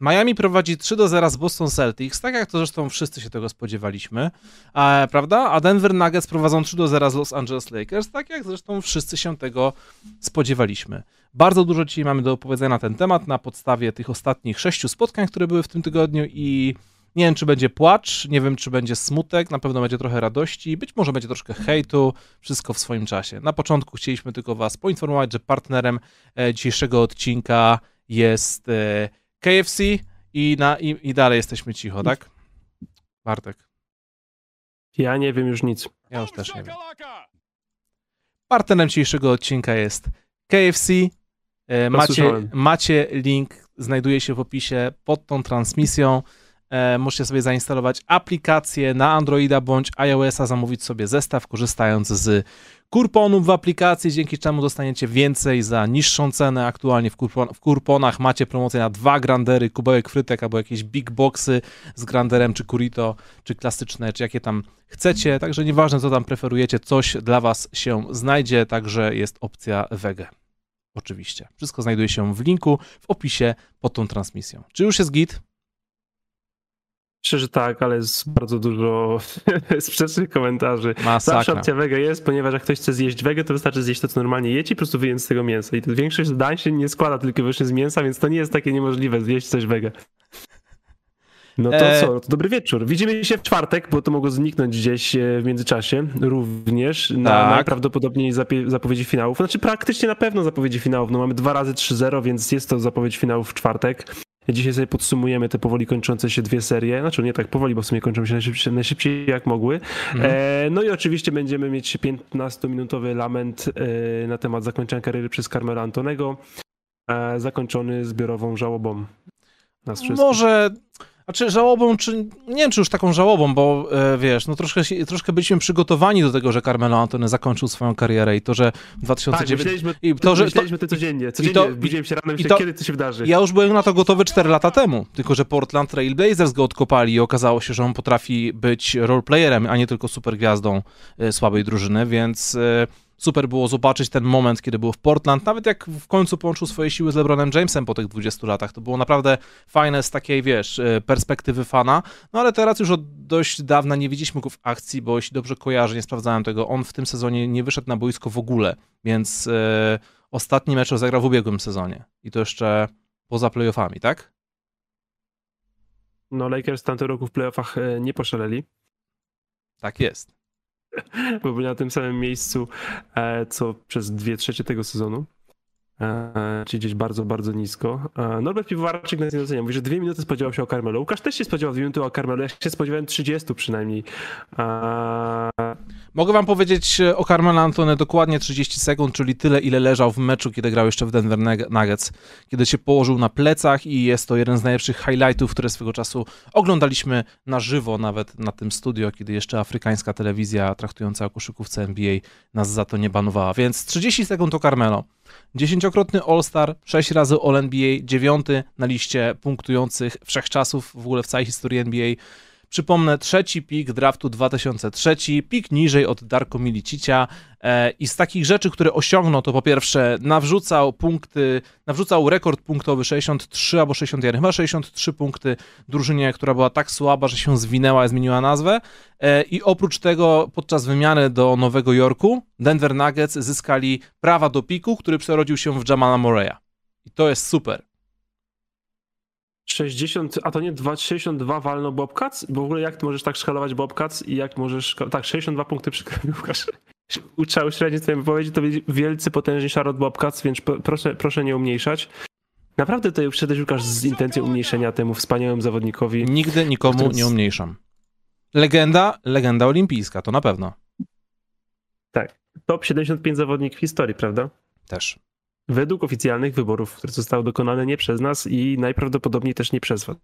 Miami prowadzi 3 do 0 z Boston Celtics, tak jak to zresztą wszyscy się tego spodziewaliśmy, a, prawda? A Denver Nuggets prowadzą 3 do 0 z Los Angeles Lakers, tak jak zresztą wszyscy się tego spodziewaliśmy. Bardzo dużo dzisiaj mamy do opowiedzenia na ten temat na podstawie tych ostatnich sześciu spotkań, które były w tym tygodniu i nie wiem, czy będzie płacz, nie wiem, czy będzie smutek, na pewno będzie trochę radości, być może będzie troszkę hejtu, wszystko w swoim czasie. Na początku chcieliśmy tylko Was poinformować, że partnerem e, dzisiejszego odcinka jest e, KFC i, na, i, i dalej jesteśmy cicho, tak? Bartek. Ja nie wiem już nic. Ja już też nie wiem. Partnerem dzisiejszego odcinka jest KFC. E, macie, macie link, znajduje się w opisie pod tą transmisją. E, możecie sobie zainstalować aplikację na Androida bądź iOS-a, zamówić sobie zestaw, korzystając z kurponów w aplikacji, dzięki czemu dostaniecie więcej za niższą cenę. Aktualnie w, kurpon w kurponach macie promocję na dwa grandery, kubełek frytek albo jakieś big boxy z granderem, czy kurito, czy klasyczne, czy jakie tam chcecie. Także nieważne, co tam preferujecie, coś dla Was się znajdzie. Także jest opcja wege. Oczywiście. Wszystko znajduje się w linku w opisie pod tą transmisją. Czy już jest git? Myślę, że tak, ale jest bardzo dużo sprzecznych komentarzy. Masakra. Zawsze opcja wege jest, ponieważ jak ktoś chce zjeść wege, to wystarczy zjeść to, co normalnie jecie i po prostu wyjąć z tego mięsa. I to większość zdań się nie składa tylko wyłącznie z mięsa, więc to nie jest takie niemożliwe zjeść coś wege. No to e... co? To dobry wieczór. Widzimy się w czwartek, bo to mogło zniknąć gdzieś e, w międzyczasie również na tak. najprawdopodobniej zapowiedzi finałów. Znaczy praktycznie na pewno zapowiedzi finałów. No mamy dwa razy 3-0, więc jest to zapowiedź finałów w czwartek. Dzisiaj sobie podsumujemy te powoli kończące się dwie serie. Znaczy nie tak powoli, bo w sumie kończą się najszybciej, najszybciej jak mogły. Mhm. E, no i oczywiście będziemy mieć 15-minutowy lament e, na temat zakończenia kariery przez Carmela Antonego, e, zakończony zbiorową żałobą. Nas Może znaczy żałobą, czy nie wiem, czy już taką żałobą, bo e, wiesz, no troszkę, troszkę byliśmy przygotowani do tego, że Carmelo Antony zakończył swoją karierę i to, że w 2009... Tak, i to, że, myśleliśmy to codziennie, codziennie to, budziłem się rano i myślałem, kiedy to się wydarzy. Ja już byłem na to gotowy 4 lata temu, tylko że Portland Trail Blazers go odkopali i okazało się, że on potrafi być roleplayerem, a nie tylko supergwiazdą e, słabej drużyny, więc... E, super było zobaczyć ten moment, kiedy był w Portland, nawet jak w końcu połączył swoje siły z LeBronem Jamesem po tych 20 latach. To było naprawdę fajne z takiej, wiesz, e, perspektywy fana. No ale teraz już od dość dawna nie widzieliśmy go w akcji, bo jeśli dobrze kojarzę, nie sprawdzałem tego, on w tym sezonie nie wyszedł na boisko w ogóle, więc e, ostatni mecz zagrał w ubiegłym sezonie i to jeszcze poza playoffami, tak? No Lakers tamtego roku w playoffach e, nie poszaleli. Tak jest. bo byli na tym samym miejscu, e, co przez dwie trzecie tego sezonu. E, czyli gdzieś bardzo, bardzo nisko. E, Norbert Piwowarczyk nas nie. Mówi, że dwie minuty spodziewał się o Carmelo. Łukasz też się spodziewał dwie minuty o Carmelo. Ja się spodziewałem 30 przynajmniej. Mogę wam powiedzieć o Carmelo Antony dokładnie 30 sekund, czyli tyle, ile leżał w meczu, kiedy grał jeszcze w Denver Nuggets, kiedy się położył na plecach i jest to jeden z najlepszych highlightów, które swego czasu oglądaliśmy na żywo, nawet na tym studio, kiedy jeszcze afrykańska telewizja traktująca o koszykówce NBA nas za to nie banowała. Więc 30 sekund o Carmelo. Dziesięciokrotny All-Star, sześć razy All-NBA, dziewiąty na liście punktujących wszechczasów w ogóle w całej historii NBA. Przypomnę, trzeci pik draftu 2003, pik niżej od Darko Milicicia e, i z takich rzeczy, które osiągnął, to po pierwsze nawrzucał punkty, nawrzucał rekord punktowy 63 albo 61, chyba 63 punkty drużynie, która była tak słaba, że się zwinęła i zmieniła nazwę e, i oprócz tego podczas wymiany do Nowego Jorku Denver Nuggets zyskali prawa do piku, który przerodził się w Jamala Moreya. I to jest super. 60, a to nie 2, 62 walno Bobcats? Bo w ogóle jak ty możesz tak szkalować Bobcats i jak możesz, tak 62 punkty przykrył Łukasz. Trzeba uśrednić twoje wypowiedzi, to wielcy, potężni Charlotte Bobcats, więc proszę, proszę nie umniejszać. Naprawdę tutaj przyszedłeś Łukasz z intencją umniejszenia temu wspaniałemu zawodnikowi. Nigdy nikomu którym... nie umniejszam. Legenda, legenda olimpijska, to na pewno. Tak. Top 75 zawodnik w historii, prawda? Też według oficjalnych wyborów, które zostały dokonane nie przez nas i najprawdopodobniej też nie przez was.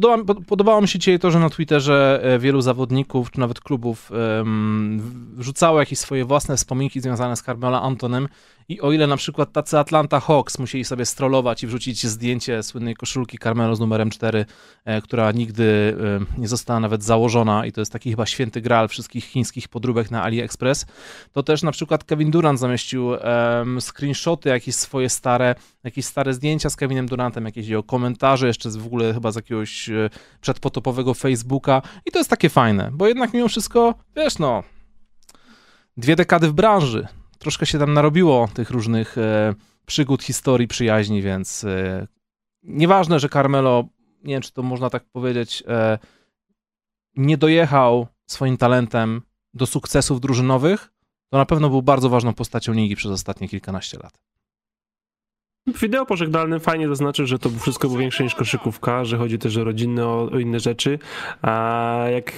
Podoba, podobało mi się dzisiaj to, że na Twitterze e, wielu zawodników, czy nawet klubów um, wrzucało jakieś swoje własne wspominki związane z Carmelo Antonem i o ile na przykład tacy Atlanta Hawks musieli sobie strollować i wrzucić zdjęcie słynnej koszulki Carmelo z numerem 4, e, która nigdy e, nie została nawet założona i to jest taki chyba święty graal wszystkich chińskich podróbek na AliExpress, to też na przykład Kevin Durant zamieścił e, screenshoty jakieś swoje stare, jakieś stare zdjęcia z Kevinem Durantem, jakieś jego komentarze jeszcze z, w ogóle chyba z jakiegoś e, przedpotopowego Facebooka i to jest takie fajne, bo jednak mimo wszystko, wiesz no, dwie dekady w branży, troszkę się tam narobiło tych różnych e, przygód, historii, przyjaźni, więc e, nieważne, że Carmelo, nie wiem czy to można tak powiedzieć, e, nie dojechał swoim talentem do sukcesów drużynowych, to na pewno był bardzo ważną postacią ligi przez ostatnie kilkanaście lat. W wideo pożegnalnym fajnie zaznaczył, że to wszystko było większe niż koszykówka, że chodzi też o rodzinne, o, o inne rzeczy. A jak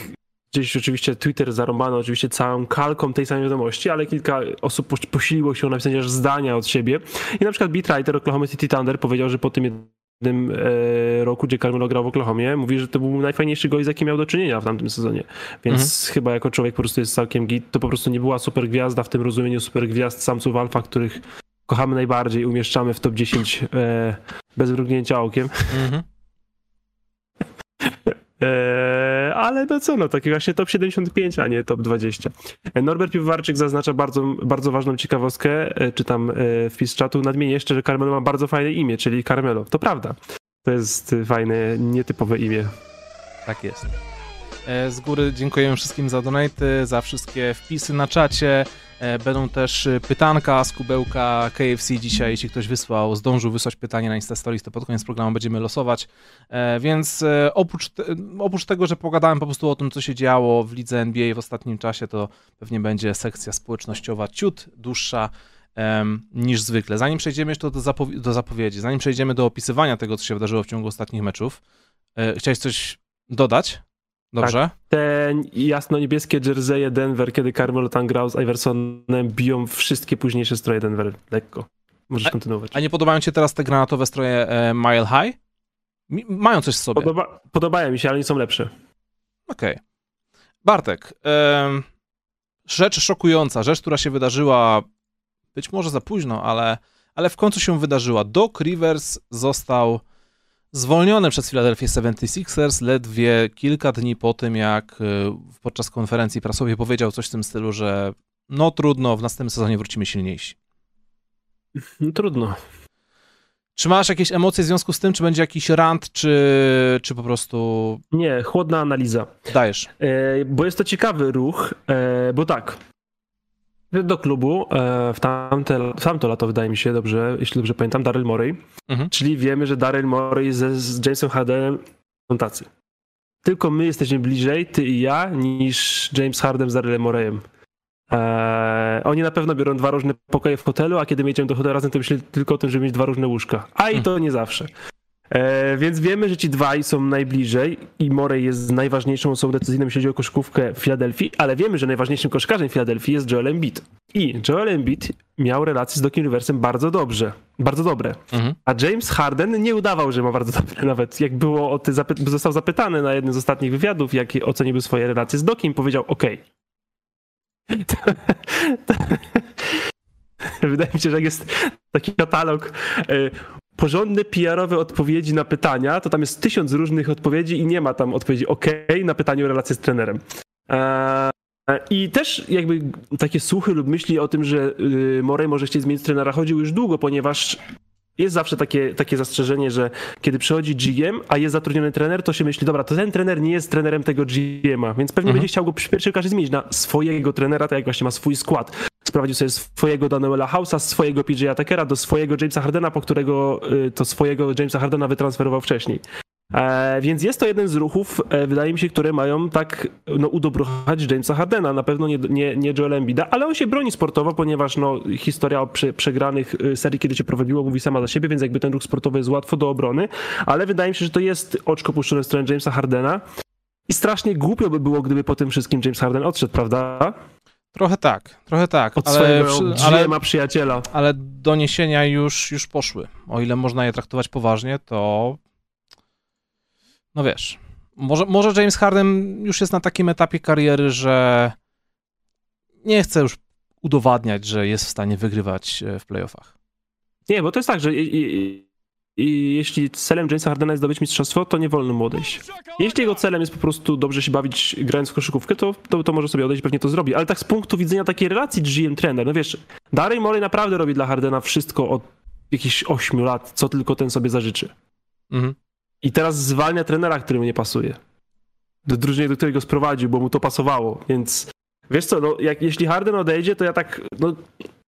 gdzieś oczywiście Twitter zarąbano oczywiście całą kalką tej samej wiadomości, ale kilka osób posiliło się o napisanie aż zdania od siebie. I na przykład beatwriter Oklahoma City Thunder powiedział, że po tym jednym e, roku, gdzie Carmelo grał w Oklahomie, mówi, że to był najfajniejszy gość, z jakim miał do czynienia w tamtym sezonie. Więc mhm. chyba jako człowiek po prostu jest całkiem git. To po prostu nie była super gwiazda w tym rozumieniu super gwiazd samców alfa, których kochamy najbardziej, umieszczamy w top 10 e, bez mrugnięcia okiem. Mhm. e, ale no co, no taki właśnie top 75, a nie top 20. E, Norbert Piwowarczyk zaznacza bardzo, bardzo ważną ciekawostkę, e, czytam wpis czatu, nadmienię jeszcze, że Carmelo ma bardzo fajne imię, czyli Carmelo. To prawda. To jest fajne, nietypowe imię. Tak jest. Z góry dziękuję wszystkim za donaty, za wszystkie wpisy na czacie. E, będą też e, pytanka z kubełka KFC dzisiaj, jeśli ktoś wysłał, zdążył wysłać pytanie na Insta Stories, to pod koniec programu będziemy losować. E, więc oprócz, te, oprócz tego, że pogadałem po prostu o tym, co się działo w lidze NBA w ostatnim czasie, to pewnie będzie sekcja społecznościowa ciut dłuższa niż zwykle. Zanim przejdziemy jeszcze do, do zapowiedzi, zanim przejdziemy do opisywania tego, co się wydarzyło w ciągu ostatnich meczów, e, chciałeś coś dodać? Dobrze. Tak, te jasno-niebieskie jerseje Denver, kiedy Carmelo tam grał z Iversonem, biją wszystkie późniejsze stroje Denver lekko. Możesz a, kontynuować. A nie podobają ci teraz te granatowe stroje e, Mile High? Mi, mają coś w sobie. Podoba, podobają mi się, ale nie są lepsze. Okej. Okay. Bartek, e, rzecz szokująca, rzecz, która się wydarzyła być może za późno, ale, ale w końcu się wydarzyła. Doc Rivers został zwolniony przez Philadelphia 76ers ledwie kilka dni po tym, jak y, podczas konferencji prasowej powiedział coś w tym stylu, że no trudno, w następnym sezonie wrócimy silniejsi. No, trudno. Czy masz jakieś emocje w związku z tym, czy będzie jakiś rant, czy, czy po prostu... Nie, chłodna analiza. Dajesz. E, bo jest to ciekawy ruch, e, bo tak, do klubu e, w, tamte, w tamto lato, wydaje mi się, dobrze, jeśli dobrze pamiętam, Daryl Morey. Mhm. Czyli wiemy, że Daryl Morey ze, z Jamesem Hardenem są tacy. Tylko my jesteśmy bliżej, ty i ja, niż James Harden z Darylem Moreyem. Eee, oni na pewno biorą dwa różne pokoje w hotelu, a kiedy my idziemy do hotelu razem, to myślę tylko o tym, żeby mieć dwa różne łóżka. A i to nie zawsze. E, więc wiemy, że ci dwaj są najbliżej i Morey jest najważniejszą osobą decyzyjną, jeśli chodzi o koszykówkę w Filadelfii, ale wiemy, że najważniejszym koszkarzem w Filadelfii jest Joel Embiid. I Joel Embiid miał relacje z Dociem Riversem bardzo dobrze, bardzo dobre. Mhm. A James Harden nie udawał, że ma bardzo dobre. Nawet jak było o ty, zapy został zapytany na jednym z ostatnich wywiadów, jak oceniłby swoje relacje z Dokiem, powiedział OK. Wydaje mi się, że jak jest taki katalog e, porządne PR-owe odpowiedzi na pytania, to tam jest tysiąc różnych odpowiedzi i nie ma tam odpowiedzi OK na pytanie o relację z trenerem. Eee, I też jakby takie słuchy lub myśli o tym, że y, Morey może chcieć zmienić trenera chodził już długo, ponieważ jest zawsze takie, takie zastrzeżenie, że kiedy przychodzi GM, a jest zatrudniony trener, to się myśli, dobra, to ten trener nie jest trenerem tego GM-a, więc pewnie mhm. będzie chciał go przy pierwszej okazji zmienić na swojego trenera, tak jak właśnie ma swój skład. Sprowadził sobie swojego Daniela House'a, swojego PJ Tuckera do swojego Jamesa Hardena, po którego y, to swojego Jamesa Hardena wytransferował wcześniej. E, więc jest to jeden z ruchów, e, wydaje mi się, które mają tak no, udobruchać Jamesa Hardena. Na pewno nie, nie, nie Joel Embida, ale on się broni sportowo, ponieważ no, historia o prze, przegranych y, serii, kiedy się prowadziło, mówi sama za siebie, więc jakby ten ruch sportowy jest łatwo do obrony, ale wydaje mi się, że to jest oczko puszczone w stronę Jamesa Hardena. I strasznie głupio by było, gdyby po tym wszystkim James Harden odszedł, prawda? Trochę tak, trochę tak. Od ale, swojego ale, ma przyjaciela. Ale doniesienia już, już poszły. O ile można je traktować poważnie, to no wiesz, może, może James Harden już jest na takim etapie kariery, że nie chce już udowadniać, że jest w stanie wygrywać e, w playoffach. Nie, bo to jest tak, że i, jeśli celem Jamesa Hardena jest zdobyć mistrzostwo, to nie wolno mu odejść. Jeśli jego celem jest po prostu dobrze się bawić grając w koszykówkę, to, to, to może sobie odejść, pewnie to zrobi. Ale tak z punktu widzenia takiej relacji GM-trener, no wiesz, Daryl Morey naprawdę robi dla Hardena wszystko od jakichś 8 lat, co tylko ten sobie zażyczy. Mhm. I teraz zwalnia trenera, który mu nie pasuje. Do drużyny, do której go sprowadził, bo mu to pasowało, więc wiesz co, no, jak, jeśli Harden odejdzie, to ja tak, no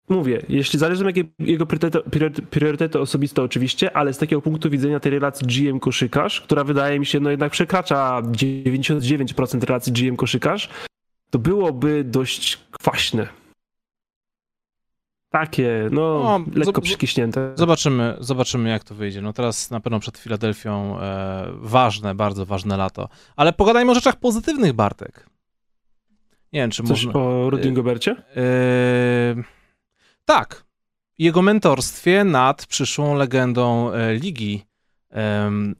mówię, jeśli zależy mi jego priorytety, priorytety osobiste oczywiście, ale z takiego punktu widzenia tej relacji GM-koszykarz, która wydaje mi się, no jednak przekracza 99% relacji GM-koszykarz, to byłoby dość kwaśne. Takie, no, no lekko przykiśnięte. Zobaczymy, zobaczymy, jak to wyjdzie. No teraz na pewno przed Filadelfią e, ważne, bardzo ważne lato. Ale pogadajmy o rzeczach pozytywnych, Bartek. Nie wiem, czy Coś można... o Rudy Gobercie? E, e, tak. Jego mentorstwie nad przyszłą legendą e, ligi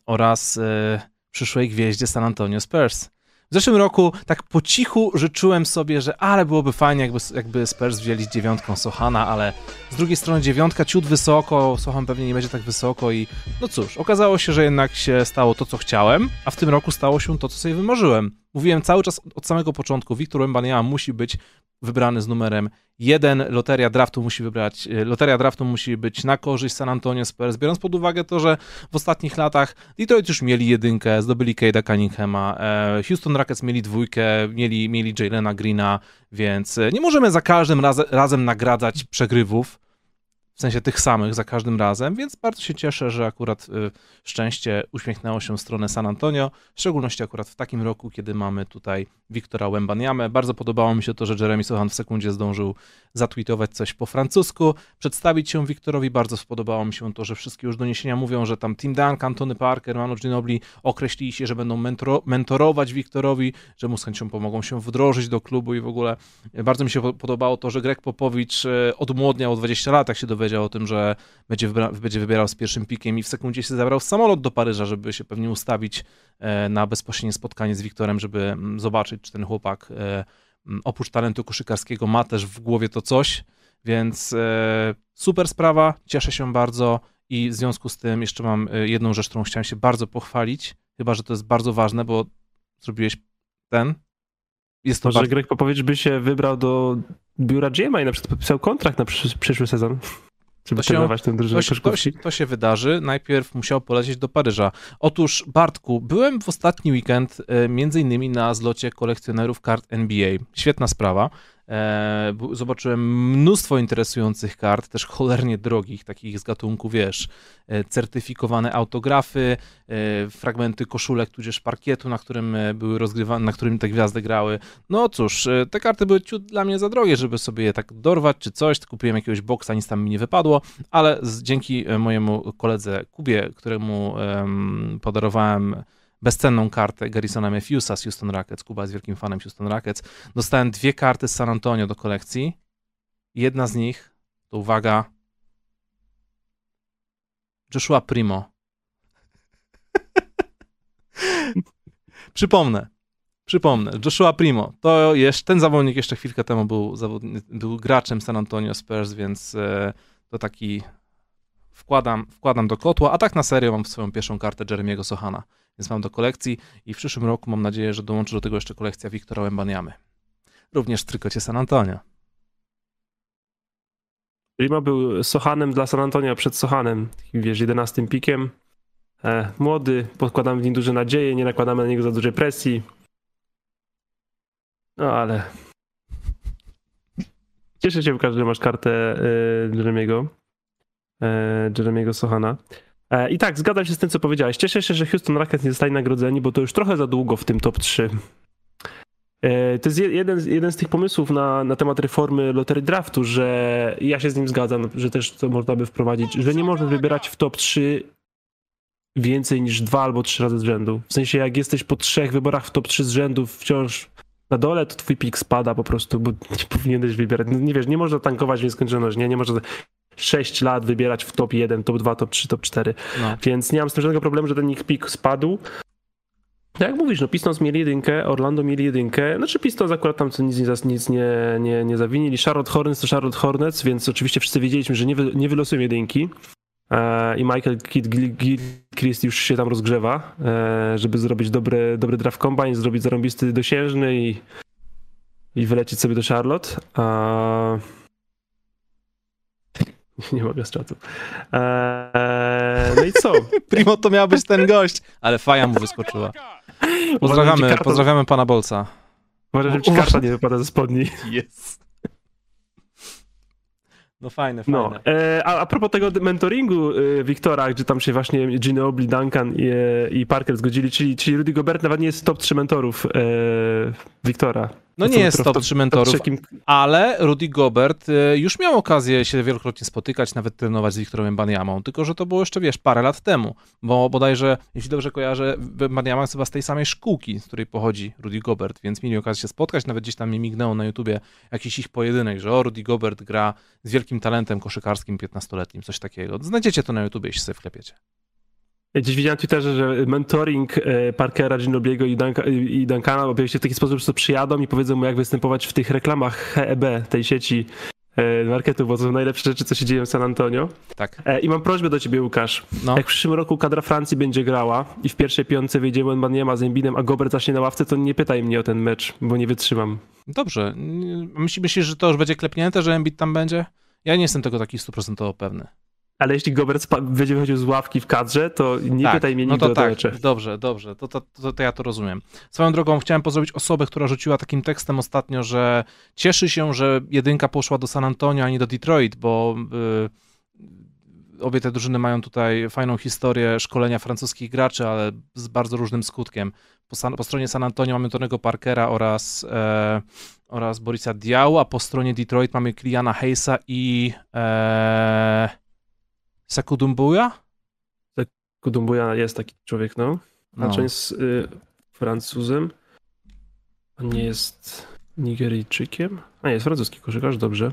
oraz e, przyszłej gwieździe San Antonio Spurs. W zeszłym roku tak po cichu życzyłem sobie, że ale byłoby fajnie, jakby, jakby Spurs wzięli dziewiątką Sohana, ale z drugiej strony dziewiątka ciut wysoko, Sohan pewnie nie będzie tak wysoko i no cóż, okazało się, że jednak się stało to, co chciałem, a w tym roku stało się to, co sobie wymarzyłem. Mówiłem cały czas od samego początku, Wiktor Wembanyama musi być wybrany z numerem jeden. Loteria draftu musi wybrać, e, loteria draftu musi być na korzyść San Antonio Spurs, biorąc pod uwagę to, że w ostatnich latach Detroit już mieli jedynkę, zdobyli Cade'a Cunninghama, e, Houston Rockets mieli dwójkę, mieli, mieli Jalena Greena, więc e, nie możemy za każdym razem, razem nagradzać przegrywów, w sensie tych samych za każdym razem, więc bardzo się cieszę, że akurat y, szczęście uśmiechnęło się w stronę San Antonio, w szczególności akurat w takim roku, kiedy mamy tutaj Wiktora Wembaniamę. Bardzo podobało mi się to, że Jeremy Sohan w sekundzie zdążył zatweetować coś po francusku, przedstawić się Wiktorowi. Bardzo spodobało mi się to, że wszystkie już doniesienia mówią, że tam Tim Duncan, Tony Parker, Manu Ginobili określili się, że będą mentoro mentorować Wiktorowi, że mu z chęcią pomogą się wdrożyć do klubu i w ogóle bardzo mi się podobało to, że Greg Popowicz y, odmłodniał o 20 lat, jak się dowiedział powiedział o tym, że będzie, będzie wybierał z pierwszym pikiem i w sekundzie się zabrał samolot do Paryża, żeby się pewnie ustawić e, na bezpośrednie spotkanie z Wiktorem, żeby mm, zobaczyć, czy ten chłopak e, mm, oprócz talentu koszykarskiego ma też w głowie to coś, więc e, super sprawa, cieszę się bardzo i w związku z tym jeszcze mam jedną rzecz, którą chciałem się bardzo pochwalić, chyba, że to jest bardzo ważne, bo zrobiłeś ten, jest to Może bardzo... Greg Popowicz by się wybrał do biura GMA i na przykład podpisał kontrakt na przyszły sezon. Żeby to trenować tę drużynę to, to, to, się wydarzy. Najpierw musiał polecieć do Paryża. Otóż, Bartku, byłem w ostatni weekend e, między innymi na zlocie kolekcjonerów kart NBA. Świetna sprawa. E, zobaczyłem mnóstwo interesujących kart, też cholernie drogich, takich z gatunku, wiesz, e, certyfikowane autografy, e, fragmenty koszulek, tudzież parkietu, na którym były rozgrywane, na którym te gwiazdy grały. No cóż, te karty były ciut dla mnie za drogie, żeby sobie je tak dorwać czy coś. Kupiłem jakiegoś boksa, nic tam mi nie wypadło, ale dzięki mojemu koledze Kubie, któremu podarowałem bezcenną kartę Garrisona Matthewsa z Houston Rockets. Kuba jest wielkim fanem Houston Rockets. Dostałem dwie karty z San Antonio do kolekcji. Jedna z nich, to uwaga, Joshua Primo. Przypomnę, przypomnę, Joshua Primo, to jest, ten zawodnik jeszcze chwilkę temu był, był graczem San Antonio Spurs, więc e, to taki wkładam, wkładam do kotła, a tak na serio mam swoją pierwszą kartę Jeremiego Sohana więc mam do kolekcji i w przyszłym roku mam nadzieję, że dołączy do tego jeszcze kolekcja Wiktora Łębaniamy. Również w trykocie San Antonio. Lima był Sohanem dla San Antonio przed Sohanem, wiesz, 11 pikiem. E, młody, podkładamy w nim duże nadzieje, nie nakładamy na niego za dużej presji. No ale... Cieszę się w każdym że masz kartę e, Jeremiego. E, Jeremiego Sohana. E, I tak, zgadzam się z tym, co powiedziałeś. Cieszę się, że Houston Rockets nie zostali nagrodzeni, bo to już trochę za długo w tym top 3. E, to jest jeden, jeden z tych pomysłów na, na temat reformy lotery draftu, że ja się z nim zgadzam, że też to można by wprowadzić, że nie można wybierać w top 3 więcej niż dwa albo trzy razy z rzędu. W sensie, jak jesteś po trzech wyborach w top 3 z rzędu wciąż na dole, to twój pik spada po prostu, bo nie powinieneś wybierać. Nie wiesz, nie można tankować w nieskończoność, nie, nie można 6 lat wybierać w top 1, top 2, top 3, top 4. No. Więc nie mam z tym żadnego problemu, że ten ich pik spadł. Tak jak mówisz, no Pistons mieli jedynkę, Orlando mieli jedynkę, znaczy Pistons akurat tam nic, nic nie, nie, nie zawinili, Charlotte Hornets to Charlotte Hornets, więc oczywiście wszyscy wiedzieliśmy, że nie, wy, nie wylosują jedynki e, i Michael Kidd już się tam rozgrzewa, e, żeby zrobić dobry, dobry draft combine, zrobić zarąbisty dosiężny i, i wylecieć sobie do Charlotte. E, Nie mogę z czatu. Eee, no i co? Primo to miał być ten gość, ale faja mu wyskoczyła. Pozdrawiamy, pozdrawiamy pana Bolca. Może, żeby ci karta nie wypada ze spodni. Jest. No fajne, fajne. No, e, a, a propos tego mentoringu e, Wiktora, gdzie tam się właśnie Ginobili, Duncan i, e, i Parker zgodzili, czyli, czyli Rudy Gobert nawet nie jest top 3 mentorów e, Wiktora. No nie jest top 3 mentorów, ale Rudy Gobert y, już miał okazję się wielokrotnie spotykać, nawet trenować z Wiktorem Baniamą, tylko że to było jeszcze, wiesz, parę lat temu, bo bodajże, jeśli dobrze kojarzę, Baniama jest chyba z tej samej szkółki, z której pochodzi Rudy Gobert, więc mieli okazję się spotkać, nawet gdzieś tam mi mignęło na YouTubie jakiś ich pojedynek, że o, Rudy Gobert gra z wielkim talentem koszykarskim 15-letnim, coś takiego. Znajdziecie to na YouTubie, jeśli sobie wklepiecie. Gdzieś widziałem na Twitterze, że mentoring e, Parkera, Ginobliego i, i Duncana objawi się w taki sposób, że przyjadą i powiedzą mu, jak występować w tych reklamach HEB, tej sieci e, marketu, bo to są najlepsze rzeczy, co się dzieje w San Antonio. Tak. E, I mam prośbę do ciebie, Łukasz. No. Jak w przyszłym roku kadra Francji będzie grała i w pierwszej piątce wyjdzie Wembanyama z Embidem, a Gobert zacznie na ławce, to nie pytaj mnie o ten mecz, bo nie wytrzymam. Dobrze. Myślisz, że to już będzie klepnięte, że Embiid tam będzie? Ja nie jestem tego taki stuprocentowo pewny. Ale jeśli Gobert będzie wychodził z ławki w kadrze, to nie tak, pytaj mnie no nigdy to o tak, Dobrze, dobrze, to, to, to, to, ja to rozumiem. Swoją drogą chciałem pozdrowić osobę, która rzuciła takim tekstem ostatnio, że cieszy się, że jedynka poszła do San Antonio, a nie do Detroit, bo yy, obie te drużyny mają tutaj fajną historię szkolenia francuskich graczy, ale z bardzo różnym skutkiem. Po, San, po stronie San Antonio mamy Tonego Parkera oraz, e, oraz Borisa Diaw, a po stronie Detroit mamy Kliana Hayesa i... E, Sakudumbuya? Sakudumbuya jest taki człowiek, no. Znaczy no. jest y, Francuzem. On nie jest Nigeryjczykiem. A jest francuski koszykarz, dobrze.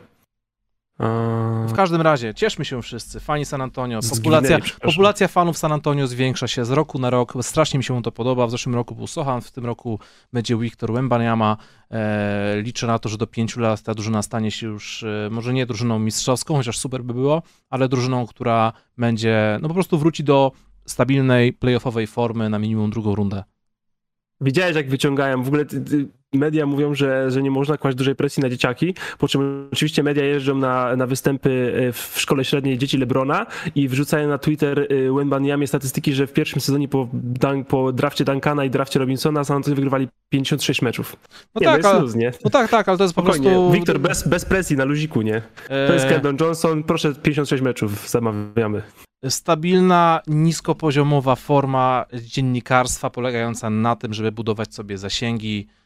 W każdym razie, cieszmy się wszyscy, fani San Antonio. Populacja, populacja fanów San Antonio zwiększa się z roku na rok. Strasznie mi się to podoba. W zeszłym roku był Sohan, w tym roku będzie Wiktor Wembanyama. E, liczę na to, że do pięciu lat ta drużyna stanie się już, e, może nie drużyną mistrzowską, chociaż super by było, ale drużyną, która będzie, no po prostu wróci do stabilnej, playoffowej formy na minimum drugą rundę. Widziałeś, jak wyciągają. W ogóle media mówią, że, że nie można kłaść dużej presji na dzieciaki, po czym oczywiście media jeżdżą na, na występy e, w szkole średniej dzieci Lebrona i wrzucają na Twitter e, Wembaniamie statystyki, że w pierwszym sezonie po, po drafcie Duncana i drafcie Robinsona San Antonio wygrywali 56 meczów. No nie, tak, no, ale, luz, nie? no tak, tak, ale to jest po prostu... Wiktor, bez, bez presji, na luziku, nie? To jest Keldon Johnson, proszę 56 meczów, zamawiamy stabilna, niskopoziomowa forma dziennikarstwa polegająca na tym, żeby budować sobie zasięgi e, e,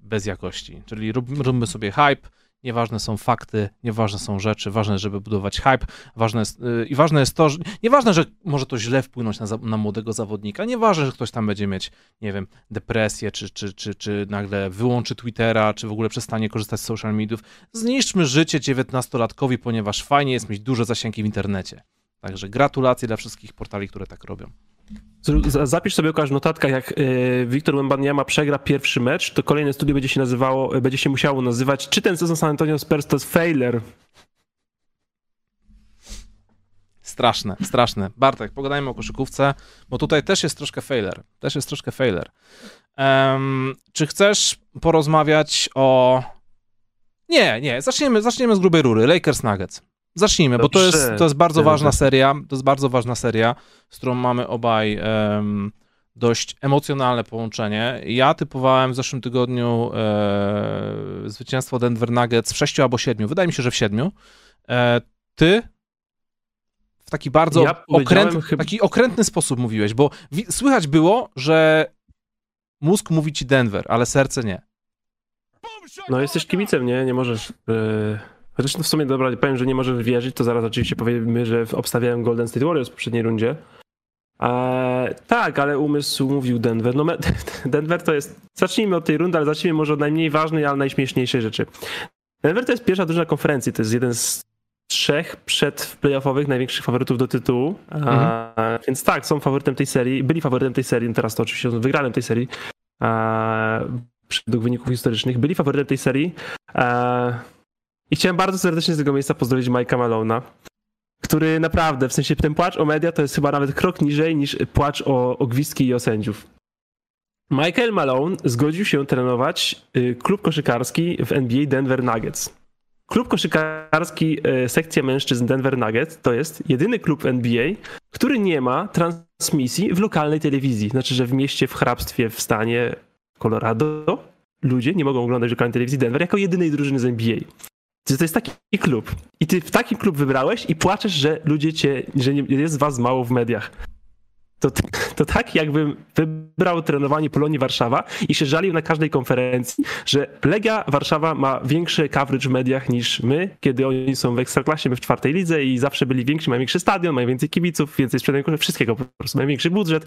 bez jakości. Czyli róbmy sobie hype, nieważne są fakty, nieważne są rzeczy, ważne, żeby budować hype, ważne jest, yy, i ważne jest to, że nieważne, że może to źle wpłynąć na, na młodego zawodnika, nieważne, że ktoś tam będzie mieć, nie wiem, depresję, czy, czy, czy, czy nagle wyłączy Twittera, czy w ogóle przestanie korzystać z social mediów. Zniszczmy życie dziewiętnastolatkowi, ponieważ fajnie jest mieć duże zasięgi w internecie. Także gratulacje dla wszystkich portali, które tak robią. Zapisz sobie okaż notatka, jak e, Wiktor Wembanyama przegra pierwszy mecz, to kolejne studio będzie się nazywało, będzie się musiało nazywać, czy ten sezon San Antonio Spurs to jest failure? Straszne, straszne. Bartek, pogadajmy o koszykówce, bo tutaj też jest troszkę failure. Też jest troszkę failure. Um, czy chcesz porozmawiać o... Nie, nie, zaczniemy, zaczniemy z grubej rury. Lakers Nuggets. Zacznijmy, Dobrze. bo to jest, to jest bardzo ważna seria. To jest bardzo ważna seria, z którą mamy obaj um, dość emocjonalne połączenie. Ja typowałem w zeszłym tygodniu e, zwycięstwo Denver Nuggets w sześciu albo siedmiu. Wydaje mi się, że w siedmiu. E, ty w taki bardzo ja okręt, chyba... taki okrętny sposób mówiłeś, bo słychać było, że mózg mówi ci Denver, ale serce nie. No jesteś kibicem, nie? Nie możesz... Yy Chociaż no w sumie, dobra, powiem, że nie możesz wierzyć, to zaraz oczywiście powiemy, że obstawiałem Golden State Warriors w poprzedniej rundzie. Eee, tak, ale umysł mówił Denver. No, Denver to jest. Zacznijmy od tej rundy, ale zacznijmy może od najmniej ważnej, ale najśmieszniejszej rzeczy. Denver to jest pierwsza drużyna konferencji, to jest jeden z trzech przedplayoffowych największych faworytów do tytułu. Mhm. Eee, więc tak, są faworytem tej serii, byli faworytem tej serii, teraz to oczywiście są wygranym tej serii. Eee, według wyników historycznych, byli faworytem tej serii. Eee, i chciałem bardzo serdecznie z tego miejsca pozdrowić Mike'a Malona, który naprawdę, w sensie ten płacz o media to jest chyba nawet krok niżej niż płacz o, o gwizdki i o sędziów. Michael Malone zgodził się trenować y, klub koszykarski w NBA Denver Nuggets. klub koszykarski e, sekcja mężczyzn Denver Nuggets to jest jedyny klub NBA, który nie ma transmisji w lokalnej telewizji. Znaczy, że w mieście, w hrabstwie, w stanie Colorado ludzie nie mogą oglądać lokalnej telewizji Denver jako jedynej drużyny z NBA. To jest taki klub. I ty w taki klub wybrałeś i płaczesz, że ludzie cię, że jest was mało w mediach. To, to tak, jakbym wybrał trenowanie Polonii Warszawa i się żalił na każdej konferencji, że Legia Warszawa ma większy coverage w mediach niż my, kiedy oni są w ekstraklasie, my w czwartej lidze i zawsze byli więksi, mają większy stadion, mają więcej kibiców, więcej sprzedają wszystkiego, po prostu mają większy budżet.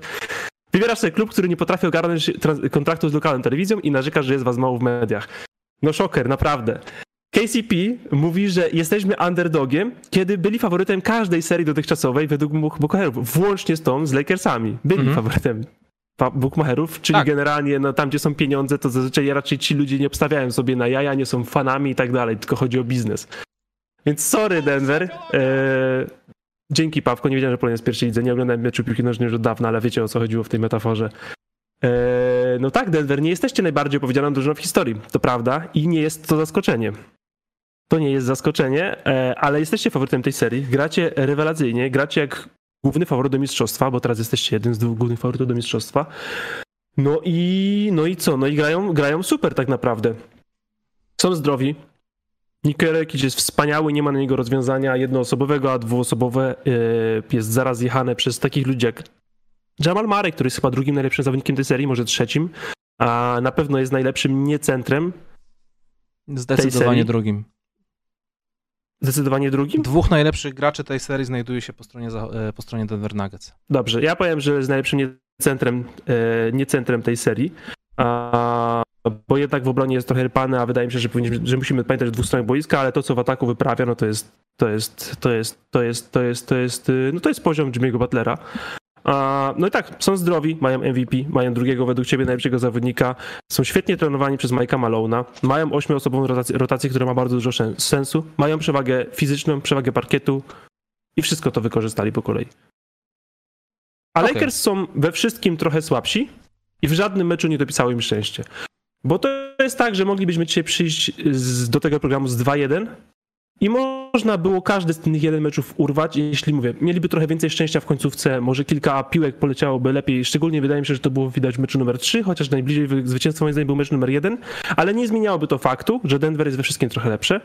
Wybierasz sobie klub, który nie potrafi ogarnąć kontraktu z lokalną telewizją i narzekasz, że jest was mało w mediach. No szoker, naprawdę. KCP mówi, że jesteśmy underdogiem, kiedy byli faworytem każdej serii dotychczasowej według bookmacherów, włącznie z tą z Lakersami. Byli -hmm. faworytem bookmacherów, czyli tak. generalnie no, tam, gdzie są pieniądze, to zazwyczaj raczej ci ludzie nie obstawiają sobie na jaja, nie są fanami i tak dalej, tylko chodzi o biznes. Więc sorry Denver. Eee, dzięki Pawko, nie wiedziałem, że Polonia jest pierwszej lidze, nie oglądałem meczu piłki nożnej już od dawna, ale wiecie o co chodziło w tej metaforze. Eee, no tak, Denver, nie jesteście najbardziej opowiedzianą drużyną w historii, to prawda, i nie jest to zaskoczenie. To nie jest zaskoczenie, e, ale jesteście faworytem tej serii. Gracie rewelacyjnie, gracie jak główny faworyt do mistrzostwa, bo teraz jesteście jeden z dwóch głównych faworytów do mistrzostwa. No i, no i co? No i grają, grają super tak naprawdę. Są zdrowi. Nikerek jest wspaniały, nie ma na niego rozwiązania jednoosobowego, a dwuosobowe e, jest zaraz jechane przez takich ludzi jak Jamal Marek, który jest chyba drugim najlepszym zawodnikiem tej serii, może trzecim, a na pewno jest najlepszym nie centrem. Zdecydowanie drugim. Zdecydowanie drugim? Dwóch najlepszych graczy tej serii znajduje się po stronie, e, po stronie Denver Nuggets. Dobrze, ja powiem, że jest najlepszym nie centrem, e, nie centrem tej serii, a, bo jednak w obronie jest trochę rypany, a wydaje mi się, że, że musimy pamiętać o dwóch stronach boiska, ale to, co w ataku wyprawia, no to jest, to jest, to jest, to jest, to jest, to jest, no to jest poziom Jimmy'ego Butlera. No i tak, są zdrowi, mają MVP, mają drugiego według ciebie najlepszego zawodnika, są świetnie trenowani przez Mike'a Malona, mają ośmioosobową rotację, rotację, która ma bardzo dużo sensu, mają przewagę fizyczną, przewagę parkietu i wszystko to wykorzystali po kolei. A okay. Lakers są we wszystkim trochę słabsi i w żadnym meczu nie dopisało im szczęście. Bo to jest tak, że moglibyśmy dzisiaj przyjść z, do tego programu z 2-1 i można było każdy z tych jeden meczów urwać, jeśli mówię, mieliby trochę więcej szczęścia w końcówce, może kilka piłek poleciałoby lepiej. Szczególnie wydaje mi się, że to było widać w meczu numer 3, chociaż najbliżej zwycięstwa moim zdaniem był mecz numer 1, ale nie zmieniałoby to faktu, że Denver jest we wszystkim trochę lepsze.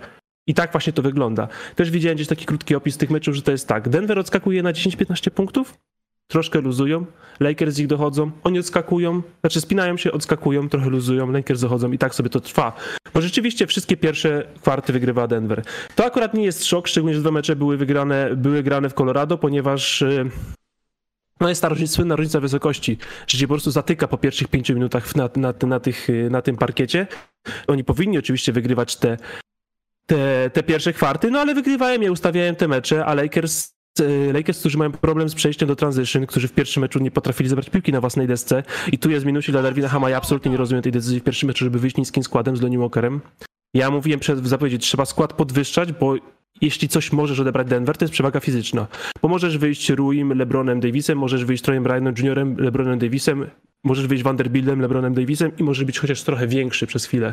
I tak właśnie to wygląda. Też widziałem gdzieś taki krótki opis tych meczów, że to jest tak. Denver odskakuje na 10-15 punktów, troszkę luzują, Lakers ich dochodzą, oni odskakują, znaczy spinają się, odskakują, trochę luzują, Lakers dochodzą i tak sobie to trwa. Bo rzeczywiście wszystkie pierwsze kwarty wygrywa Denver. To akurat nie jest szok, szczególnie, że dwa mecze były wygrane, były grane w Colorado, ponieważ y, no jest ta słynna różnica wysokości, że się po prostu zatyka po pierwszych pięciu minutach na, na, na, tych, na tym parkiecie. Oni powinni oczywiście wygrywać te, te, te pierwsze kwarty, no ale wygrywają je, ustawiają te mecze, a Lakers Lakers, którzy mają problem z przejściem do transition, którzy w pierwszym meczu nie potrafili zebrać piłki na własnej desce i tu jest minusik dla Darwina Hama. Ja absolutnie nie rozumiem tej decyzji w pierwszym meczu, żeby wyjść niskim składem z Lonnie Walkerem. Ja mówiłem przed, w zapowiedzi, trzeba skład podwyższać, bo jeśli coś możesz odebrać Denver, to jest przewaga fizyczna. Bo możesz wyjść Ruim, LeBronem Davisem, możesz wyjść Troyem Bryanem Juniorem, LeBronem Davisem, możesz wyjść Vanderbiltem, LeBronem Davisem i możesz być chociaż trochę większy przez chwilę.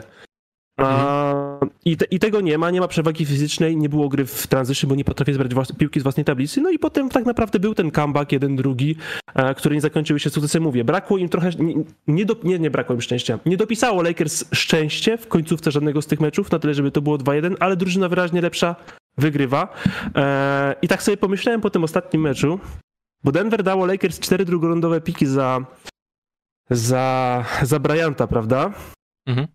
A, i, te, I tego nie ma, nie ma przewagi fizycznej, nie było gry w transition, bo nie potrafię zbrać włas, piłki z własnej tablicy. No i potem tak naprawdę był ten comeback, jeden, drugi, a, który nie zakończył się sukcesem. Mówię, brakło im trochę, nie, nie, do, nie, nie brakło im szczęścia. Nie dopisało Lakers szczęście w końcówce żadnego z tych meczów, na tyle, żeby to było 2-1, ale drużyna wyraźnie lepsza wygrywa. E, I tak sobie pomyślałem po tym ostatnim meczu, bo Denver dało Lakers cztery drugorundowe piki za, za, za Bryanta, prawda? Mhm.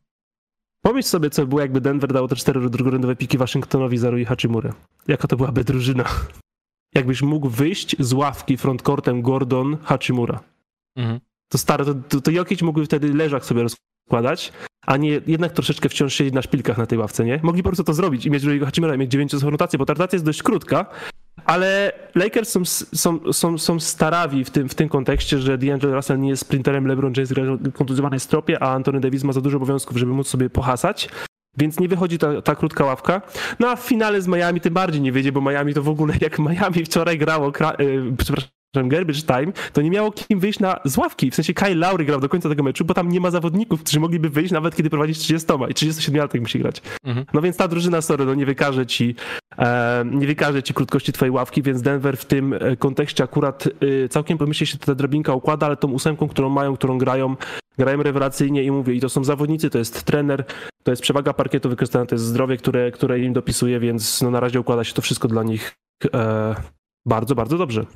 Pomyśl sobie, co było, jakby Denver dało te cztery drugorundowe piki Waszyngtonowi za Rui Hachimurę. Jaka to byłaby drużyna? Jakbyś mógł wyjść z ławki frontcourtem Gordon Hachimura. Mhm. To stare, to, to, to Jokic mógłby wtedy leżak sobie rozkładać, a nie jednak troszeczkę wciąż siedzieć na szpilkach na tej ławce, nie? Mogli po prostu to zrobić i mieć Rui'ego Hachimura i mieć dziewięcioosobową rotację, bo ta rotacja jest dość krótka, ale Lakers są, są, są, są starawi w tym, w tym kontekście, że D'Angelo Russell nie jest sprinterem, LeBron James gra kontuzjowanej stropie, a Anthony Davis ma za dużo obowiązków, żeby móc sobie pohasać. Więc nie wychodzi ta, ta krótka ławka. No a w finale z Miami tym bardziej nie wyjdzie, bo Miami to w ogóle jak Miami wczoraj grało, kra, yy, przepraszam, garbage time, to nie miało kim wyjść na z ławki. W sensie Kyle Lowry grał do końca tego meczu, bo tam nie ma zawodników, którzy mogliby wyjść nawet kiedy prowadzisz 30 i 37 latek musi grać. Mhm. No więc ta drużyna, sorry, no nie wykaże ci e, nie wykaże ci krótkości twojej ławki, więc Denver w tym e, kontekście akurat e, całkiem pomyślnie się ta drabinka układa, ale tą ósemką, którą mają, którą grają, grają rewelacyjnie i mówię, i to są zawodnicy, to jest trener, to jest przewaga parkietu wykorzystana, to jest zdrowie, które, które im dopisuje, więc no na razie układa się to wszystko dla nich e, bardzo, bardzo dobrze.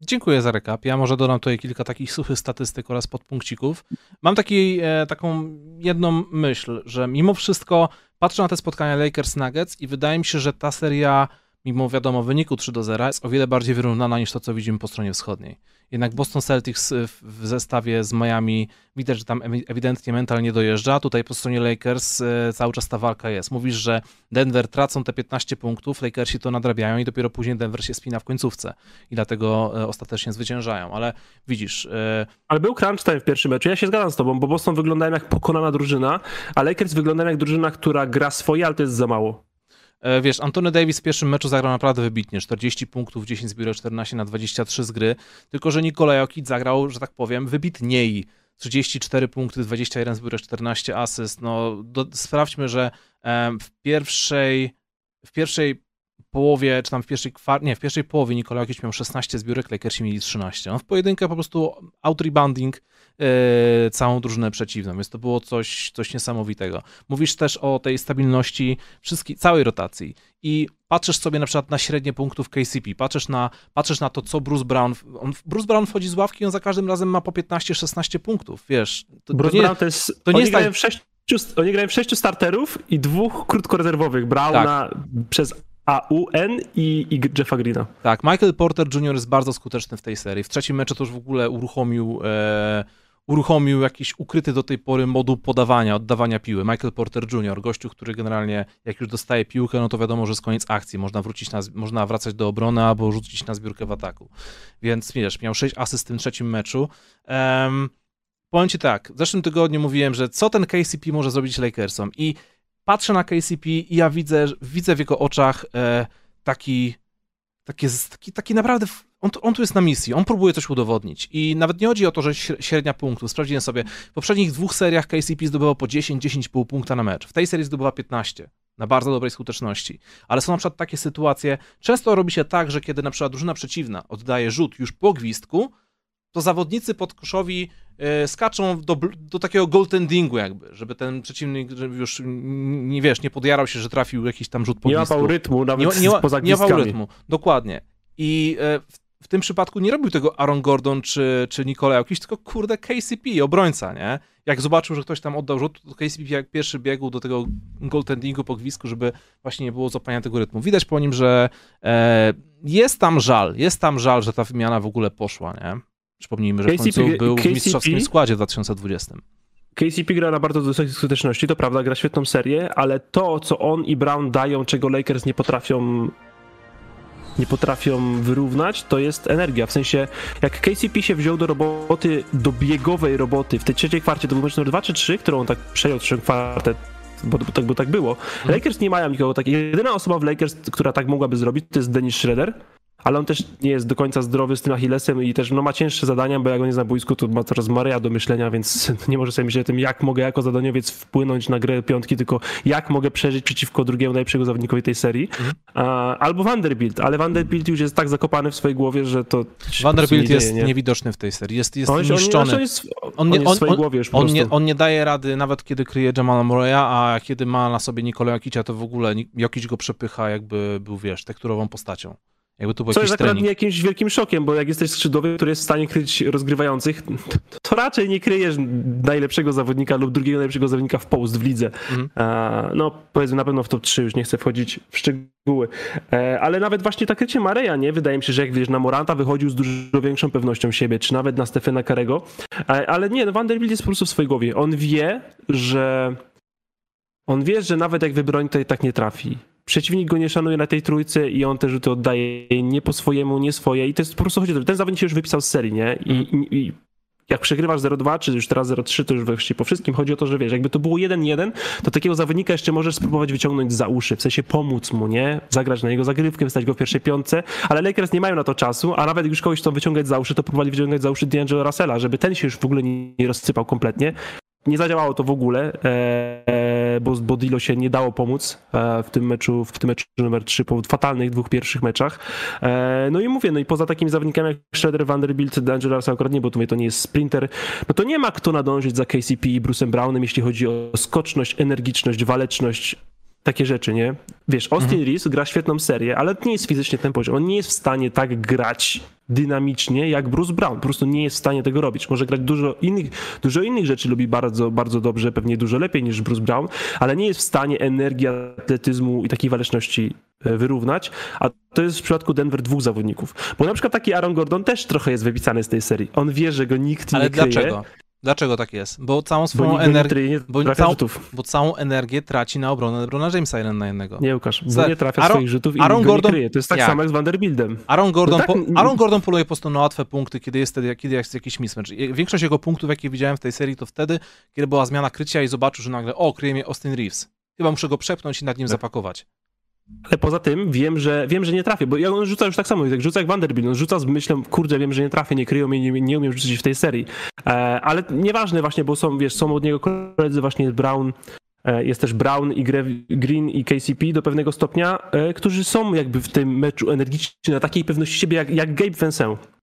Dziękuję za rekap. Ja może dodam tutaj kilka takich suchych statystyk oraz podpunkcików. Mam taki, e, taką jedną myśl, że mimo wszystko patrzę na te spotkania Lakers Nuggets i wydaje mi się, że ta seria mimo wiadomo wyniku 3 do 0, jest o wiele bardziej wyrównana niż to, co widzimy po stronie wschodniej. Jednak Boston Celtics w zestawie z Miami widać, że tam ewidentnie mental nie dojeżdża. Tutaj po stronie Lakers e, cały czas ta walka jest. Mówisz, że Denver tracą te 15 punktów, Lakersi to nadrabiają i dopiero później Denver się spina w końcówce i dlatego e, ostatecznie zwyciężają. Ale widzisz... Ale był crunch time w pierwszym meczu. Ja się zgadzam z tobą, bo Boston wyglądają jak pokonana drużyna, a Lakers wyglądają jak drużyna, która gra swoje, ale to jest za mało. E, wiesz, Antony Davis w pierwszym meczu zagrał naprawdę wybitnie. 40 punktów, 10 zbiórek, 14 na 23 z gry. Tylko, że Nikola Jokic zagrał, że tak powiem, wybitniej. 34 punkty, 21 zbiórek, 14 asyst. No, do, sprawdźmy, że w pierwszej, w pierwszej połowie, czy tam w pierwszej kwar- nie, w pierwszej połowie Nikola Jokic miał 16 zbiórek, Lakersi mieli 13. On w pojedynkę po prostu out-rebounding całą drużynę przeciwną, więc to było coś, coś niesamowitego. Mówisz też o tej stabilności wszystkich, całej rotacji i patrzysz sobie na przykład na średnie punktów KCP, patrzysz na, patrzysz na to, co Bruce Brown, on, Bruce Brown wchodzi z ławki i on za każdym razem ma po 15-16 punktów, wiesz. To, Bruce to nie, Brown to jest, to nie jest tak... w sześciu, oni grają w sześciu starterów i dwóch krótkorezerwowych. Browna tak. przez AUN i, i Jeffa Greena. Tak, Michael Porter Jr. jest bardzo skuteczny w tej serii. W trzecim meczu to już w ogóle uruchomił, e, uruchomił jakiś ukryty do tej pory moduł podawania, oddawania piły. Michael Porter Jr., gościu, który generalnie jak już dostaje piłkę, no to wiadomo, że jest koniec akcji. Można wrócić na, można wracać do obrony albo rzucić na zbiórkę w ataku. Więc wiesz, miał 6 asyst w tym trzecim meczu. Um, powiem ci tak, w zeszłym tygodniu mówiłem, że co ten KCP może zrobić Lakersom i patrzę na KCP i ja widzę, widzę w jego oczach e, taki, taki, taki, taki naprawdę, on, on tu jest na misji, on próbuje coś udowodnić. I nawet nie chodzi o to, że średnia punktów, sprawdziłem sobie, w poprzednich dwóch seriach KCP zdobywał po 10-10,5 punkta na mecz, w tej serii zdobywa 15 na bardzo dobrej skuteczności. Ale są na przykład takie sytuacje, często robi się tak, że kiedy na przykład drużyna przeciwna oddaje rzut już po gwizdku, to zawodnicy podkoszowi e, skaczą do, do takiego goaltendingu jakby, żeby ten przeciwnik żeby już nie wiesz, nie podjarał się, że trafił jakiś tam rzut po Nie łapał rytmu, nawet nie, nie, poza Nie łapał rytmu, dokładnie. I e, w, tym przypadku nie robił tego Aaron Gordon czy, czy Nikola jakiś, tylko kurde KCP, obrońca, nie? Jak zobaczył, że ktoś tam oddał rzut, to KCP jak pierwszy biegł do tego goaltendingu po gwizdku, żeby właśnie nie było złapania tego rytmu. Widać po nim, że e, jest tam żal, jest tam żal, że ta wymiana w ogóle poszła, nie? Przypomnijmy, że KCP, w końcu był KCP, w mistrzowskim składzie w 2020. KCP gra na bardzo wysokiej skuteczności, to prawda, gra świetną serię, ale to, co on i Brown dają, czego Lakers nie potrafią nie potrafią wyrównać, to jest energia. W sensie, jak KCP się wziął do roboty, do biegowej roboty w tej trzeciej kwarcie, to był mecz numer 2 czy 3, którą on tak przejął trzecią kwartę, bo, bo, tak, bo tak było. Mhm. Lakers nie mają nikogo takiego. Jedyna osoba w Lakers, która tak mogłaby zrobić, to jest Dennis Schroeder ale on też nie jest do końca zdrowy z tym Achillesem i też no, ma cięższe zadania, bo jak on jest na boisku, to ma coraz Maria do myślenia, więc nie może sobie myśleć o tym, jak mogę jako zadaniowiec wpłynąć na grę piątki, tylko jak mogę przeżyć przeciwko drugiemu najlepszego zawodnikowi tej serii. Mhm. albo Vanderbilt, ale Vanderbilt już jest tak zakopany w swojej głowie, że to Vanderbilt jest nie? niewidoczny w tej serii, jest, jest on, niszczony. On, jest, on, nie, on, w swojej głowie już on, nie, on nie daje rady, nawet kiedy kryje Jamala Murray'a, a kiedy ma na sobie Nikola Jokicia, to w ogóle Jokic go przepycha jakby był, wiesz, tekturową postacią. Jakby to był Co jest akurat nie jakimś wielkim szokiem, bo jak jesteś skrzydłowy, który jest w stanie kryć rozgrywających, to raczej nie kryjesz najlepszego zawodnika lub drugiego najlepszego zawodnika w post w lidze. Mhm. no powiedzmy na pewno w top 3, już nie chcę wchodzić w szczegóły. E, ale nawet właśnie tak krycie Mareja, nie? Wydaje mi się, że jak wiesz, na Moranta wychodził z dużo większą pewnością siebie, czy nawet na Stefana Karego. E, ale nie, no Vanderbilt jest po prostu w swojej głowie. On wie, że on wie, że nawet jak wybroni, to i tak nie trafi przeciwnik go nie szanuje na tej trójce i on też to oddaje nie po swojemu, nie swoje i to jest po prostu chodzi o to, ten zawodnik się już wypisał z serii, nie? I, mm. i, jak przegrywasz 0-2, czy już teraz 0-3, to już właściwie po wszystkim chodzi o to, że wiesz, jakby to było 1-1, to takiego zawodnika jeszcze możesz spróbować wyciągnąć za uszy, w sensie pomóc mu, nie? Zagrać na jego zagrywkę, wstać go w pierwszej piątce, ale Lakers nie mają na to czasu, a nawet już kogoś chcą wyciągać za uszy, to próbowali wyciągać za uszy D'Angelo Russella, żeby ten się już w ogóle nie, rozsypał kompletnie. Nie zadziałało to w ogóle, e, bo, bo Dilo się nie dało pomóc e, w tym meczu, w tym meczu numer 3 po fatalnych dwóch pierwszych meczach. E, no i mówię, no i poza takimi zawodnikami jak Shredder, Vanderbilt, D'Angelo Russell akurat nie, bo tu to nie jest sprinter, no to nie ma kto nadążyć za KCP i Bruce'em Brownem, jeśli chodzi o skoczność, energiczność, waleczność, takie rzeczy, nie? Wiesz, Austin mhm. Reeves gra świetną serię, ale nie jest fizycznie ten poziom. On nie jest w stanie tak grać dynamicznie jak Bruce Brown. Po prostu nie jest w stanie tego robić. Może grać dużo innych, dużo innych rzeczy lubi bardzo, bardzo dobrze, pewnie dużo lepiej niż Bruce Brown, ale nie jest w stanie energii, atletyzmu i takiej waleczności e, wyrównać, a to jest w przypadku Denver dwóch zawodników. Bo na przykład taki Aaron Gordon też trochę jest wypisany z tej serii. On wie, że go nikt ale nie kryje. Ale dlaczego? Dlaczego tak jest? Bo całą swoją energię. Bo, bo całą energię traci na obronę LeBrona Jamesa jeden na jednego. Nie, Łukasz, bo nie trafia Aaron, swoich rzutów i Aaron Gordon, nie kryje. To jest tak jak? samo jak z Vanderbiltem. Aaron Gordon, no tak, po, Aaron Gordon poluje po prostu na łatwe punkty, kiedy jest, wtedy, kiedy jest jakiś mismatch. Większość jego punktów, jakie widziałem w tej serii, to wtedy, kiedy była zmiana krycia i zobaczył, że nagle, o, kryje mnie Austin Reeves. Chyba muszę go przepnąć i nad nim tak. zapakować. Ale poza tym wiem, że wiem, że nie trafię, bo ja on rzuca już tak samo, jak rzuca jak Vanderbilt, on rzuca z myślą, kurde, wiem, że nie trafię, nie kryją mnie, nie, nie umiem rzucić w tej serii. E, ale nieważne właśnie, bo są, wiesz, są od niego koledzy, właśnie Brown, e, jest też Brown i Green i KCP do pewnego stopnia, e, którzy są jakby w tym meczu energiczni na takiej pewności siebie jak, jak Gabe Vincent.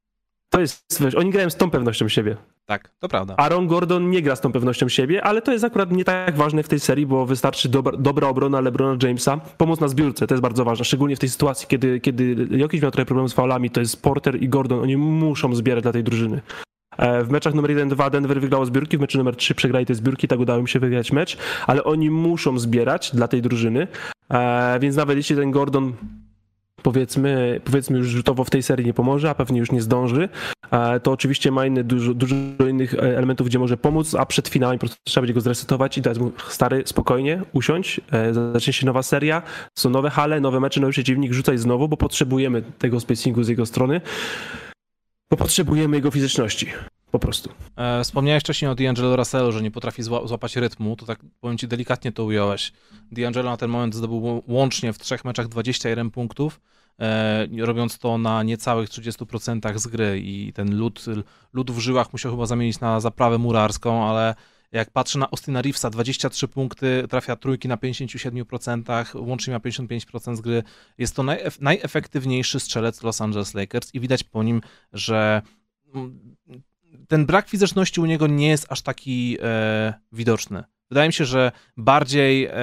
To jest, wiesz, oni grają z tą pewnością siebie. Tak, to prawda. Aaron Gordon nie gra z tą pewnością siebie, ale to jest akurat nie tak ważne w tej serii, bo wystarczy dobra, dobra obrona LeBrona Jamesa, pomoc na zbiórce, to jest bardzo ważne, szczególnie w tej sytuacji, kiedy, kiedy Jokic miał trochę problemów z faulami, to jest Porter i Gordon, oni muszą zbierać dla tej drużyny. E, w meczach numer 1-2 Denver wygrało zbiórki, w meczu numer 3 przegrali te zbiórki, tak udało im się wygrać mecz, ale oni muszą zbierać dla tej drużyny, e, więc nawet jeśli ten Gordon powiedzmy, powiedzmy już rzutowo w tej serii nie pomoże, a pewnie już nie zdąży, e, to oczywiście ma inne, dużo, dużo innych e, elementów, gdzie może pomóc, a przed finałem po prostu trzeba będzie go zresetować i dać mu stary, spokojnie, usiąść, e, zacznie się nowa seria, są nowe hale, nowe mecze, nowy przeciwnik, rzucaj znowu, bo potrzebujemy tego spacingu z jego strony, bo potrzebujemy jego fizyczności. Po prostu. Wspomniałeś wcześniej o D'Angelo Russellu, że nie potrafi złapać rytmu, to tak powiem ci delikatnie to ująłeś. D'Angelo na ten moment zdobył łącznie w trzech meczach 21 punktów, robiąc to na niecałych 30% z gry i ten lód, lód w żyłach musiał chyba zamienić na zaprawę murarską, ale jak patrzę na Austina Reevesa, 23 punkty, trafia trójki na 57%, łącznie ma 55% z gry. Jest to najef najefektywniejszy strzelec Los Angeles Lakers i widać po nim, że mm, ten brak fizyczności u niego nie jest aż taki e, widoczny. Wydaje mi się, że bardziej e,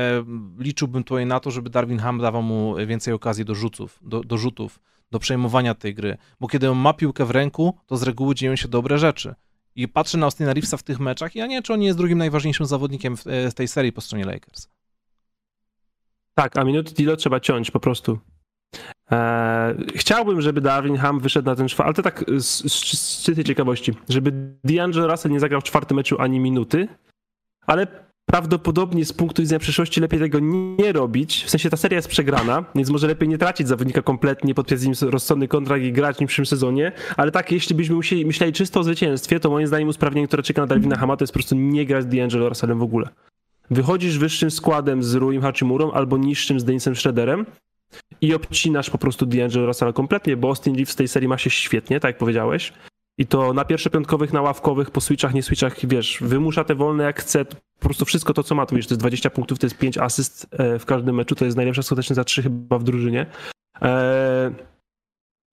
liczyłbym tutaj na to, żeby Darwin Ham dawał mu więcej okazji do rzutów, do, do rzutów, do przejmowania tej gry, bo kiedy on ma piłkę w ręku, to z reguły dzieją się dobre rzeczy. I patrzę na Austina Reevesa w tych meczach i ja nie wiem, czy on jest drugim najważniejszym zawodnikiem w, e, tej serii po stronie Lakers. Tak, a minuty Dilo trzeba ciąć po prostu. Eee, chciałbym, żeby Darwin Ham wyszedł na ten czwarty, ale to tak z, z, z czystej ciekawości, żeby D'Angelo Russell nie zagrał w czwartym meczu ani minuty, ale prawdopodobnie z punktu widzenia przyszłości lepiej tego nie robić. W sensie ta seria jest przegrana, więc może lepiej nie tracić zawodnika kompletnie, podpisać rozsądny kontrakt i grać w nim w przyszłym sezonie, ale tak, jeśli byśmy musieli, myśleli czysto o zwycięstwie, to moim zdaniem usprawnienie, które czeka na Darwina Hama, to jest po prostu nie grać z D'Angelo Russellem w ogóle. Wychodzisz wyższym składem z Ruim Hachimurą albo niższym z Denisem Schroederem i obcinasz po prostu D'Angelo Russella kompletnie, bo Austin Reeves w tej serii ma się świetnie, tak jak powiedziałeś. I to na pierwszopiątkowych, na ławkowych, po switchach, nie switchach, wiesz, wymusza te wolne jak chce, po prostu wszystko to, co ma, tu wiesz, to jest 20 punktów, to jest 5 asyst e, w każdym meczu, to jest najlepsza skuteczność za 3 chyba w drużynie. E,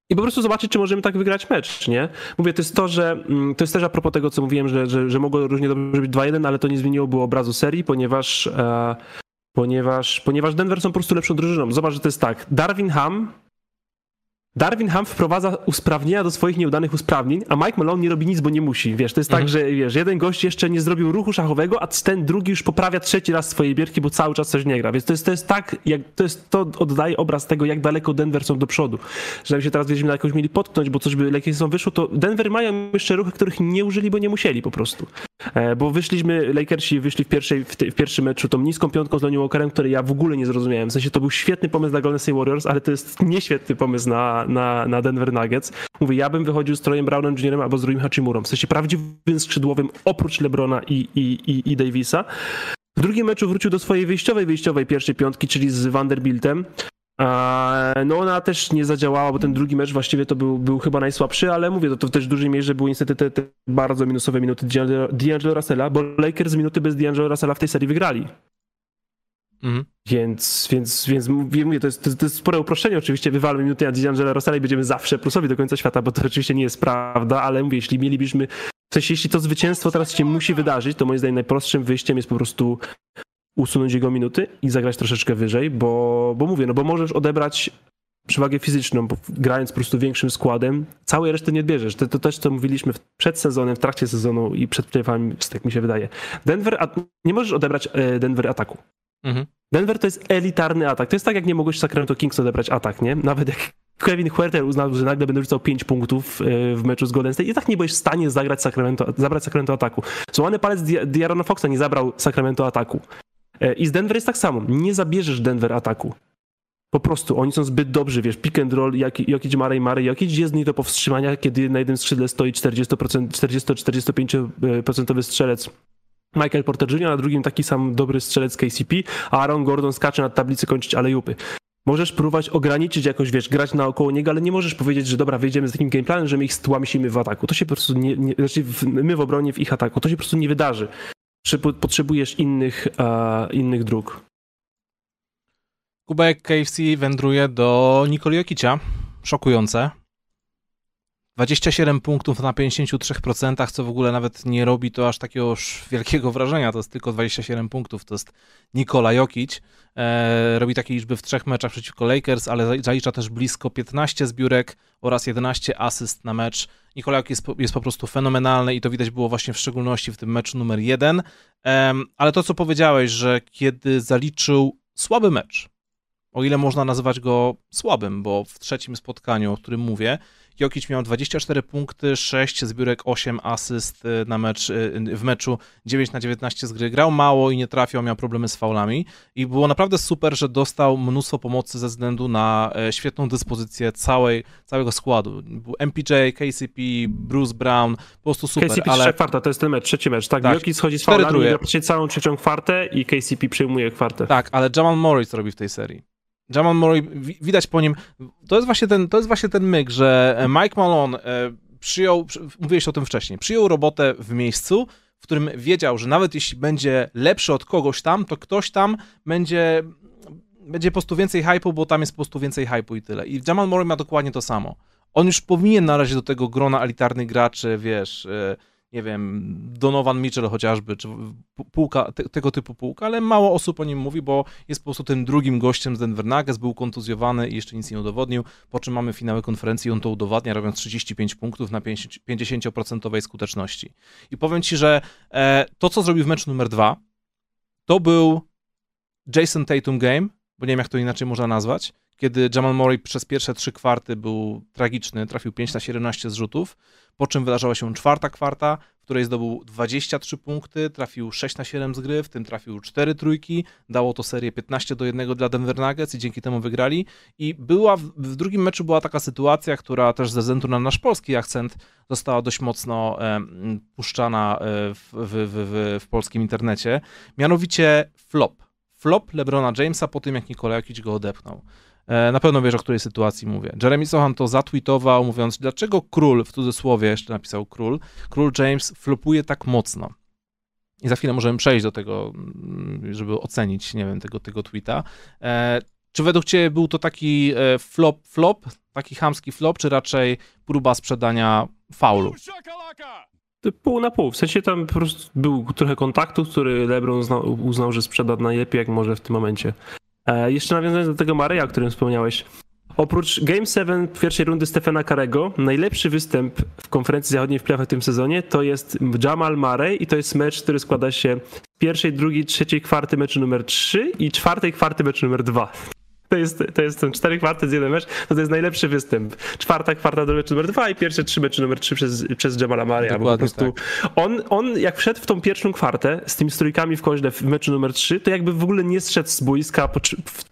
I po prostu zobaczyć, czy możemy tak wygrać mecz, nie? Mówię, to jest to, że mm, to jest też a propos tego, co mówiłem, że, że, że mogło różnie dobrze być 2-1, ale to nie zmieniłoby obrazu serii, ponieważ e, ponieważ, ponieważ Denver są po prostu lepszą drużyną. Zobacz, że to jest tak. Darwin Ham Darwin Ham wprowadza usprawnienia do swoich nieudanych usprawnień, a Mike Malone nie robi nic, bo nie musi. Wiesz, to jest tak, mhm. tak, że wiesz, jeden gość jeszcze nie zrobił ruchu szachowego, a ten drugi już poprawia trzeci raz swoje bierki, bo cały czas coś nie gra. Więc to jest, to jest tak, jak, to, jest, to oddaje obraz tego, jak daleko Denver są do przodu. Że się teraz wiedzieli na jakąś mieli potknąć, bo coś by są wyszło, to Denver mają jeszcze ruchy, których nie użyli, bo nie musieli po prostu. E, bo wyszliśmy, Lakersi wyszli w, pierwszej, w, te, w pierwszym meczu tą niską piątką z Lonnie Walkerem, który ja w ogóle nie zrozumiałem. W sensie to był świetny pomysł na Golden State Warriors, ale to jest nieświetny pomysł na, na, na Denver Nuggets. Mówię, ja bym wychodził z Trojem Brownem Jr. albo z Ruim Hachimurą. W sensie prawdziwym skrzydłowym oprócz LeBrona i, i, i, i Davisa. W drugim meczu wrócił do swojej wyjściowej, wyjściowej pierwszej piątki, czyli z Vanderbiltem. No ona też nie zadziałała, bo ten drugi mecz właściwie to był, był chyba najsłabszy, ale mówię, to, to też w dużej mierze były niestety te, te bardzo minusowe minuty D'Angelo Russella, bo Lakers minuty bez D'Angelo Russella w tej serii wygrali. Mhm. Więc, więc, więc mówię, to jest, to, jest spore uproszczenie oczywiście, wywalmy minuty na D'Angelo Russella i będziemy zawsze plusowi do końca świata, bo to oczywiście nie jest prawda, ale mówię, jeśli mielibyśmy, w sensie jeśli to zwycięstwo teraz się musi wydarzyć, to moim zdaniem najprostszym wyjściem jest po prostu usunąć jego minuty i zagrać troszeczkę wyżej, bo, bo mówię, no bo możesz odebrać przewagę fizyczną, grając po prostu większym składem, całej reszty nie odbierzesz. To, to też, co mówiliśmy przed sezonem, w trakcie sezonu i przed playoffami, tak mi się wydaje. Denver, nie możesz odebrać e, Denver ataku. Mhm. Denver to jest elitarny atak. To jest tak, jak nie mogłeś Sacramento Kings odebrać atak, nie? Nawet jak Kevin Huerter uznał, że nagle będę rzucał 5 punktów e, w meczu z Golden State i tak nie byłeś w stanie zagrać Sacramento, zabrać Sacramento ataku. Złamany palec Diarona Foxa nie zabrał Sacramento ataku. E, I z Denver jest tak samo. Nie zabierzesz Denver ataku. Po prostu oni są zbyt dobrzy, wiesz, pick and roll, Jokic, Murray, Murray, Jokic jest nie do powstrzymania, kiedy na jednym skrzydle stoi 40-45% strzelec Michael Porter Jr., a na drugim taki sam dobry strzelec KCP, a Aaron Gordon skacze na tablicy kończyć alejupy. Możesz próbować ograniczyć jakoś, wiesz, grać naokoło niego, ale nie możesz powiedzieć, że dobra, wyjdziemy z takim gameplanem, że my ich stłamsimy w ataku. To się po prostu nie, nie znaczy my w obronie w ich ataku. To się po prostu nie wydarzy potrzebujesz innych, uh, innych dróg. Kubek KFC wędruje do Nikoli Jokicia. Szokujące. 27 punktów na 53%, co w ogóle nawet nie robi to aż takiego wielkiego wrażenia. To jest tylko 27 punktów. To jest Nikola Jokic. E, robi takie liczby w trzech meczach przeciwko Lakers, ale zalicza też blisko 15 zbiórek oraz 11 asyst na mecz. Nikola Jokic jest, jest po prostu fenomenalny i to widać było właśnie w szczególności w tym meczu numer jeden. E, ale to, co powiedziałeś, że kiedy zaliczył słaby mecz, o ile można nazywać go słabym, bo w trzecim spotkaniu, o którym mówię, Jokic miał 24 punkty, 6 zbiórek, 8 asyst y, na mecz, y, w meczu, 9 na 19 z gry. Grał mało i nie trafiał, miał problemy z faulami i było naprawdę super, że dostał mnóstwo pomocy ze względu na e, świetną dyspozycję całej, całego składu. Był MPJ, KCP, Bruce Brown, po prostu super. KCP ale... kwarta, to jest ten mecz, trzeci mecz, tak? tak Jokic schodzi z faulami, całą trzecią kwartę i KCP przejmuje kwartę. Tak, ale Jamal Morris robi w tej serii. Jamal Murray, widać po nim, to jest właśnie ten, to jest właśnie ten myk, że e, Mike Malone e, przyjął, mówiłeś o tym wcześniej, przyjął robotę w miejscu, w którym wiedział, że nawet jeśli będzie lepszy od kogoś tam, to ktoś tam będzie, będzie po prostu więcej hypu, bo tam jest po prostu więcej hypu i tyle. I Jamal Murray ma dokładnie to samo. On już powinien należeć do tego grona elitarnych graczy, wiesz, e, nie wiem, Donovan Mitchell chociażby, czy półka, te, tego typu półka, ale mało osób o nim mówi, bo jest po prostu tym drugim gościem z Denver Nuggets, był kontuzjowany i jeszcze nic nie udowodnił, po czym mamy finały konferencji i on to udowadnia, robiąc 35 punktów na 50% skuteczności. I powiem Ci, że e, to, co zrobił w meczu numer dwa, to był Jason Tatum game, bo nie wiem, jak to inaczej można nazwać, kiedy Jamal Murray przez pierwsze trzy kwarty był tragiczny, trafił 5 na 17 zrzutów, po czym wydarzała się czwarta kwarta, w której zdobył 23 punkty, trafił 6 na 7 z gry, w tym trafił 4 trójki, dało to serię 15 do 1 dla Denver Nuggets i dzięki temu wygrali. I była w, drugim meczu była taka sytuacja, która też ze względu na nasz polski akcent została dość mocno e, puszczana w, w, w, w polskim internecie, mianowicie flop. Flop LeBrona Jamesa po tym, jak Nikola Jokic go odepchnął. E, na pewno wiesz, o której sytuacji mówię. Jeremy Sohan to zatweetował, mówiąc, dlaczego król, w cudzysłowie jeszcze napisał król, król James flopuje tak mocno. I za chwilę możemy przejść do tego, mm, żeby ocenić, nie wiem, tego, tego tweeta. E, czy według Ciebie był to taki e, flop, flop, taki chamski flop, czy raczej próba sprzedania faulu? Pół na pół. W sensie tam po prostu był trochę kontaktu, który LeBron uznał, uznał że sprzeda najlepiej, jak może w tym momencie. E, jeszcze nawiązując do tego Mareja, o którym wspomniałeś. Oprócz Game 7 pierwszej rundy Stefana Karego, najlepszy występ w konferencji zachodniej w playoffach w tym sezonie to jest Jamal Murray i to jest mecz, który składa się z pierwszej, drugiej, trzeciej kwarty meczu numer 3 i czwartej kwarty meczu numer 2. To jest, to jest ten cztery kwarty z jeden mecz, to, to jest najlepszy występ. Czwarta kwarta do meczu numer dwa i pierwsze trzy mecze numer trzy przez, przez Jamala Maria. Po prostu tak. on, on jak wszedł w tą pierwszą kwartę z tymi strójkami w koźle w meczu numer trzy, to jakby w ogóle nie zszedł z boiska po,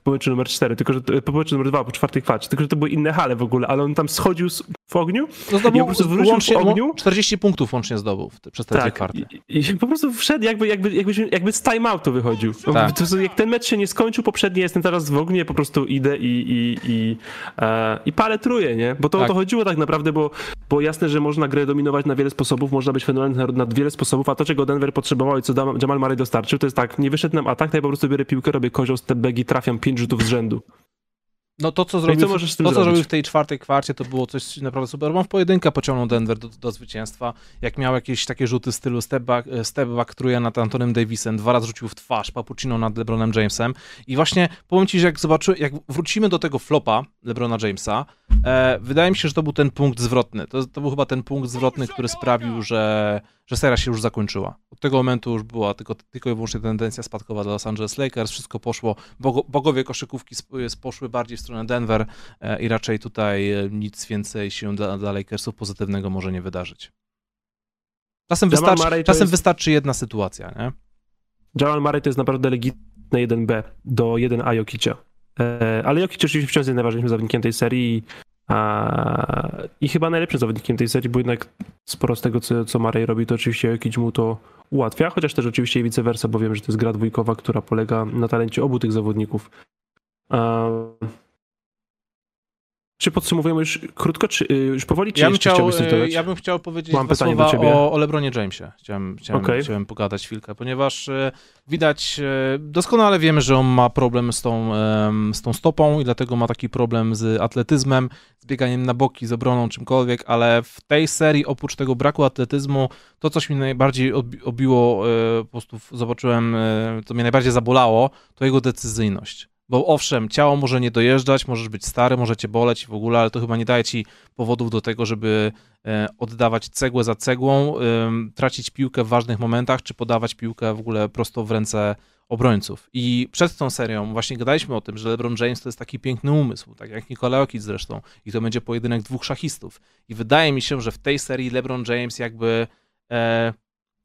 po meczu numer cztery, tylko że po meczu numer dwa, po czwartej kwarcie, tylko że to były inne hale w ogóle, ale on tam schodził w ogniu no zdobył, i po prostu wrócił w ogniu. 40 punktów łącznie zdobył przez te tak, kwarty. I, I, po prostu wszedł jakby, jakby, jakby, jakby z timeoutu wychodził. Tak. jak ten mecz się nie skończył poprzedni, jestem teraz w ogniu, po prostu idę i, i, i, e, i parę truje, nie? Bo to tak. o to chodziło tak naprawdę, bo, bo jasne, że można grę dominować na wiele sposobów, można być fenomenalny na, na wiele sposobów, a to, czego Denver potrzebował i co Jamal Murray dostarczył, to jest tak, nie wyszedł nam atak, to ja po prostu biorę piłkę, robię kozioł, step back i trafiam pięć rzutów z rzędu. No to, co zrobił, no co, to, co zrobił w tej czwartej kwarcie, to było coś naprawdę super. On w pojedynkę pociągnął Denver do, do zwycięstwa. Jak miał jakieś takie rzuty stylu step back, e, step back truje nad Antonem Davisem, dwa razy rzucił w twarz Papuccino nad LeBronem Jamesem. I właśnie powiem ci, że jak zobaczyłem, jak wrócimy do tego flopa LeBrona Jamesa, e, wydaje mi się, że to był ten punkt zwrotny. To, to był chyba ten punkt zwrotny, który sprawił, że że seria się już zakończyła. Od tego momentu już była tylko, tylko i wyłącznie tendencja spadkowa dla Los Angeles Lakers, wszystko poszło, bogo, bogowie koszykówki poszły bardziej w stronę Denver e, i raczej tutaj e, nic więcej się dla, dla Lakersów pozytywnego może nie wydarzyć. Czasem, wystarczy, czasem jest... wystarczy jedna sytuacja, nie? Jamal Murray to jest naprawdę legitne 1B do 1A Jokicia. E, ale Jokic oczywiście wciąż jest najważniejszym zawodnikiem tej serii i chyba najlepszym zawodnikiem tej serii, bo jednak sporo z tego, co, co Marej robi, to oczywiście jakiś mu to ułatwia, chociaż też oczywiście i vice versa, bo wiem, że to jest gra dwójkowa, która polega na talencie obu tych zawodników. Czy podsumowujemy już krótko, czy y, już powoli, czy ja bym chciał, y, Ja bym chciał powiedzieć Mam pytanie do ciebie. O, o LeBronie Jamesie. Chciałem, chciałem, okay. chciałem pogadać chwilkę, ponieważ y, widać, doskonale wiemy, że on ma problem z tą, z tą stopą i dlatego ma taki problem z atletyzmem, z bieganiem na boki, z obroną, czymkolwiek, ale w tej serii oprócz tego braku atletyzmu, to coś mi najbardziej obiło, po prostu zobaczyłem, to mnie najbardziej zabolało, to jego decyzyjność bo owszem, ciało może nie dojeżdżać, możesz być stary, może cię boleć w ogóle, ale to chyba nie daje ci powodów do tego, żeby e, oddawać cegłę za cegłą, tracić piłkę w ważnych momentach, czy podawać piłkę w ogóle prosto w ręce obrońców. I przed tą serią właśnie gadaliśmy o tym, że LeBron James to jest taki piękny umysł, tak jak Nikola Jokic zresztą, i to będzie pojedynek dwóch szachistów. I wydaje mi się, że w tej serii LeBron James jakby e,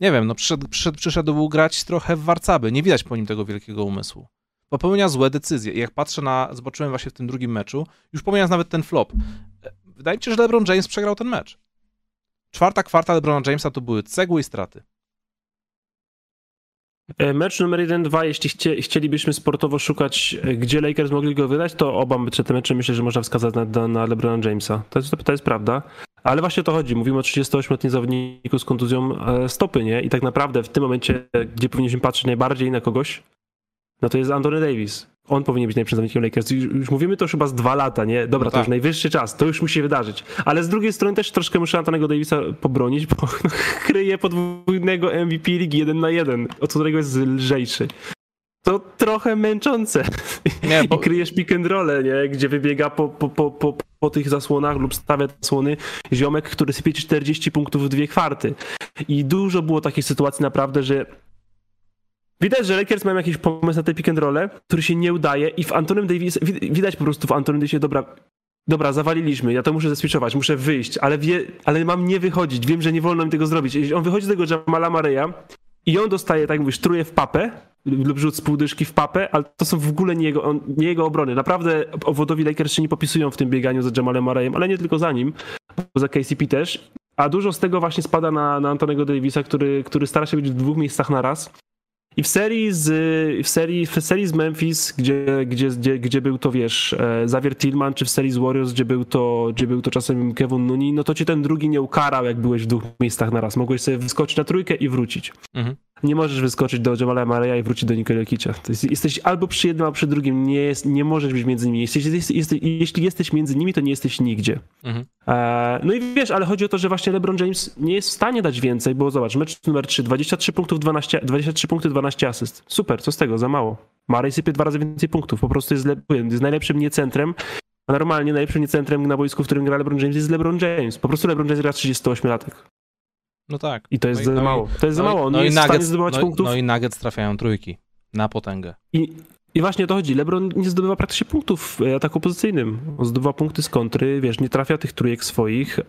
nie wiem, no przyszedł, przyszedł, przyszedł grać trochę w warcaby. Nie widać po nim tego wielkiego umysłu popełnia złe decyzje. I jak patrzę na, zobaczyłem właśnie w tym drugim meczu, już pomijając nawet ten flop, e, wydaje mi się, że LeBron James przegrał ten mecz. Czwarta kwarta LeBrona Jamesa to były cegły i straty. E, mecz numer 1-2, jeśli chcie, chcielibyśmy sportowo szukać, e, gdzie Lakers mogli go wydać, to oba te mecze myślę, że można wskazać na, na LeBrona Jamesa. To jest, to jest prawda. Ale właśnie o to chodzi. Mówimy o 38-letnim zawodniku z kontuzją stopy, nie? I tak naprawdę w tym momencie, gdzie powinniśmy patrzeć najbardziej na kogoś, no to jest Anthony Davis. On powinien być najlepszym zawodnikiem Lakers. Już mówimy to już chyba z dwa lata, nie? Dobra, no tak. to już najwyższy czas, to już musi się wydarzyć. Ale z drugiej strony też troszkę muszę Antonego Davisa pobronić, bo kryje podwójnego MVP ligi jeden na jeden, od którego jest lżejszy. To trochę męczące. Nie, bo... I kryjesz pick and roll, nie? Gdzie wybiega po, po, po, po, po tych zasłonach lub stawia zasłony ziomek, który sypie 40 punktów w dwie kwarty. I dużo było takich sytuacji naprawdę, że Widać, że Lakers mają jakiś pomysł na te pick and roll, który się nie udaje i w Antonym Davis, widać po prostu w Antonym Davisie, dobra, dobra, zawaliliśmy, ja to muszę zeswitchować, muszę wyjść, ale, wie, ale mam nie wychodzić, wiem, że nie wolno mi tego zrobić. Jeśli on wychodzi z tego Jamala Mareya i on dostaje, tak mówisz, truje w papę lub rzut z półdyszki w papę, ale to są w ogóle nie jego, on, nie jego obrony. Naprawdę owodowi Lakers się nie popisują w tym bieganiu za Jamalem Mareyem, ale nie tylko za nim, bo za KCP też. A dużo z tego właśnie spada na, na Antonego Davisa, który, który stara się być w dwóch miejscach na raz. I w serii z, w serii, w serii z Memphis, gdzie, gdzie, gdzie, gdzie był to, wiesz, e, Xavier Tillman, czy w serii z Warriors, gdzie był to, gdzie był to czasem Kevin Nuni, no to ci ten drugi nie ukarał, jak byłeś w dwóch miejscach na raz. Mogłeś sobie wyskoczyć na trójkę i wrócić. Mhm. Nie możesz wyskoczyć do Jamala Mareya i wrócić do Nikola Jokicia. Jesteś albo przy jednym, albo przy drugim. Nie, jest, nie możesz być między nimi. Jesteś, jesteś, jeśli jesteś między nimi, to nie jesteś nigdzie. Mhm. E, no i wiesz, ale chodzi o to, że właśnie LeBron James nie jest w stanie dać więcej, bo zobacz, mecz numer 3, 23 punktów, 12, 23 punkty, 12 asyst. Super, co z tego, za mało. Marej sypie dwa razy więcej punktów, po prostu jest, jest najlepszym niecentrem, a normalnie najlepszym niecentrem na boisku, w którym gra LeBron James jest LeBron James. Po prostu LeBron James gra 38 latek. No tak. I to jest no za no mało. To jest no za mało. On no jest nuggets, w stanie zdobywać no, punktów. No i Nuggets trafiają trójki na potęgę. I, I właśnie o to chodzi. LeBron nie zdobywa praktycznie punktów w ataku pozycyjnym. On zdobywa punkty z kontry, wiesz, nie trafia tych trójek swoich. E,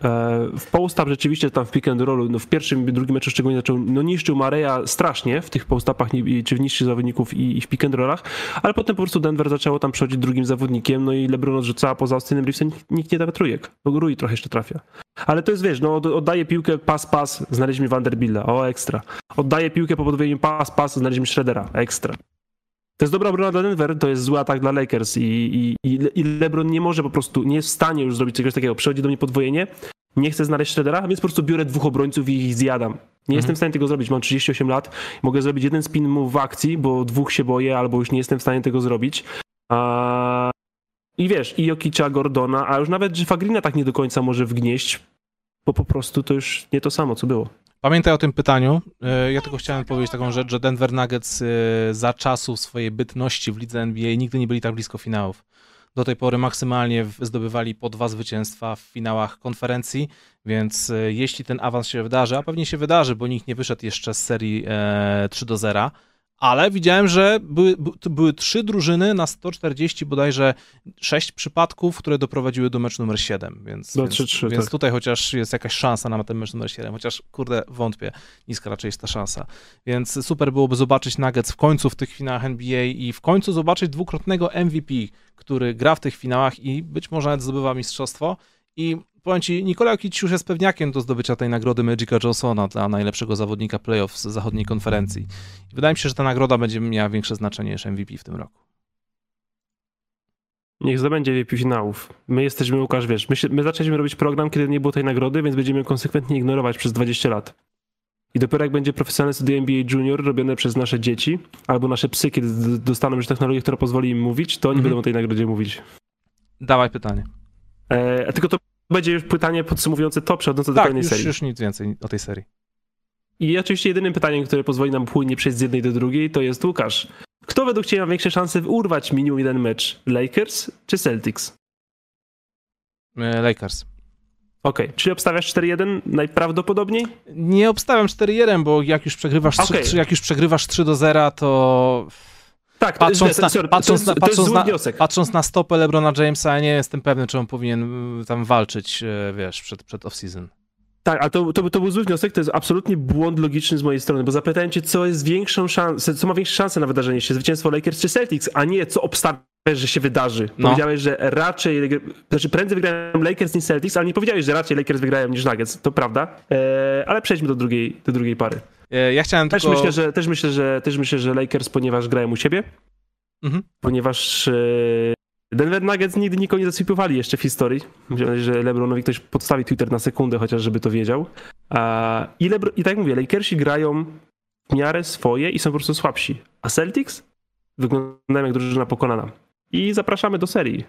w post-up rzeczywiście tam w pick and rollu, no w pierwszym, drugim meczu szczególnie zaczął, no niszczył Mareja strasznie w tych post-upach czy w niższych zawodników i, i w pick and rollach, ale potem po prostu Denver zaczęło tam przechodzić drugim zawodnikiem, no i LeBron odrzucała poza Austinem Reevesem, nikt nie daje trójek. No Rui trochę jeszcze trafia. Ale to jest, wiesz, no oddaje piłkę, pas, pas, znaleźliśmy Vanderbilla, o ekstra. Oddaje piłkę po podwojeniu pas, pas, znaleźliśmy Schroedera, ekstra. To jest dobra obrona dla Denver, to jest zły atak dla Lakers i, i, i LeBron nie może po prostu, nie jest w stanie już zrobić czegoś takiego. Przychodzi do mnie podwojenie, nie chcę znaleźć Shreddera, więc po prostu biorę dwóch obrońców i ich zjadam. Nie mhm. jestem w stanie tego zrobić, mam 38 lat, mogę zrobić jeden spin move w akcji, bo dwóch się boję, albo już nie jestem w stanie tego zrobić. A... I wiesz, i Jokicza, Gordona, a już nawet Fagrina tak nie do końca może wgnieść, bo po prostu to już nie to samo, co było. Pamiętaj o tym pytaniu. E, ja tylko chciałem powiedzieć taką rzecz, że Denver Nuggets e, za czasów swojej bytności w lidze NBA nigdy nie byli tak blisko finałów. Do tej pory maksymalnie zdobywali po dwa zwycięstwa w finałach konferencji, więc e, jeśli ten awans się wydarzy, a pewnie się wydarzy, bo nikt nie wyszedł jeszcze z serii 3 do 0, ale widziałem, że były, były trzy drużyny na 140 bodajże 6 przypadków, które doprowadziły do meczu numer 7, więc, no, więc, 3, 3, więc tak. tutaj chociaż jest jakaś szansa na ten mecz numer 7, chociaż kurde wątpię, niska raczej jest ta szansa. Więc super byłoby zobaczyć Nuggets w końcu w tych finałach NBA i w końcu zobaczyć dwukrotnego MVP, który gra w tych finałach i być może nawet zdobywa mistrzostwo i powiem ci, Nikola Jokic już jest pewniakiem do zdobycia tej nagrody Magica Johnsona dla najlepszego zawodnika playoff z zachodniej konferencji. wydaje mi się, że ta nagroda będzie miała większe znaczenie niż MVP w tym roku. Niech zdobędzie MVP finałów. My jesteśmy, Łukasz, wiesz, my, się, my zaczęliśmy robić program, kiedy nie było tej nagrody, więc będziemy ją konsekwentnie ignorować przez 20 lat. I dopiero jak będzie profesjonalne studia NBA Junior robione przez nasze dzieci albo nasze psy, kiedy dostaną już technologię, która pozwoli im mówić, to oni mhm. będą o tej nagrodzie mówić. Dawaj pytanie. E, tylko to będzie już pytanie podsumowujące to, przechodzące do tak, kolejnej już, serii. już nic więcej o tej serii. I oczywiście jedynym pytaniem, które pozwoli nam płynnie przejść z jednej do drugiej, to jest Łukasz. Kto według Ciebie ma większe szanse urwać minimum jeden mecz? Lakers czy Celtics? E, Lakers. Okej, okay. czyli obstawiasz 4-1 najprawdopodobniej? Nie obstawiam 4-1, bo jak już przegrywasz, okay. 3, jak już przegrywasz 3 do 0, to tak, patrząc, na, patrząc, na, patrząc, na, patrząc na stopę LeBrona Jamesa, ja nie jestem pewny, czy on powinien mm, tam walczyć, e, wiesz, przed, przed off-season. Tak, ale to, to, to był zły wniosek, to jest absolutnie błąd logiczny z mojej strony, bo zapytałem cię, co jest większą szansą, co ma większe szanse na wydarzenie się, zwycięstwo Lakers czy Celtics, a nie co obstawiasz, że się wydarzy. No. Powiedziałeś, że raczej, znaczy prędzej wygrają Lakers niż Celtics, ale nie powiedziałeś, że raczej Lakers wygrają niż Nuggets, to prawda, eee, ale przejdźmy do drugiej, do drugiej pary. E, ja chciałem też tylko... Myślę, że, też, myślę, że, też myślę, że Lakers, ponieważ grają u siebie, mhm. ponieważ e, Denver Nuggets nigdy nikogo nie zasypowali jeszcze w historii. Myślę, że LeBronowi ktoś podstawi Twitter na sekundę, chociaż żeby to wiedział. I, Lebron, I tak jak mówię, Lakersi grają w miarę swoje i są po prostu słabsi. A Celtics wyglądają jak drużyna pokonana. I zapraszamy do serii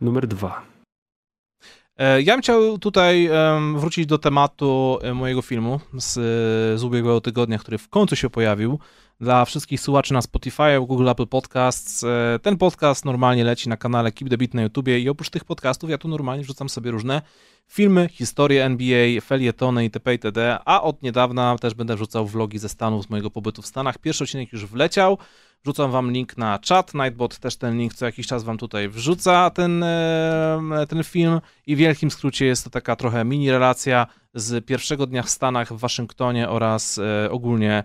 numer dwa. E, ja bym chciał tutaj wrócić do tematu e, mojego filmu z, z ubiegłego tygodnia, który w końcu się pojawił. Dla wszystkich słuchaczy na Spotify, Google, Apple Podcasts. E, ten podcast normalnie leci na kanale Keep the Beat na YouTubie i oprócz tych podcastów ja tu normalnie wrzucam sobie różne filmy, historie NBA, felietony itp. itd. A od niedawna też będę wrzucał vlogi ze Stanów, z mojego pobytu w Stanach. Pierwszy odcinek już wleciał. Wrzucam wam link na czat. Nightbot też ten link co jakiś czas wam tutaj wrzuca ten, e, ten film. I w wielkim skrócie jest to taka trochę mini relacja z pierwszego dnia w Stanach, w Waszyngtonie oraz e, ogólnie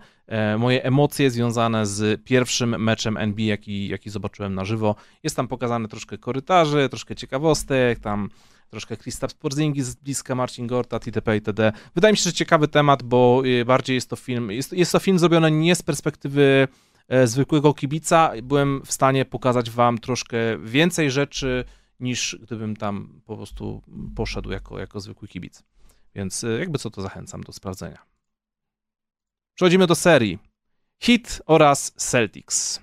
moje emocje związane z pierwszym meczem NBA, jaki, jaki zobaczyłem na żywo. Jest tam pokazane troszkę korytarzy, troszkę ciekawostek, tam troszkę Kristaps Porzingis z bliska, Marcin Gortat itp. itd. Wydaje mi się, że ciekawy temat, bo bardziej jest to film, jest, jest to film zrobiony nie z perspektywy E, zwykłego kibica byłem w stanie pokazać wam troszkę więcej rzeczy niż gdybym tam po prostu poszedł jako, jako zwykły kibic. Więc e, jakby co to zachęcam do sprawdzenia. Przechodzimy do serii. Hit oraz Celtics.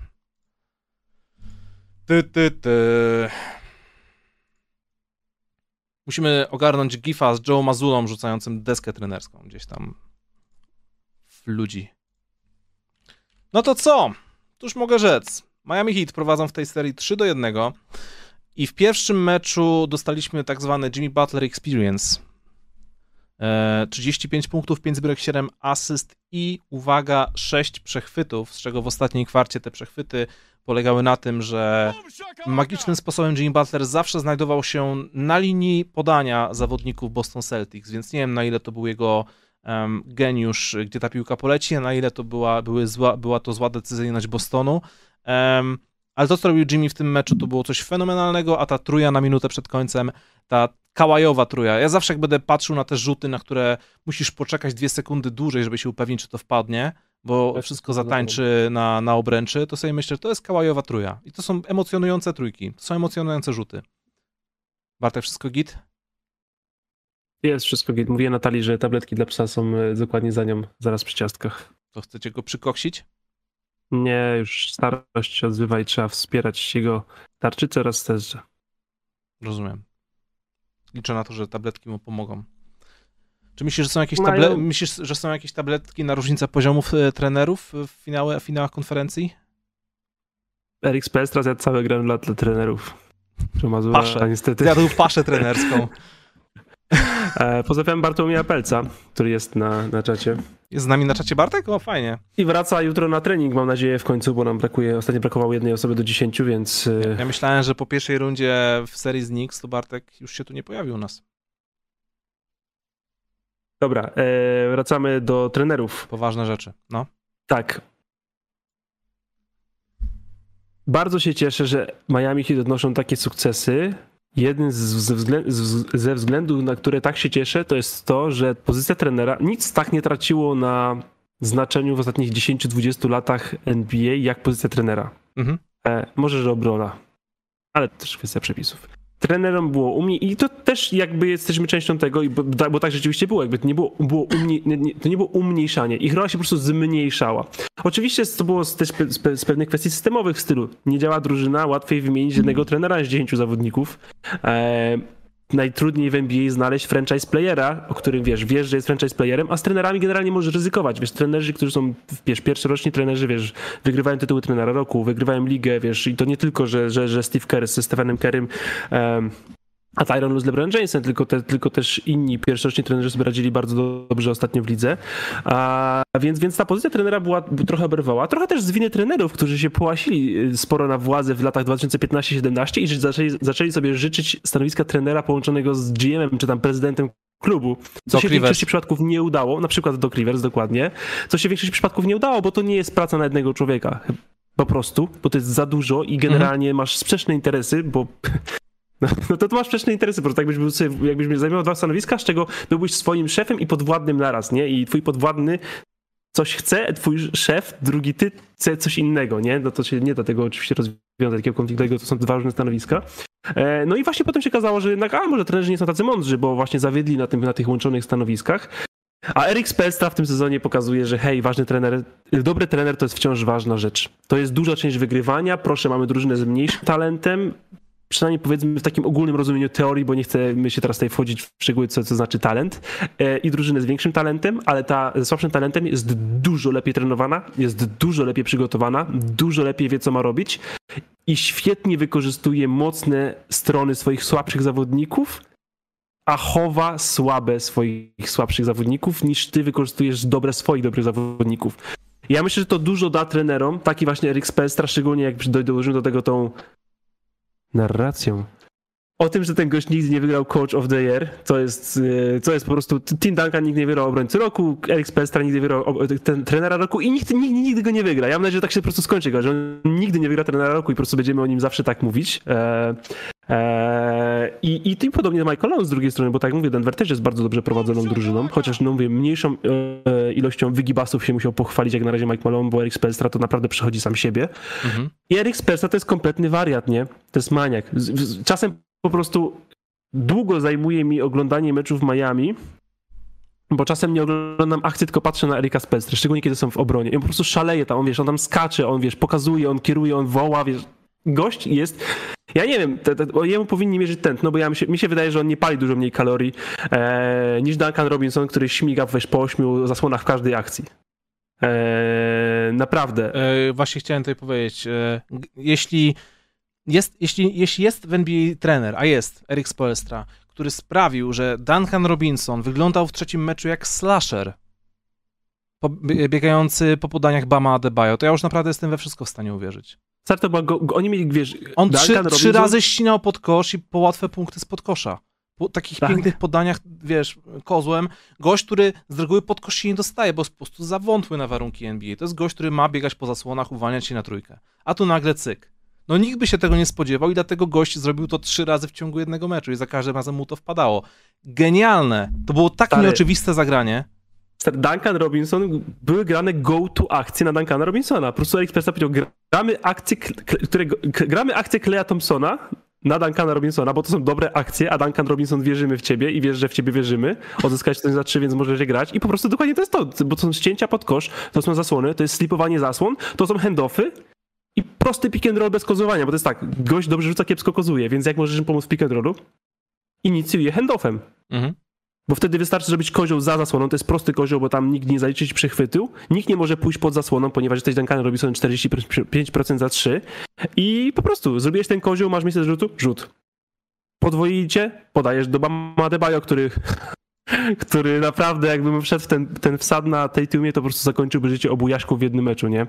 Ty, ty, ty. Musimy ogarnąć gifa z Joe Mazulą rzucającym deskę trenerską gdzieś tam w ludzi. No to co? Cóż mogę rzec? Miami Heat prowadzą w tej serii 3 do 1 i w pierwszym meczu dostaliśmy tak zwany Jimmy Butler Experience. 35 punktów, 5 zbiórek, 7 asyst i uwaga, 6 przechwytów, z czego w ostatniej kwarcie te przechwyty polegały na tym, że magicznym sposobem Jimmy Butler zawsze znajdował się na linii podania zawodników Boston Celtics, więc nie wiem na ile to był jego um, geniusz, gdzie ta piłka poleci, a na ile to była, były zła, była to zła decyzyjność Bostonu. Um, ale to, co robił Jimmy w tym meczu, to było coś fenomenalnego, a ta truja na minutę przed końcem, ta kałajowa truja. Ja zawsze jak będę patrzył na te rzuty, na które musisz poczekać dwie sekundy dłużej, żeby się upewnić, czy to wpadnie, bo wszystko zatańczy na, na obręczy, to sobie myślę, że to jest kałajowa truja. I to są emocjonujące trójki, to są emocjonujące rzuty. Bartek, wszystko git? Jest wszystko git. Mówię Natalii, że tabletki dla psa są e, dokładnie za nią, zaraz przy ciastkach. To chcecie go przykoksić? Nie, już starość się odzywa i trzeba wspierać jego tarczycę oraz sterze. Rozumiem. Liczę na to, że tabletki mu pomogą. Czy myślisz, że są jakieś, table... myślisz, że są jakieś tabletki na różnicę poziomów e, trenerów w finale, finałach konferencji? Erik Spelstra zjadł całe grę dla, dla trenerów. Paszę. niestety. Zjadł paszę trenerską. E, pozdrawiam Bartłomieja Pelca, który jest na, na czacie. Jest z nami na czacie Bartek? O, fajnie. I wraca jutro na trening, mam nadzieję, w końcu, bo nam brakuje, ostatnio brakowało jednej osoby do 10, więc... E, ja myślałem, że po pierwszej rundzie w serii z Knicks to Bartek już się tu nie pojawił u nas. Dobra, e, wracamy do trenerów. Poważne rzeczy, no. Tak. Bardzo się cieszę, że Miami Heat odnoszą takie sukcesy, Jeden z, ze, względ, ze względów, na które tak się cieszę, to jest to, że pozycja trenera nic tak nie traciło na znaczeniu w ostatnich 10-20 latach NBA jak pozycja trenera. Mhm. E, może, że obrona, ale też kwestia przepisów trenerom było u mnie i to też jakby jesteśmy częścią tego, bo, bo tak rzeczywiście było, jakby to nie było, było umnie, nie, to nie było umniejszanie, ich rola się po prostu zmniejszała. Oczywiście to było też z, pewnych kwestii systemowych w stylu, nie działa drużyna, łatwiej wymienić jednego trenera niż 10 zawodników. Najtrudniej w NBA znaleźć franchise playera, o którym wiesz, wiesz, że jest franchise playerem, a z trenerami generalnie możesz ryzykować. Wiesz, trenerzy, którzy są, wiesz, pierwszoroczni trenerzy, wiesz, wygrywają tytuły trenera roku, wygrywają ligę, wiesz, i to nie tylko, że, że, że Steve Kerr ze Stefanem Kerrym um, a Tyron Lue z LeBron Jamesem, tylko, te, tylko też inni pierwszoroczni trenerzy sobie radzili bardzo dobrze ostatnio w lidze. A, więc, więc ta pozycja trenera była trochę oberwała. Trochę też z winy trenerów, którzy się połasili y, sporo na władzę w latach 2015-17 i zaczęli, zaczęli sobie życzyć stanowiska trenera połączonego z GM-em czy tam prezydentem klubu, co się w większości przypadków nie udało, na przykład do Rivers dokładnie, co się w większości przypadków nie udało, bo to nie jest praca na jednego człowieka. Po prostu, bo to jest za dużo i generalnie mhm. masz sprzeczne interesy, bo no, no to, to masz sprzeczne interesy, po jakbyś, był sobie, jakbyś zajmował dwa stanowiska, z czego byłbyś swoim szefem i podwładnym naraz, nie? I twój podwładny coś chce, twój szef, drugi ty chce coś innego, nie? No to się nie da tego oczywiście rozwiązać, takiego konfliktu, to są dwa różne stanowiska. E, no i właśnie potem się okazało, że jednak, a może trenerzy nie są tacy mądrzy, bo właśnie zawiedli na, tym, na tych łączonych stanowiskach. A Erik Spelstra w tym sezonie pokazuje, że hej, ważny trener, dobry trener to jest wciąż ważna rzecz. To jest duża część wygrywania, proszę, mamy drużynę z mniejszym talentem, przynajmniej powiedzmy w takim ogólnym rozumieniu teorii, bo nie chcemy się teraz tutaj wchodzić w szczegóły, co, co znaczy talent, e, i drużynę z większym talentem, ale ta ze słabszym talentem jest dużo lepiej trenowana, jest dużo lepiej przygotowana, dużo lepiej wie, co ma robić i świetnie wykorzystuje mocne strony swoich słabszych zawodników, a chowa słabe swoich słabszych zawodników, niż ty wykorzystujesz dobre swoich dobrych zawodników. Ja myślę, że to dużo da trenerom, taki właśnie Eric Spelstra, szczególnie jak dołożymy do tego tą narracją. O tym, że ten gość nigdy nie wygrał Coach of the Year, to jest, e, to jest po prostu, Tim Duncan nigdy nie wygrał obrońcy roku, Eric Spelstra nigdy nie wygrał ten, trenera roku i nikt, nikt, nigdy go nie wygra. Ja mam nadzieję, że tak się po prostu skończy, że on nigdy nie wygra trenera roku i po prostu będziemy o nim zawsze tak mówić. E, e, i, I podobnie Michael Long z drugiej strony, bo tak jak mówię, Denver też jest bardzo dobrze prowadzoną drużyną, chociaż no mówię, mniejszą e, ilością wygibasów się musiał pochwalić jak na razie Mike Malone, bo Eric Spelstra to naprawdę przechodzi sam siebie. Mhm. I Eric Spelstra to jest kompletny wariat, nie? To jest maniak. Czasem po prostu długo zajmuje mi oglądanie meczów Miami, bo czasem nie oglądam akcji, tylko patrzę na Erika Spelstra, szczególnie kiedy są w obronie. I on po prostu szaleje tam, on wiesz, on tam skacze, on wiesz, pokazuje, on kieruje, on woła, wiesz. Gość jest ja nie wiem, te, te, jemu powinni mierzyć tętno, bo ja mi się, mi się wydaje, że on nie pali dużo mniej kalorii e, niż Duncan Robinson, który śmiga wiesz, po ośmiu zasłonach w każdej akcji. E, naprawdę. E, właśnie chciałem tutaj powiedzieć, e, jeśli jest, jeśli, jeśli jest w NBA trener, a jest Erik Spoelstra, który sprawił, że Duncan Robinson wyglądał w trzecim meczu jak slasher, po, biegający po podaniach Bama Adebayo, to ja już naprawdę jestem we wszystko w stanie uwierzyć. To była go, oni mieli, wiesz... On trzy, Robinson... trzy, razy ścinał pod kosz i po łatwe punkty spod kosza. Po takich tak. pięknych podaniach, wiesz, kozłem. Gość, który z reguły pod kosz się nie dostaje, bo jest po prostu za wątły na warunki NBA. To jest gość, który ma biegać po zasłonach, uwalniać się na trójkę. A tu nagle cyk. No nikt by się tego nie spodziewał i dlatego gość zrobił to trzy razy w ciągu jednego meczu i za każdym razem mu to wpadało. Genialne! To było tak Stary. nieoczywiste zagranie. Duncan Robinson, były grane go-to akcje na Duncana Robinsona. Po prostu Spencer powiedział, gramy akcje, którego, gramy akcje Kleja Thompsona na Duncana Robinsona, bo to są dobre akcje, a Duncan Robinson wierzymy w ciebie i wiesz, że w ciebie wierzymy. Odzyskać coś za trzy, więc możesz grać. I po prostu dokładnie to jest to, bo to są ścięcia pod kosz, to są zasłony, to jest slipowanie zasłon, to są handoffy i prosty pick and roll bez kozowania, bo to jest tak, gość dobrze rzuca, kiepsko kozuje, więc jak możesz im pomóc w pick and rollu? Inicjuje handoffem. Mhm. Bo wtedy wystarczy zrobić kozioł za zasłoną, to jest prosty kozioł, bo tam nikt nie zaliczy ci przechwytu, nikt nie może pójść pod zasłoną, ponieważ jesteś Duncan Robinson 45% za 3 i po prostu zrobiłeś ten kozioł, masz miejsce rzutu, rzut. Podwoicie, podajesz do Bama Debajo, który, który naprawdę jakbym wszedł w ten, ten wsad na tej tłumie, to po prostu zakończyłby życie obu Jaśków w jednym meczu, nie?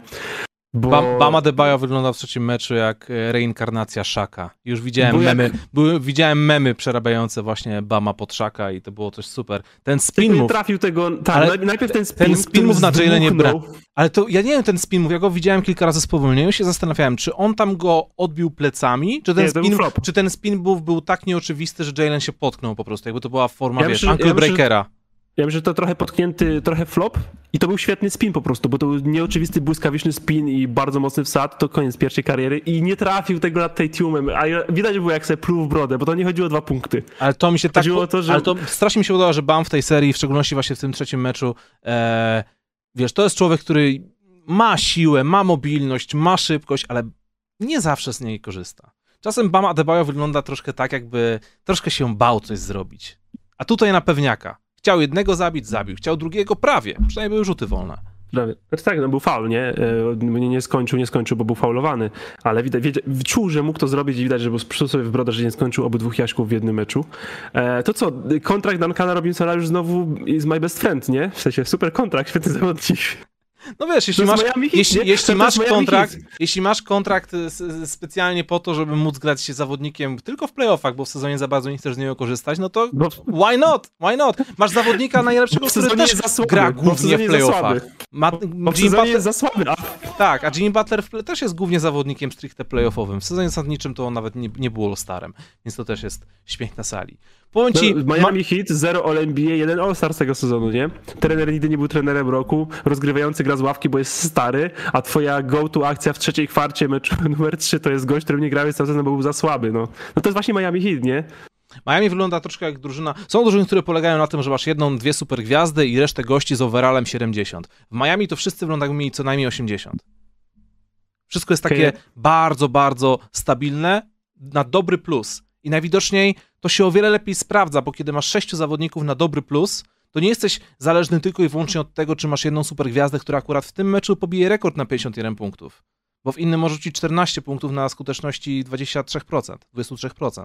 Bo... Bam, Bama Debajo wyglądał w trzecim meczu jak e, reinkarnacja Szaka. Już widziałem memy, jak... były, widziałem memy przerabiające właśnie Bama pod Szaka i to było coś super. Ten spin move... trafił tego, tak, ale najpierw ten spin, ten spin move na Jalenie Bra. Ale to, ja nie wiem ten spin move, ja go widziałem kilka razy spowolnieniu się zastanawiałem, czy on tam go odbił plecami, czy ten, nie, spin, czy ten spin move był tak nieoczywisty, że Jalen się potknął po prostu, jakby to była forma, ja wiesz, myślę, ja breakera. Myślę, ja myślę, że to trochę potknięty, trochę flop i to był świetny spin po prostu, bo to był nieoczywisty, błyskawiczny spin i bardzo mocny wsad, to koniec pierwszej kariery i nie trafił tego nad tej tłumem, a widać było jak sobie pluł w brodę, bo to nie chodziło o dwa punkty. Ale to mi się tak, Chodziło to, że... ale to strasznie mi się udało, że Bam w tej serii, w szczególności właśnie w tym trzecim meczu, e, wiesz, to jest człowiek, który ma siłę, ma mobilność, ma szybkość, ale nie zawsze z niej korzysta. Czasem Bam Adebayo wygląda troszkę tak, jakby troszkę się bał coś zrobić. A tutaj na pewniaka. Chciał jednego zabić, zabił. Chciał drugiego prawie. Przynajmniej były rzuty wolne. Prawie. Znaczy tak, no był faul, nie? E, nie? Skończył, nie skończył, bo był faulowany, ale widać, wiedział, czuł, że mógł to zrobić i widać, że sprzył sobie w brodę, że nie skończył obydwu Jaśków w jednym meczu. E, to co, kontrakt Duncana Robinsona już znowu is my best friend, nie? W sensie super kontrakt, świetny zawodnik. No wiesz, jeśli masz, hit, jeśli, jeśli masz kontrakt, jeśli masz kontrakt specjalnie po to, żeby móc grać się zawodnikiem tylko w playoffach, bo w sezonie za bardzo nie chcesz z niego korzystać, no to why not? Why not? Masz zawodnika najlepszego, który też gra głównie w, w playoffach. Ma, bo w Jimmy Butler jest za słaby. A... Tak, a Jimmy Butler też jest głównie zawodnikiem stricte playoffowym. W sezonie zasadniczym to on nawet nie, nie było starem, więc to też jest śmiech na sali. Powiem ci, no, Miami ma... Heat, 0 All-NBA, 1 All-Star z tego sezonu, nie? Trener nigdy nie był trenerem roku, rozgrywający gra z ławki, bo jest stary, a twoja go-to akcja w trzeciej kwarcie meczu numer 3 to jest gość, który nie grał cały sezon, bo był za słaby, no. No to jest właśnie Miami Heat, nie? Miami wygląda troszkę jak drużyna. Są drużyny, które polegają na tym, że masz jedną, dwie super gwiazdy i resztę gości z overallem 70. W Miami to wszyscy wyglądają mieli co najmniej 80. Wszystko jest takie okay. bardzo, bardzo stabilne, na dobry plus. I najwidoczniej to się o wiele lepiej sprawdza, bo kiedy masz sześciu zawodników na dobry plus, to nie jesteś zależny tylko i wyłącznie od tego, czy masz jedną super gwiazdę, która akurat w tym meczu pobije rekord na 51 punktów. Bo w innym może rzucić 14 punktów na skuteczności 23%, 23%.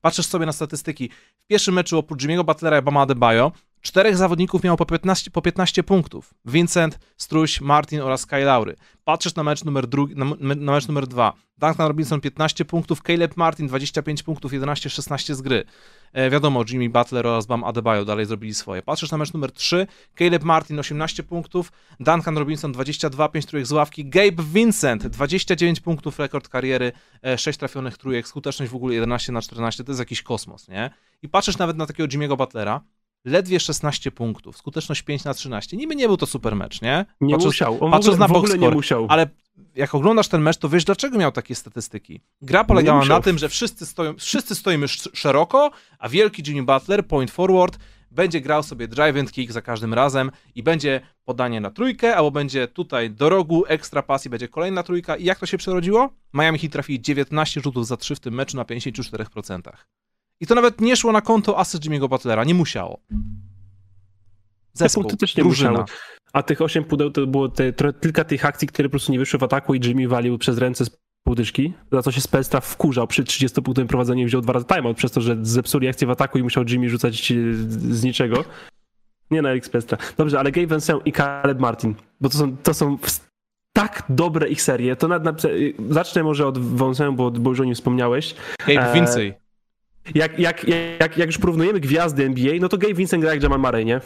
Patrzysz sobie na statystyki. W pierwszym meczu oprócz Jimmy'ego Butlera i Bama Adebayo Czterech zawodników miało po 15, po 15 punktów. Vincent, Struś, Martin oraz Sky Laury. Patrzysz na mecz numer, drugi, na, na mecz numer dwa. Duncan Robinson 15 punktów, Caleb Martin 25 punktów, 11-16 z gry. E, wiadomo, Jimmy Butler oraz Bam Adebayo dalej zrobili swoje. Patrzysz na mecz numer 3, Caleb Martin 18 punktów, Duncan Robinson 22, 5 trójek z ławki, Gabe Vincent 29 punktów, rekord kariery, 6 e, trafionych trójek, skuteczność w ogóle 11 na 14, to jest jakiś kosmos, nie? I patrzysz nawet na takiego Jimmy'ego Butlera, ledwie 16 punktów, skuteczność 5 na 13. Niby nie był to super mecz, nie? Nie patrząc, musiał, on patrząc w ogóle, na w ogóle nie musiał. Ale jak oglądasz ten mecz, to wiesz, dlaczego miał takie statystyki. Gra polegała na tym, że wszyscy, stoją, wszyscy stoimy szeroko, a wielki Jimmy Butler, point forward, będzie grał sobie drive and kick za każdym razem i będzie podanie na trójkę, albo będzie tutaj do rogu, ekstra pas i będzie kolejna trójka. I jak to się przerodziło? Miami Heat trafili 19 rzutów za 3 w tym meczu na 54%. I to nawet nie szło na konto asyst Jimmy'ego Butlera, nie musiało. Zespół, Te punkty też nie drużyna. musiały. A tych 8 pudeł to było te, kilka tych akcji, które po prostu nie wyszły w ataku i Jimmy walił przez ręce z półdyszki, za co się Spelstra wkurzał przy 30 punktowym prowadzeniu i wziął dwa razy timeout, przez to, że zepsuli akcję w ataku i musiał Jimmy rzucać z niczego. Nie na Eric Spelstra. Dobrze, ale Gabe Vincent i Caleb Martin, bo to są, to są tak dobre ich serie. To nad, zacznę może od Vincent, bo, bo już o nim wspomniałeś. Gabe Vincent. Jak, jak, jak, jak już porównujemy gwiazdy NBA, no to Gabe Vincent gra jak Jamal Murray, nie?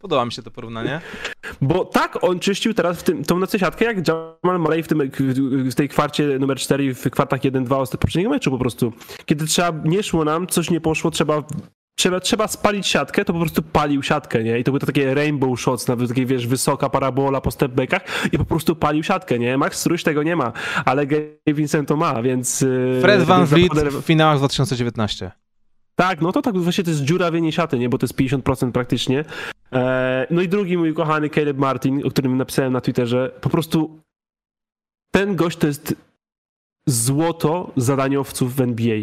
Podoba mi się to porównanie. Bo tak on czyścił teraz w tym, tą nocę siatkę, jak Jamal Murray w, tym, w tej kwarcie numer 4, w kwartach 1-2 z poprzedniego meczu po prostu. Kiedy trzeba, nie szło nam, coś nie poszło, trzeba trzeba, trzeba spalić siatkę, to po prostu palił siatkę, nie? I to były to takie rainbow shots, nawet takie, wiesz, wysoka parabola po stepbackach i po prostu palił siatkę, nie? Max Struś tego nie ma, ale Gabe Vincent to ma, więc... Y, Fred Van Vliet w finałach 2019. Tak, no to tak właśnie to jest dziurawienie siaty, nie? Bo to jest 50% praktycznie. E, no i drugi mój kochany Caleb Martin, o którym napisałem na Twitterze, po prostu ten gość to jest złoto zadaniowców w NBA.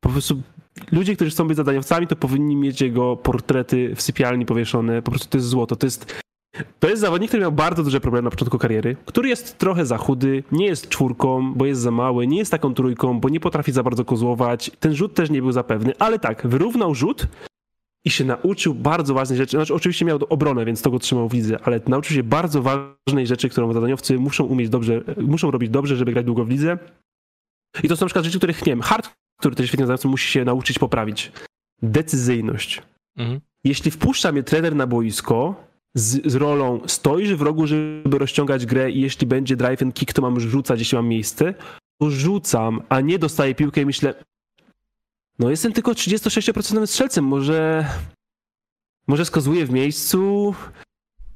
Po prostu ludzie, którzy chcą być zadaniowcami, to powinni mieć jego portrety w sypialni powieszone. Po prostu to jest złoto. To jest, to jest zawodnik, który miał bardzo duże problemy na początku kariery, który jest trochę za chudy, nie jest czwórką, bo jest za mały, nie jest taką trójką, bo nie potrafi za bardzo kozłować. Ten rzut też nie był zapewny, ale tak, wyrównał rzut i się nauczył bardzo ważnej rzeczy. Znaczy, oczywiście miał obronę, więc to go trzymał w lidze, ale nauczył się bardzo ważnej rzeczy, którą zadaniowcy muszą umieć dobrze, muszą robić dobrze, żeby grać długo w lidze. I to są na przykład rzeczy, których, nie wiem, hard który też świetnie znający musi się nauczyć poprawić. Decyzyjność. Mhm. Jeśli wpuszcza mnie trener na boisko z, z, rolą stoisz w rogu, żeby rozciągać grę i jeśli będzie drive and kick, to mam rzucać, jeśli mam miejsce, to rzucam, a nie dostaję piłkę i myślę, no jestem tylko 36% strzelcem, może może skozuję w miejscu,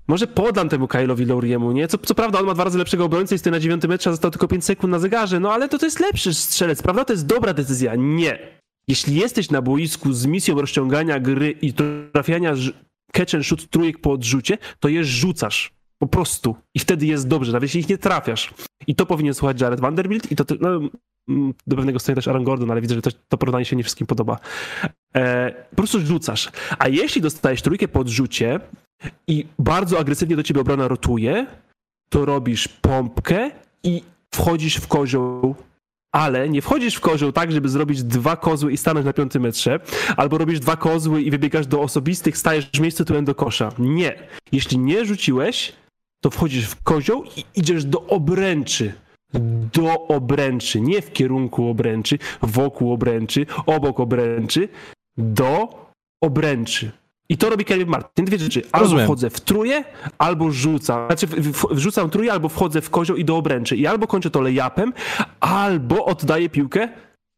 może podam temu Kyle'owi Lauriemu, nie? Co, co prawda on ma dwa razy lepszego obrońcę i stoi na dziewiątym metrze, a został tylko 5 sekund na zegarze, no ale to, to jest lepszy strzelec, prawda? To jest dobra decyzja. Nie. Jeśli jesteś na boisku z misją rozciągania gry i trafiania catch and shoot trójek po odrzucie, to je rzucasz. Po prostu. I wtedy jest dobrze, nawet jeśli ich nie trafiasz. I to powinien słuchać Jared Vanderbilt i to, no, mm, do pewnego stopnia też Aaron Gordon, ale widzę, że to, to porównanie się nie wszystkim podoba. E, po prostu rzucasz. A jeśli dostajesz trójkę po odrzucie, i bardzo agresywnie do ciebie obrona rotuje, to robisz pompkę i wchodzisz w kozioł ale nie wchodzisz w kozioł tak, żeby zrobić dwa kozły i stanąć na piątym metrze, albo robisz dwa kozły i wybiegasz do osobistych, stajesz w miejscu tyłem do kosza. Nie. Jeśli nie rzuciłeś, to wchodzisz w kozioł i idziesz do obręczy. Do obręczy. Nie w kierunku obręczy, wokół obręczy, obok obręczy. Do obręczy. I to robi Caleb Martin. Dwie rzeczy. Albo Rozumiem. wchodzę w truje, albo rzucam. Znaczy wrzucam truje, albo wchodzę w kozioł i do obręczy. I albo kończę to lejapem, albo oddaję piłkę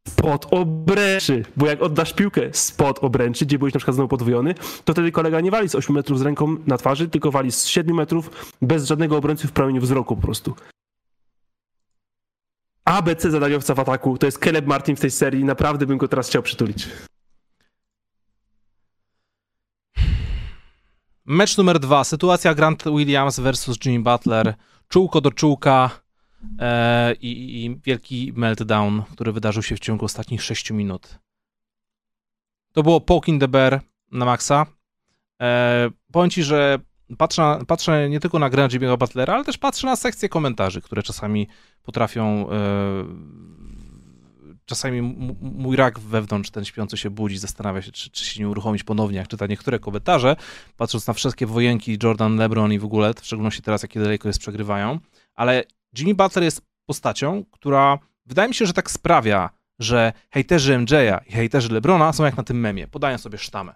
spod obręczy. Bo jak oddasz piłkę spod obręczy, gdzie byłeś na przykład znowu podwojony, to wtedy kolega nie wali z 8 metrów z ręką na twarzy, tylko wali z 7 metrów bez żadnego obrońcy w promieniu wzroku po prostu. ABC zadaniowca w ataku to jest Caleb Martin w tej serii. Naprawdę bym go teraz chciał przytulić. Mecz numer dwa. Sytuacja Grant Williams versus Jimmy Butler. Czułko do czułka e, i, i, wielki meltdown, który wydarzył się w ciągu ostatnich 6 minut. To było poking the bear na maksa. E, powiem ci, że patrzę, patrzę nie tylko na grę Jimmy'ego Butlera, ale też patrzę na sekcje komentarzy, które czasami potrafią e, czasami mój rak wewnątrz, ten śpiący się budzi, zastanawia się, czy, czy się nie uruchomić ponownie, jak czyta niektóre komentarze, patrząc na wszystkie wojenki Jordan, LeBron i w ogóle, w szczególności teraz, jakie daleko jest przegrywają, ale Jimmy Butler jest postacią, która wydaje mi się, że tak sprawia, że hejterzy MJ'a i hejterzy LeBrona są jak na tym memie, podają sobie sztamę.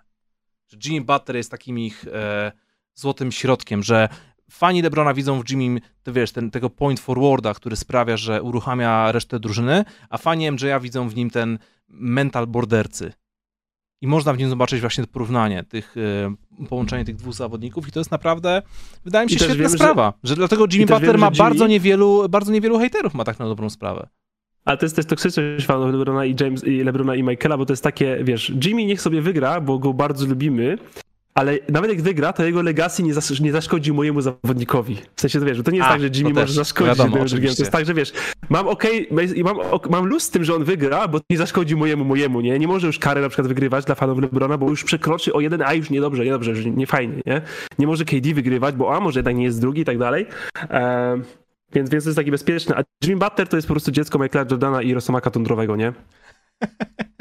Że Jimmy Butler jest takim ich e, złotym środkiem, że fani LeBrona widzą w Jimmy, to wiesz, ten, tego point forwarda, który sprawia, że uruchamia resztę drużyny, a fani MJ'a widzą w nim ten mental bordercy. I można w nim zobaczyć właśnie porównanie, tych, y, połączenie tych dwóch zawodników i to jest naprawdę, wydaje mi się, świetna sprawa, że, że dlatego Jimmy Butler ma Jimmy... bardzo, niewielu, bardzo niewielu hejterów, ma tak na dobrą sprawę. Ale to jest też toksyczność fanów LeBrona i James, i LeBrona i Michaela, bo to jest takie, wiesz, Jimmy niech sobie wygra, bo go bardzo lubimy, ale nawet jak wygra, to jego legacy nie, zas nie zaszkodzi mojemu zawodnikowi. W sensie, to wiesz, to nie jest A, tak, że Jimmy może zaszkodzić wiadomo, To jest tak, że wiesz, mam okej, okay, mam, mam luz z tym, że on wygra, bo nie zaszkodzi mojemu, mojemu, nie? Nie może już kary na przykład wygrywać dla fanów LeBrona, bo już przekroczy o jeden, a już niedobrze, niedobrze, już nie fajnie, nie? Nie może KD wygrywać, bo a może jednak nie jest drugi i tak dalej. Eee, Więc, więc to jest taki bezpieczny. A Jimmy Butler to jest po prostu dziecko Michaela Jordana i Rosamaka Tundrowego, nie?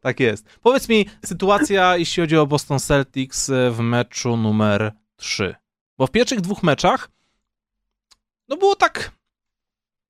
tak jest. Powiedz mi, sytuacja, jeśli chodzi o Boston Celtics e, w meczu numer 3. Bo w pierwszych dwóch meczach no było tak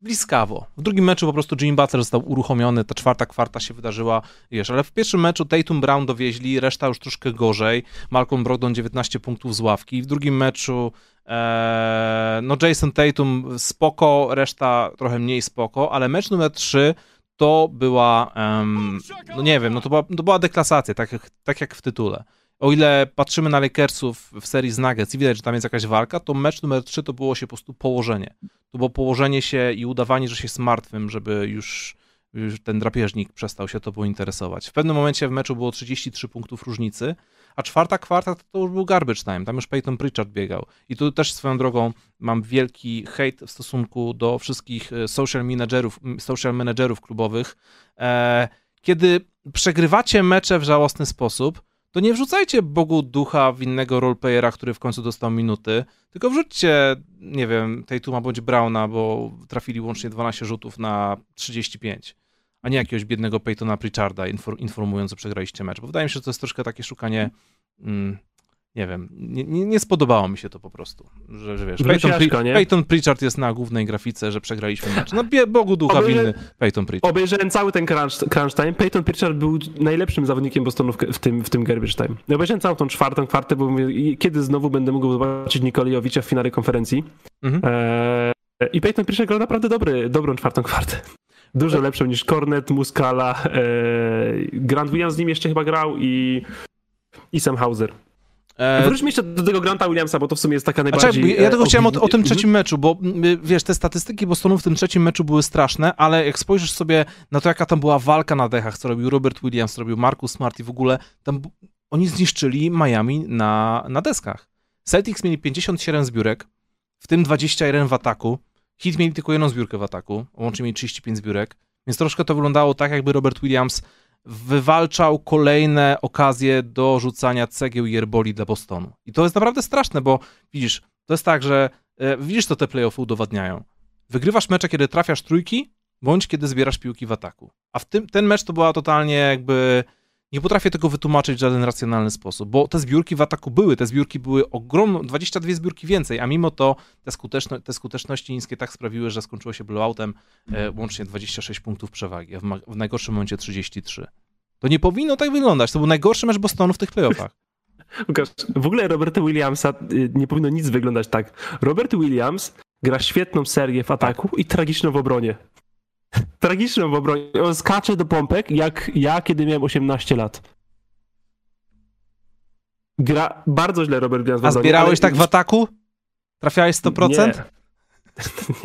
bliskawo. W drugim meczu po prostu Jimmy Butler został uruchomiony, ta czwarta kwarta się wydarzyła, wiesz, ale w pierwszym meczu Tatum Brown dowieźli, reszta już troszkę gorzej, Malcolm Brogdon 19 punktów z ławki, w drugim meczu e, no Jason Tatum spoko, reszta trochę mniej spoko, ale mecz numer 3 to była, um, no nie wiem, no to była, to była deklasacja, tak jak, tak jak w tytule o ile patrzymy na Lakersów w serii z Nuggets i widać, że tam jest jakaś walka, to mecz numer 3 to było się po prostu położenie. To było położenie się i udawanie, że się jest martwym, żeby już, już ten drapieżnik przestał się tobą interesować. W pewnym momencie w meczu było 33 punktów różnicy, a czwarta kwarta to już był garbage time, tam już Peyton Pritchard biegał. I tu też swoją drogą mam wielki hejt w stosunku do wszystkich e, social managerów, social managerów klubowych. E, kiedy przegrywacie mecze w żałosny sposób, to nie wrzucajcie Bogu ducha winnego roleplayera, który w końcu dostał minuty, tylko wrzućcie, nie wiem, Tatuma bądź Browna, bo trafili łącznie 12 rzutów na 35, a nie jakiegoś biednego Peytona Pritcharda informując, że przegraliście mecz, bo wydaje mi się, że to jest troszkę takie szukanie mm, nie wiem, nie, nie, spodobało mi się to po prostu, że, że wiesz, Peyton, Pri Peyton Pritchard jest na głównej grafice, że przegraliśmy mecz. No Bogu ducha Obejrze... winny Peyton Pritchard. Obejrzałem cały ten crunch, crunch time. Peyton Pritchard był najlepszym zawodnikiem Bostonu w, w tym, w tym garbage time. Obejrzałem całą tą czwartą kwartę, bo mówię, kiedy znowu będę mógł zobaczyć Nikolajowicza w finale konferencji. Mhm. E, I Peyton Pritchard grał naprawdę dobry, dobrą czwartą kwartę. Dużo lepszą niż Cornet, Muscala. E, Grant Williams z nim jeszcze chyba grał i, i Sam Hauser. E... Wróćmy jeszcze do tego Granta Williamsa, bo to w sumie jest taka najbardziej... Czekaj, ja e, chciałem o, o, tym trzecim meczu, bo wiesz, te statystyki Bostonu w tym trzecim meczu były straszne, ale jak spojrzysz sobie na to, jaka tam była walka na dechach, co robił Robert Williams, co robił Marcus Smart i w ogóle, tam oni zniszczyli Miami na, na deskach. Celtics mieli 57 zbiórek, w tym 21 w ataku. Heat mieli tylko jedną zbiórkę w ataku, łącznie mieli 35 zbiórek, więc troszkę to wyglądało tak, jakby Robert Williams wywalczał kolejne okazje do rzucania cegieł jerboli dla Bostonu. I to jest naprawdę straszne, bo widzisz, to jest tak, że e, widzisz, to te playoffy udowadniają. Wygrywasz mecze, kiedy trafiasz trójki, bądź kiedy zbierasz piłki w ataku. A w tym, ten mecz to była totalnie jakby nie potrafię tego wytłumaczyć w żaden racjonalny sposób, bo te zbiórki w ataku były, te zbiórki były ogromne, 22 zbiórki więcej, a mimo to te, skuteczno, te skuteczności niskie tak sprawiły, że skończyło się blowoutem e, łącznie 26 punktów przewagi, a w, w, najgorszym momencie 33. To nie powinno tak wyglądać, to był najgorszy mecz Bostonu w tych playoffach. Łukasz, w ogóle Roberta Williamsa y, nie powinno nic wyglądać tak. Robert Williams gra świetną serię w ataku i tragiczną w obronie. Tragiczną w obronie. On skacze do pompek, jak ja, kiedy miałem 18 lat. Gra bardzo źle Robert Williams A zbierałeś tak w ataku? Trafiałeś 100%? Nie.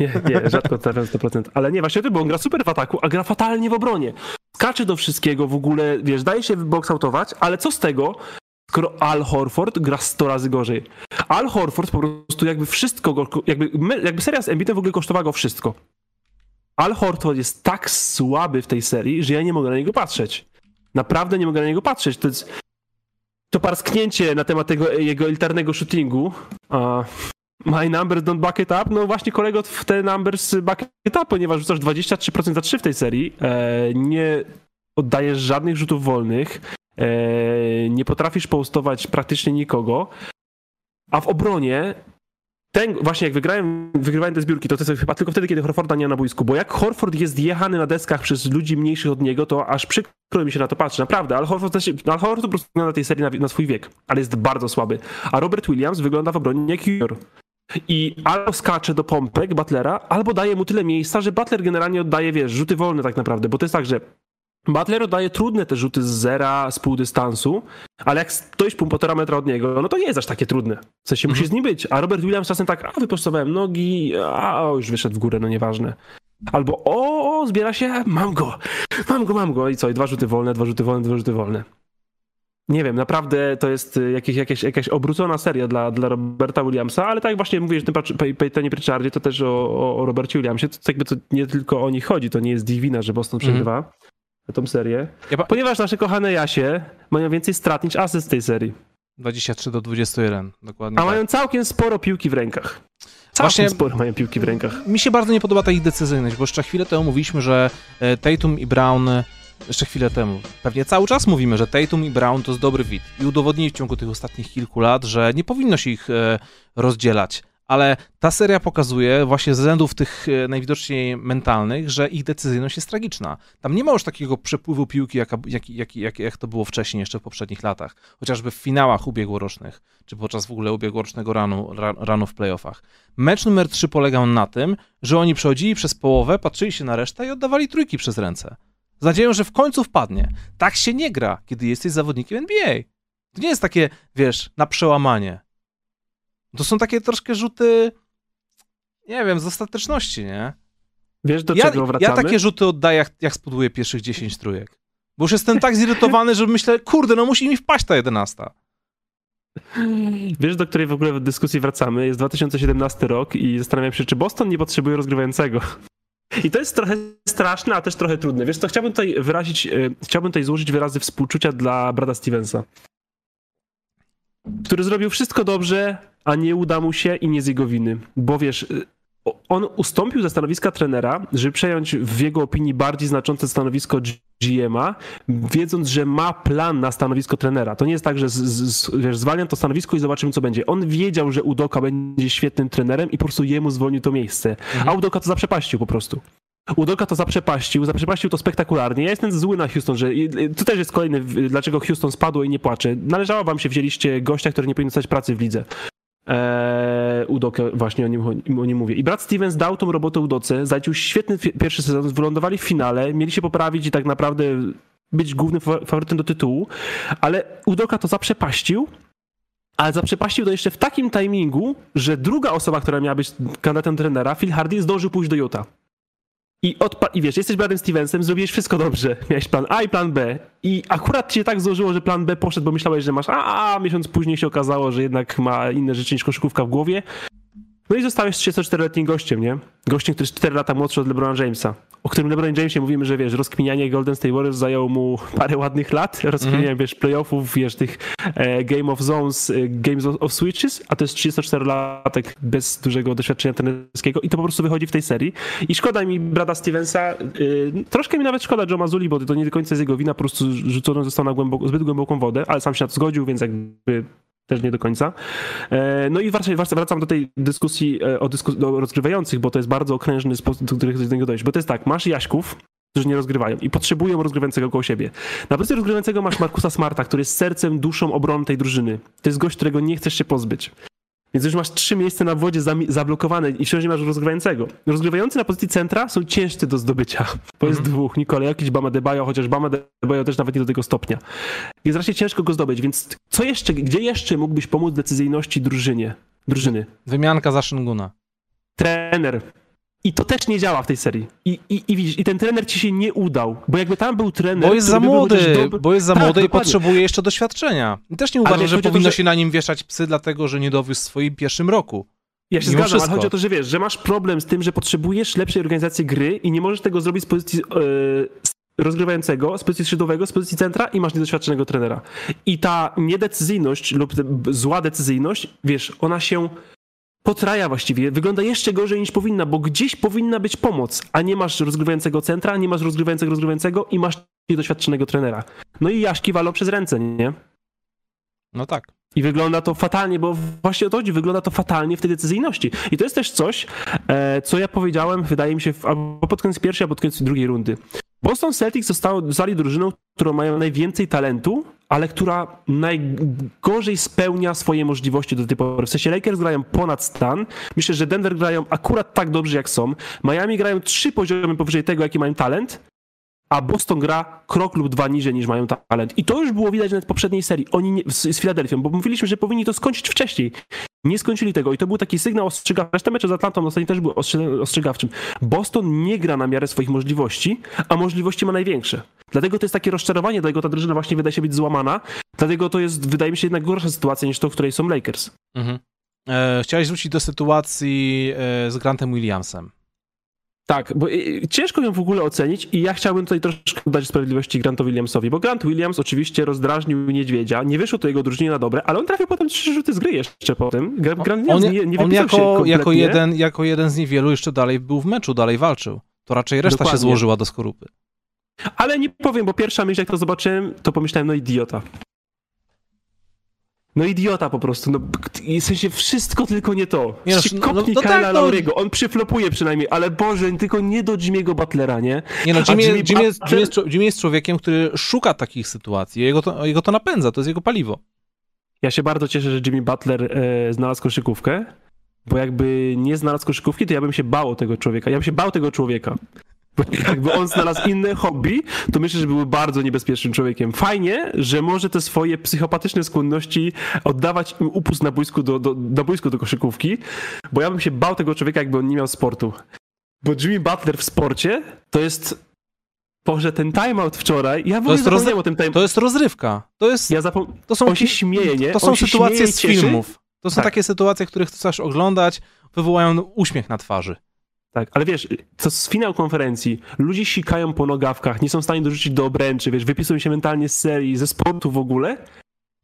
nie, nie, rzadko trafiam 100%. Ale nie, właśnie to, bo on gra super w ataku, a gra fatalnie w obronie. Skacze do wszystkiego w ogóle, wiesz, daje się boxoutować, ale co z tego, skoro Al Horford gra 100 razy gorzej. Al Horford po prostu jakby wszystko, jakby, jakby seria z Embiidem w ogóle kosztowała go wszystko. Al Horford jest tak słaby w tej serii, że ja nie mogę na niego patrzeć. Naprawdę nie mogę na niego patrzeć. To jest to parsknięcie na temat tego jego elitarnego shootingu. Uh, my numbers don't bucket up. No właśnie kolego w te numbers bucket up, ponieważ rzucasz 23% za 3 w tej serii. E, nie oddajesz żadnych rzutów wolnych. E, nie potrafisz postować praktycznie nikogo. A w obronie ten, właśnie jak wygrałem, wygrywałem te zbiórki, to to jest chyba tylko wtedy, kiedy Horforda nie ma na boisku, bo jak Horford jest jechany na deskach przez ludzi mniejszych od niego, to aż przykro mi się na to patrzy, naprawdę, ale Horford, Al Horford po prostu wygląda na tej serii na, na, swój wiek, ale jest bardzo słaby, a Robert Williams wygląda w obronie jak junior. I albo skacze do pompek Butlera, albo daje mu tyle miejsca, że Butler generalnie oddaje, wiesz, rzuty wolne tak naprawdę, bo to jest tak, że Butler oddaje trudne te rzuty z zera, z pół dystansu, ale jak stoisz półtora metra od niego, no to nie jest aż takie trudne. W sensie mm -hmm. musi z nim być. A Robert Williams czasem tak, a wyprostowałem nogi, a już wyszedł w górę, no nieważne. Albo o, o, zbiera się, mam go, mam go, mam go. I co, i dwa rzuty wolne, dwa rzuty wolne, dwa rzuty wolne. Nie wiem, naprawdę to jest jakieś, jakieś, jakaś obrócona seria dla, dla Roberta Williamsa, ale tak jak właśnie mówisz w tym Peytonie Pritchardzie, to też o, o Robercie Williamsie, to jakby to nie tylko o nich chodzi, to nie jest dziwina, że Boston mhm. przegrywa. Tą serię. Ja pa... Ponieważ nasze kochane Jasie mają więcej strat niż asyst tej serii. 23 do 21, dokładnie. A tak. mają całkiem sporo piłki w rękach. Właśnie sporo mają piłki w rękach. Mi się bardzo nie podoba ta ich decyzyjność, bo jeszcze chwilę temu mówiliśmy, że e, Tatum i Brown jeszcze chwilę temu. Pewnie cały czas mówimy, że Tatum i Brown to jest dobry wid i udowodnili w ciągu tych ostatnich kilku lat, że nie powinno się ich e, rozdzielać. Ale ta seria pokazuje właśnie ze względów tych e, najwidoczniej mentalnych, że ich decyzyjność jest tragiczna. Tam nie ma już takiego przepływu piłki, jak, jak, jak, jak, jak to było wcześniej, jeszcze w poprzednich latach. Chociażby w finałach ubiegłorocznych, czy podczas w ogóle ubiegłorocznego ranu, ranu w playoffach. Mecz numer 3 polegał na tym, że oni przechodzili przez połowę, patrzyli się na resztę i oddawali trójki przez ręce z nadzieją, że w końcu wpadnie. Tak się nie gra, kiedy jesteś zawodnikiem NBA. To nie jest takie, wiesz, na przełamanie. To są takie troszkę rzuty, nie wiem, z ostateczności, nie? Wiesz, do ja, czego wracamy? Ja takie rzuty oddaję, jak, jak pierwszych 10 trójek. Bo już jestem tak zirytowany, że myślę, kurde, no musi mi wpaść ta jedenasta. Wiesz, do której w ogóle w dyskusji wracamy? Jest 2017 rok i zastanawiam się, czy Boston nie potrzebuje rozgrywającego. I to jest trochę straszne, a też trochę trudne. Wiesz co, chciałbym tutaj wyrazić, e, chciałbym tutaj złożyć wyrazy współczucia dla Brada Stevensa, który zrobił wszystko dobrze, a nie uda mu się i nie z jego winy. Bo wiesz, e, on ustąpił ze stanowiska trenera, żeby przejąć w jego opinii bardziej znaczące stanowisko GM-a, wiedząc, że ma plan na stanowisko trenera. To nie jest tak, że z, z, wiesz, zwalniam to stanowisko i zobaczymy, co będzie. On wiedział, że Udoka będzie świetnym trenerem i po prostu jemu zwolnił to miejsce. Mhm. A Udoka to zaprzepaścił po prostu. Udoka to zaprzepaścił, zaprzepaścił to spektakularnie. Ja jestem zły na Houston, że to też jest kolejny, dlaczego Houston spadło i nie płacze. Należało wam się, wzięliście gościa, który nie powinien stać pracy w lidze. Eee, Udokę, właśnie o nim, o nim mówię. I brat Stevens dał tą robotę Udoce, zaliczył świetny pierwszy sezon, wylądowali w finale, mieli się poprawić i tak naprawdę być głównym faworytem do tytułu, ale Udoka to zaprzepaścił, ale zaprzepaścił to jeszcze w takim timingu, że druga osoba, która miała być kandydatem trenera, Phil Hardy, zdążył pójść do Utah. I, odpa- I wiesz, jesteś Bradem Stevensem, zrobiłeś wszystko dobrze. Miałeś plan A i plan B. I akurat ci się tak złożyło, że plan B poszedł, bo myślałeś, że masz A, a miesiąc później się okazało, że jednak ma inne rzeczy niż koszykówka w głowie. No i zostałeś 34-letnim gościem, nie? Gościem, który jest 4 lata młodszy od LeBrona Jamesa. O którym LeBron Jamesie mówimy, że wiesz, rozkminianie Golden State Warriors zajęło mu parę ładnych lat. Rozkminianie, mm -hmm. wiesz, playoffów, wiesz, tych e, Game of Zones, e, Games of, Switches, a to jest 34-latek bez dużego doświadczenia trenerskiego i to po prostu wychodzi w tej serii. I szkoda mi Brada Stevensa, y, troszkę mi nawet szkoda Joe Mazuli, bo to nie do końca jest jego wina, po prostu rzucony został na głęboko, zbyt głęboką wodę, ale sam się na to zgodził, więc jakby też nie do końca. E, no i wracam do tej dyskusji e, o dyskus rozgrywających, bo to jest bardzo okrężny sposób, do chcesz do niego dojść. Bo to jest tak, masz Jaśków, którzy nie rozgrywają i potrzebują rozgrywającego koło siebie. Na pozycji rozgrywającego masz Markusa Smarta, który jest sercem, duszą obrony tej drużyny. To jest gość, którego nie chcesz się pozbyć. Więc już masz trzy miejsca na wodzie zablokowane i wciąż nie masz rozgrywającego. Rozgrywający na pozycji centra są ciężcy do zdobycia. Bo jest mm -hmm. dwóch, Nikola jakiś Bama Debajo, chociaż Bama Debajo też nawet nie do tego stopnia. Jest raczej ciężko go zdobyć, więc co jeszcze, gdzie jeszcze mógłbyś pomóc decyzyjności drużynie? drużyny? Wymianka za Shinguna. Trener. I to też nie działa w tej serii. I, i, i widzisz, i ten trener ci się nie udał, bo jakby tam był trener... Bo jest za młody, dobry... bo jest za tak, młody i potrzebuje jeszcze doświadczenia. I też nie uważam, że powinno to, że... się na nim wieszać psy, dlatego że nie dowiózł w swoim pierwszym roku. Ja się Mimo zgadzam, wszystko. ale chodzi o to, że wiesz, że masz problem z tym, że potrzebujesz lepszej organizacji gry i nie możesz tego zrobić z pozycji yy, rozgrywającego, z pozycji skrzydłowego, z pozycji centra i masz niedoświadczonego trenera. I ta niedecyzyjność lub zła decyzyjność, wiesz, ona się potraja właściwie, wygląda jeszcze gorzej niż powinna, bo gdzieś powinna być pomoc, a nie masz rozgrywającego centra, nie masz rozgrywającego rozgrywającego i masz niedoświadczonego trenera. No i Jaśki walą przez ręce, nie? No tak. I wygląda to fatalnie, bo właśnie o to chodzi, wygląda to fatalnie w tej decyzyjności. I to jest też coś, e, co ja powiedziałem, wydaje mi się, albo pod koniec pierwszej, albo pod koniec drugiej rundy. Boston Celtics zostało, zostali drużyną, którą mają najwięcej talentu, ale która najgorzej spełnia swoje możliwości do tej pory. W sensie Lakers grają ponad stan. Myślę, że Denver grają akurat tak dobrze, jak są. Miami grają trzy poziomy powyżej tego, jaki mają talent a Boston gra krok lub dwa niżej niż mają talent. I to już było widać nawet w poprzedniej serii, oni nie, z, z Filadelfią, bo mówiliśmy, że powinni to skończyć wcześniej. Nie skończyli tego i to był taki sygnał ostrzegawczy. Reszta mecze z Atlantą ostatnio też był ostrzegawczym. Boston nie gra na miarę swoich możliwości, a możliwości ma największe. Dlatego to jest takie rozczarowanie, dlatego ta drużyna właśnie wydaje się być złamana, dlatego to jest, wydaje mi się, jednak gorsza sytuacja niż to, w której są Lakers. Mhm. E, chciałeś wrócić do sytuacji e, z Grantem Williamsem. Tak, bo y, ciężko ją w ogóle ocenić i ja chciałbym tutaj troszkę dać sprawiedliwości Grantowi Williamsowi, bo Grant Williams oczywiście rozdrażnił Niedźwiedzia, nie wyszło to jego drużynie na dobre, ale on trafił potem trzy rzuty z gry jeszcze potem. Grant Williams nie, nie on jako, jako, jeden, jako jeden z niewielu jeszcze dalej był w meczu, dalej walczył. To raczej reszta Dokładnie. się złożyła do skorupy. Ale nie powiem, bo pierwsza myśl, jak to zobaczyłem, to pomyślałem, no idiota. No idiota po prostu, no w sensie wszystko tylko nie to. Nie, no, Kopnij no, no tak, no. on przyflopuje przynajmniej, ale Boże, tylko nie do Jimmy'ego Butlera, nie? Nie no, Jimmy, Jimmy, Jimmy, jest, Jimmy, jest, Jimmy jest człowiekiem, który szuka takich sytuacji, jego to, jego to napędza, to jest jego paliwo. Ja się bardzo cieszę, że Jimmy Butler e, znalazł koszykówkę, bo jakby nie znalazł koszykówki, to ja bym się bał tego człowieka, ja bym się bał tego człowieka. Bo jakby on znalazł inne hobby, to myślę, że byłby bardzo niebezpiecznym człowiekiem. Fajnie, że może te swoje psychopatyczne skłonności oddawać im upust na boisku do, do, na boisku do koszykówki, bo ja bym się bał tego człowieka, jakby on nie miał sportu. Bo Jimmy Butler w sporcie to jest Boże, ten timeout wczoraj, ja w ogóle zapomniałem o tym timeout. To jest rozrywka. To jest... Ja zapom... to są, on się śmieje, nie? To są sytuacje z filmów. To są tak. takie sytuacje, których chcesz oglądać, wywołają uśmiech na twarzy. Tak, ale wiesz, to z finał konferencji, ludzie sikają po nogawkach, nie są w stanie dorzucić do obręczy, wiesz, wypisują się mentalnie z serii, ze sportu w ogóle,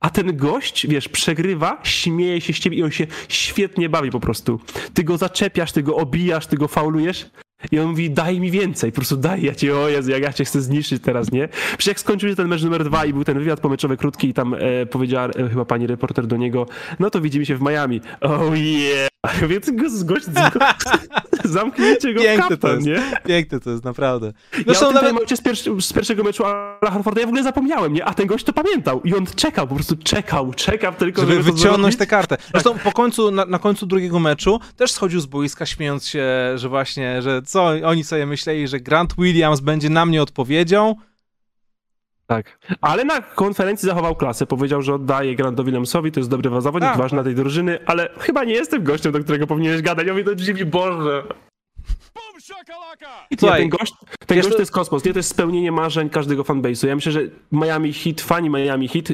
a ten gość, wiesz, przegrywa, śmieje się z ciebie i on się świetnie bawi po prostu. Ty go zaczepiasz, ty go obijasz, ty go faulujesz i on mówi, daj mi więcej, po prostu daj, ja cię, o Jezu, jak ja cię chcę zniszczyć teraz, nie? Przecież jak skończył się ten mecz numer dwa i był ten wywiad pomeczowy krótki i tam e, powiedziała e, chyba pani reporter do niego, no to widzimy się w Miami. Oh yeah! Więc go zgość, zamknięcie go Piękne to jest, nie? Piękne to jest, naprawdę. Zresztą ja o tym nawet... z, pierwszy, z pierwszego meczu Ala Horforda ja w ogóle zapomniałem, nie? A ten gość to pamiętał i on czekał, po prostu czekał, czekał tylko, żeby, żeby wyciągnąć tę kartę. Zresztą tak. po końcu, na, na, końcu drugiego meczu też schodził z boiska śmiejąc się, że właśnie, że co oni sobie myśleli, że Grant Williams będzie na mnie odpowiedzią, tak. Ale na konferencji zachował klasę. Powiedział, że oddaje Grantowi Williamsowi, to jest dobry zawodnik, tak. ważny dla tej drużyny, ale chyba nie jestem gościem, do którego powinieneś gadać. Ja mówię do Jimmy, Boże. I nie, ten gość, ten gość to jest kosmos, nie? To jest spełnienie marzeń każdego fanbase'u. Ja myślę, że Miami Heat, fani Miami Heat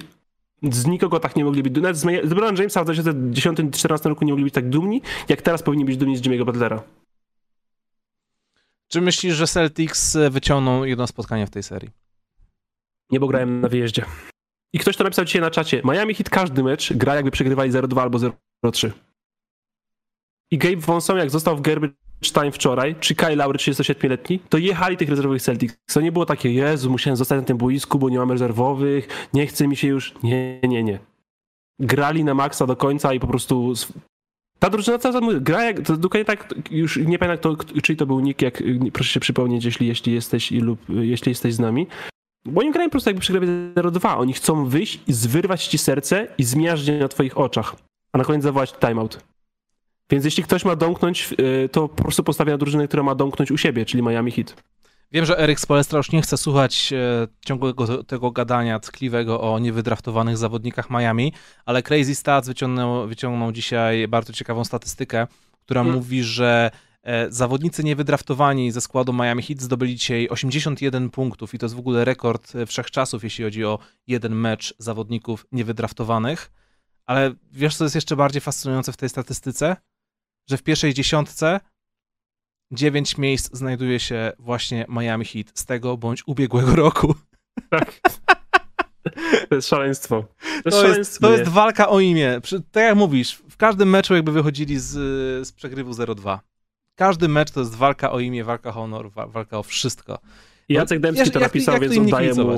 z nikogo tak nie mogli być dumni. Nawet z LeBron Jamesa w 2010-2014 roku nie mogli być tak dumni, jak teraz powinni być dumni z Jimmy'ego Butlera. Czy myślisz, że Celtics wyciągną jedno spotkanie w tej serii? Nie, bo grałem na wyjeździe. I ktoś to napisał dzisiaj na czacie. Miami hit każdy mecz gra jakby przegrywali 0-2 albo 0-3. I Gabe Vonson, jak został w garbage time wczoraj, czy Kyle Lowry 37-letni, to jechali tych rezerwowych Celtics. To nie było takie, Jezu, musiałem zostać na tym boisku, bo nie mamy rezerwowych, nie chce mi się już. Nie, nie, nie. Grali na maksa do końca i po prostu ta drużyna cały czas gra jak, to dokładnie tak, już nie pamiętam kto, czyj to był nick, jak, proszę się przypomnieć, jeśli, jeśli jesteś lub jeśli jesteś z nami, bo oni grają po prostu jakby przegrali 0-2. Oni chcą wyjść i zwyrwać ci serce i zmiażdżyć na twoich oczach. A na koniec zawołać timeout. Więc jeśli ktoś ma domknąć, y, to po prostu postawia na drużynę, która ma domknąć u siebie, czyli Miami Heat. Wiem, że Eryk Spolestra już nie chce słuchać e, ciągłego tego gadania tkliwego o niewydraftowanych zawodnikach Miami, ale Crazy Stats wyciągnął, wyciągnął dzisiaj bardzo ciekawą statystykę, która hmm. mówi, że E, zawodnicy niewydraftowani ze składu Miami Heat zdobyli dzisiaj 81 punktów i to jest w ogóle rekord wszechczasów, jeśli chodzi o jeden mecz zawodników niewydraftowanych. Ale wiesz, co jest jeszcze bardziej fascynujące w tej statystyce? Że w pierwszej dziesiątce 9 miejsc znajduje się właśnie Miami Heat z tego bądź ubiegłego roku. Tak. To jest szaleństwo. To, to, jest, to jest, walka o imię. Tak jak mówisz, w każdym meczu jakby wychodzili z, z przegrywu 0-2. Każdy mecz to jest walka o imię, walka o honor, walka o wszystko. Jacek Dębski to napisał, jak, jak więc oddaję mu...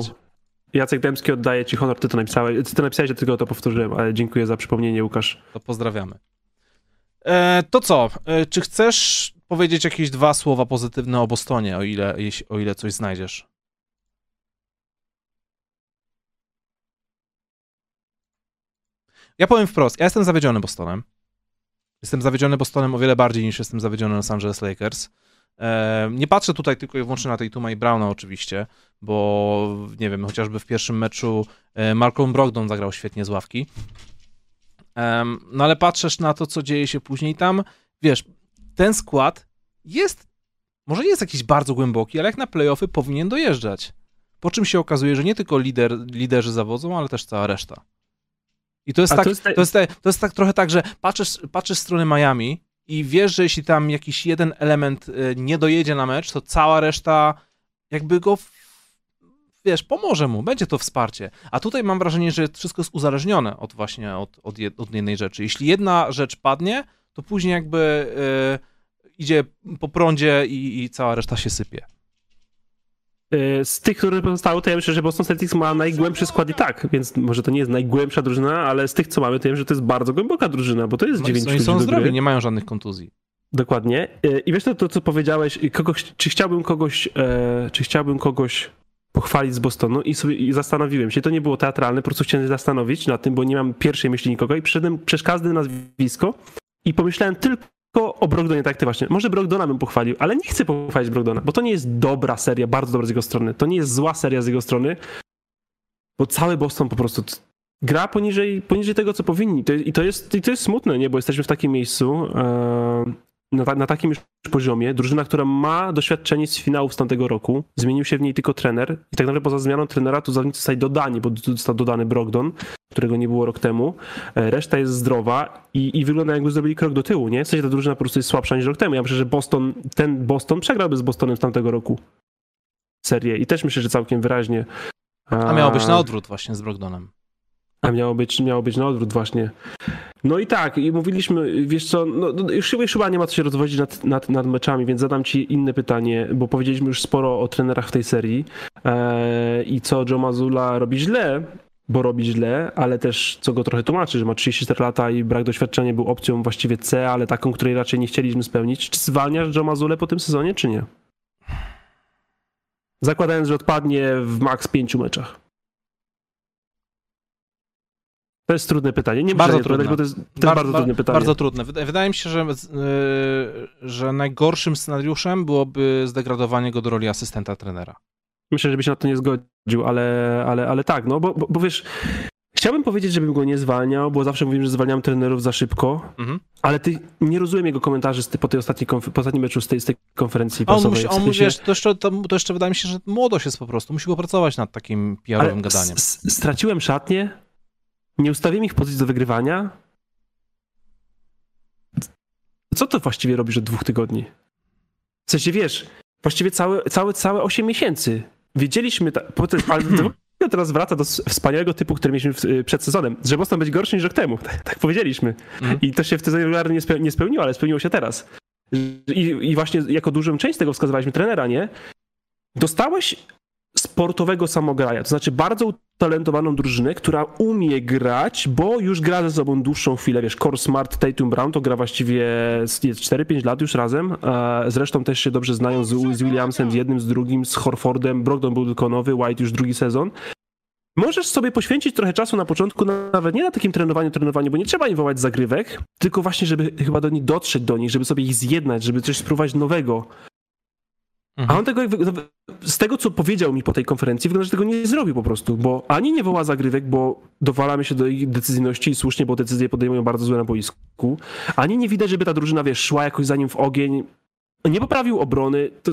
Jacek Dębski oddaje ci honor, ty to napisałeś. Ty to napisałeś, ja tylko to powtórzyłem, ale dziękuję za przypomnienie, Łukasz. To pozdrawiamy. E, to co? E, czy chcesz powiedzieć jakieś dwa słowa pozytywne o Bostonie, o ile, o ile coś znajdziesz? Ja powiem wprost, ja jestem zawiedziony Bostonem. Jestem zawiedziony Bostonem o wiele bardziej niż jestem zawiedziony Los Angeles Lakers. Nie patrzę tutaj tylko i wyłącznie na tej Tuma i Browna oczywiście, bo nie wiem, chociażby w pierwszym meczu e, Malcolm Brogdon zagrał świetnie z ławki. No ale patrzysz na to, co dzieje się później tam, wiesz, ten skład jest, może nie jest jakiś bardzo głęboki, ale jak na playoffy powinien dojeżdżać. Po czym się okazuje, że nie tylko lider, liderzy zawodzą, ale też cała reszta. I to jest, tak, to jest, to, jest, to jest tak trochę tak, że patrzysz, patrzysz z strony Miami i wiesz, że jeśli tam jakiś jeden element y, nie dojedzie na mecz, to cała reszta jakby go, wiesz, pomoże mu, będzie to wsparcie. A tutaj mam wrażenie, że wszystko jest uzależnione od właśnie od, od, od jednej rzeczy. Jeśli jedna rzecz padnie, to później jakby yy, idzie po prądzie i, i cała reszta się sypie. Y, z tych, które pozostały, to ja myślę, że Boston Celtics ma najgłębszy skład i tak, więc może to nie jest najgłębsza drużyna, ale z tych, co mamy, to wiem, że to jest bardzo głęboka drużyna, bo to jest no 9 Oni są zdrowi, nie mają żadnych kontuzji. Dokładnie. Y, I wiesz to, to co powiedziałeś, kogoś, czy chciałbym kogoś, e, czy chciałbym kogoś pochwalić z Bostonu i sobie i zastanowiłem się, to nie było teatralne, po prostu chciałem się zastanowić nad tym, bo nie mam pierwszej myśli nikogo i przyszedłem przez każde nazwisko i pomyślałem tylko o Brogdonie, tak ty właśnie. Może Brogdona bym pochwalił, ale nie chcę pochwalić Brogdona, bo to nie jest dobra seria, bardzo dobra z jego strony. To nie jest zła seria z jego strony, bo cały Boston po prostu gra poniżej, poniżej tego, co powinni. I to jest, i to jest smutne, nie? Bo jesteśmy w takim miejscu, na, na, takim już poziomie. Drużyna, która ma doświadczenie z finałów z tamtego roku. Zmienił się w niej tylko trener. I tak naprawdę poza zmianą trenera tu zawodnicy zostali dodani, bo został dodany Brogdon, którego nie było rok temu. E, reszta jest zdrowa i, i wygląda jakby zrobili krok do tyłu, nie? W sensie ta drużyna po prostu jest słabsza niż rok temu. Ja myślę, że Boston, ten Boston przegrałby z Bostonem z tamtego roku serię i też myślę, że całkiem wyraźnie. A, A miało być na odwrót właśnie z Brogdonem. A miało być, miało być na odwrót właśnie. No i tak, i mówiliśmy, wiesz co, no, no już, już chyba nie ma co się rozwodzić nad, nad, nad meczami, więc zadam ci inne pytanie, bo powiedzieliśmy już sporo o trenerach w tej serii eee, i co Joe Mazula robi źle, bo robi źle, ale też co go trochę tłumaczy, że ma 34 lata i brak doświadczenia był opcją właściwie C, ale taką, której raczej nie chcieliśmy spełnić. Czy zwalniasz Joe Mazulę po tym sezonie, czy nie? Zakładając, że odpadnie w maks pięciu meczach. To jest trudne pytanie. Nie bardzo trudne, bo to jest, to jest Bar bardzo trudne pytanie. Bardzo trudne. Wydaje mi się, że, yy, że najgorszym scenariuszem byłoby zdegradowanie go do roli asystenta trenera. Myślę, że by się na to nie zgodził, ale, ale, ale tak, no bo, bo, bo wiesz, Chciałbym powiedzieć, żebym go nie zwalniał, bo zawsze mówimy, że zwalniam trenerów za szybko, mhm. ale ty nie rozumiem jego komentarzy z, po tej ostatniej po ostatnim meczu z tej, z tej konferencji prasowej. On, musi, on wiesz, to, jeszcze, to, to, jeszcze wydaje mi się, że młodość jest po prostu. Musi go pracować nad takim PR-owym gadaniem. Straciłem szatnię, nie ustawiłem ich w pozycji do wygrywania. Co to właściwie robisz od dwóch tygodni? W sensie, wiesz, właściwie całe, całe, całe 8 miesięcy. Wiedzieliśmy, ta, ale teraz wraca do wspaniałego typu, który mieliśmy przed sezonem, że Boston będzie gorszy niż rok temu. Tak, tak powiedzieliśmy. Mhm. I to się w sezonie regularnie nie, spełniło, ale spełniło się teraz. I, I właśnie jako dużą część tego wskazywaliśmy trenera, nie? Dostałeś sportowego samograja, to znaczy bardzo utalentowaną drużynę, która umie grać, bo już gra ze sobą dłuższą chwilę, wiesz, Core Smart, Tatum Brown to gra właściwie 4-5 lat już razem, zresztą też się dobrze znają z, z Williamsem, z jednym, z drugim, z Horfordem, Brogdon był tylko nowy, White już drugi sezon. Możesz sobie poświęcić trochę czasu na początku, nawet nie na takim trenowaniu, trenowaniu, bo nie trzeba im wołać zagrywek, tylko właśnie, żeby chyba do nich dotrzeć do nich, żeby sobie ich zjednać, żeby coś spróbować nowego. Mhm. A on tego, z tego co powiedział mi po tej konferencji, wygląda, że tego nie zrobił po prostu, bo ani nie woła zagrywek, bo dowalamy się do ich decyzyjności i słusznie, bo decyzje podejmują bardzo złe na boisku, ani nie widać, żeby ta drużyna, wiesz, szła jakoś za nim w ogień, nie poprawił obrony, to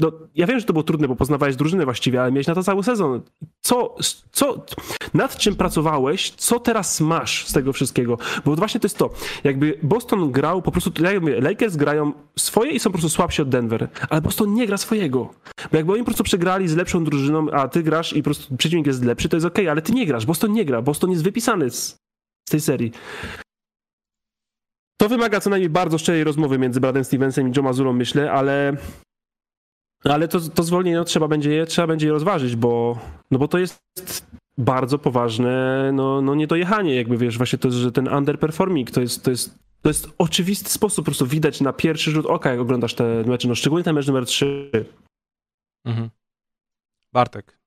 no, ja wiem, że to było trudne, bo poznawałeś drużynę właściwie, ale miałeś na to cały sezon. Co, co, nad czym pracowałeś, co teraz masz z tego wszystkiego? Bo właśnie to jest to, jakby Boston grał po prostu, jak mówię, Lakers grają swoje i są po prostu słabsi od Denver, ale Boston nie gra swojego. Bo jakby oni po prostu przegrali z lepszą drużyną, a ty grasz i po prostu przeciwnik jest lepszy, to jest okej, okay, ale ty nie grasz, Boston nie gra, Boston jest wypisany z, z tej serii. To wymaga co najmniej bardzo szczerej rozmowy między Bradem Stevensem i Joe Mazurą, myślę, ale ale to, to zwolnienie no, trzeba będzie, je, trzeba będzie je rozważyć, bo, no bo to jest bardzo poważne no, no niedojechanie, jakby wiesz, właśnie to, że ten underperforming to jest, to jest, to jest oczywisty sposób, po prostu widać na pierwszy rzut oka, jak oglądasz te mecze, no szczególnie ten mecz numer 3. Mhm. Bartek,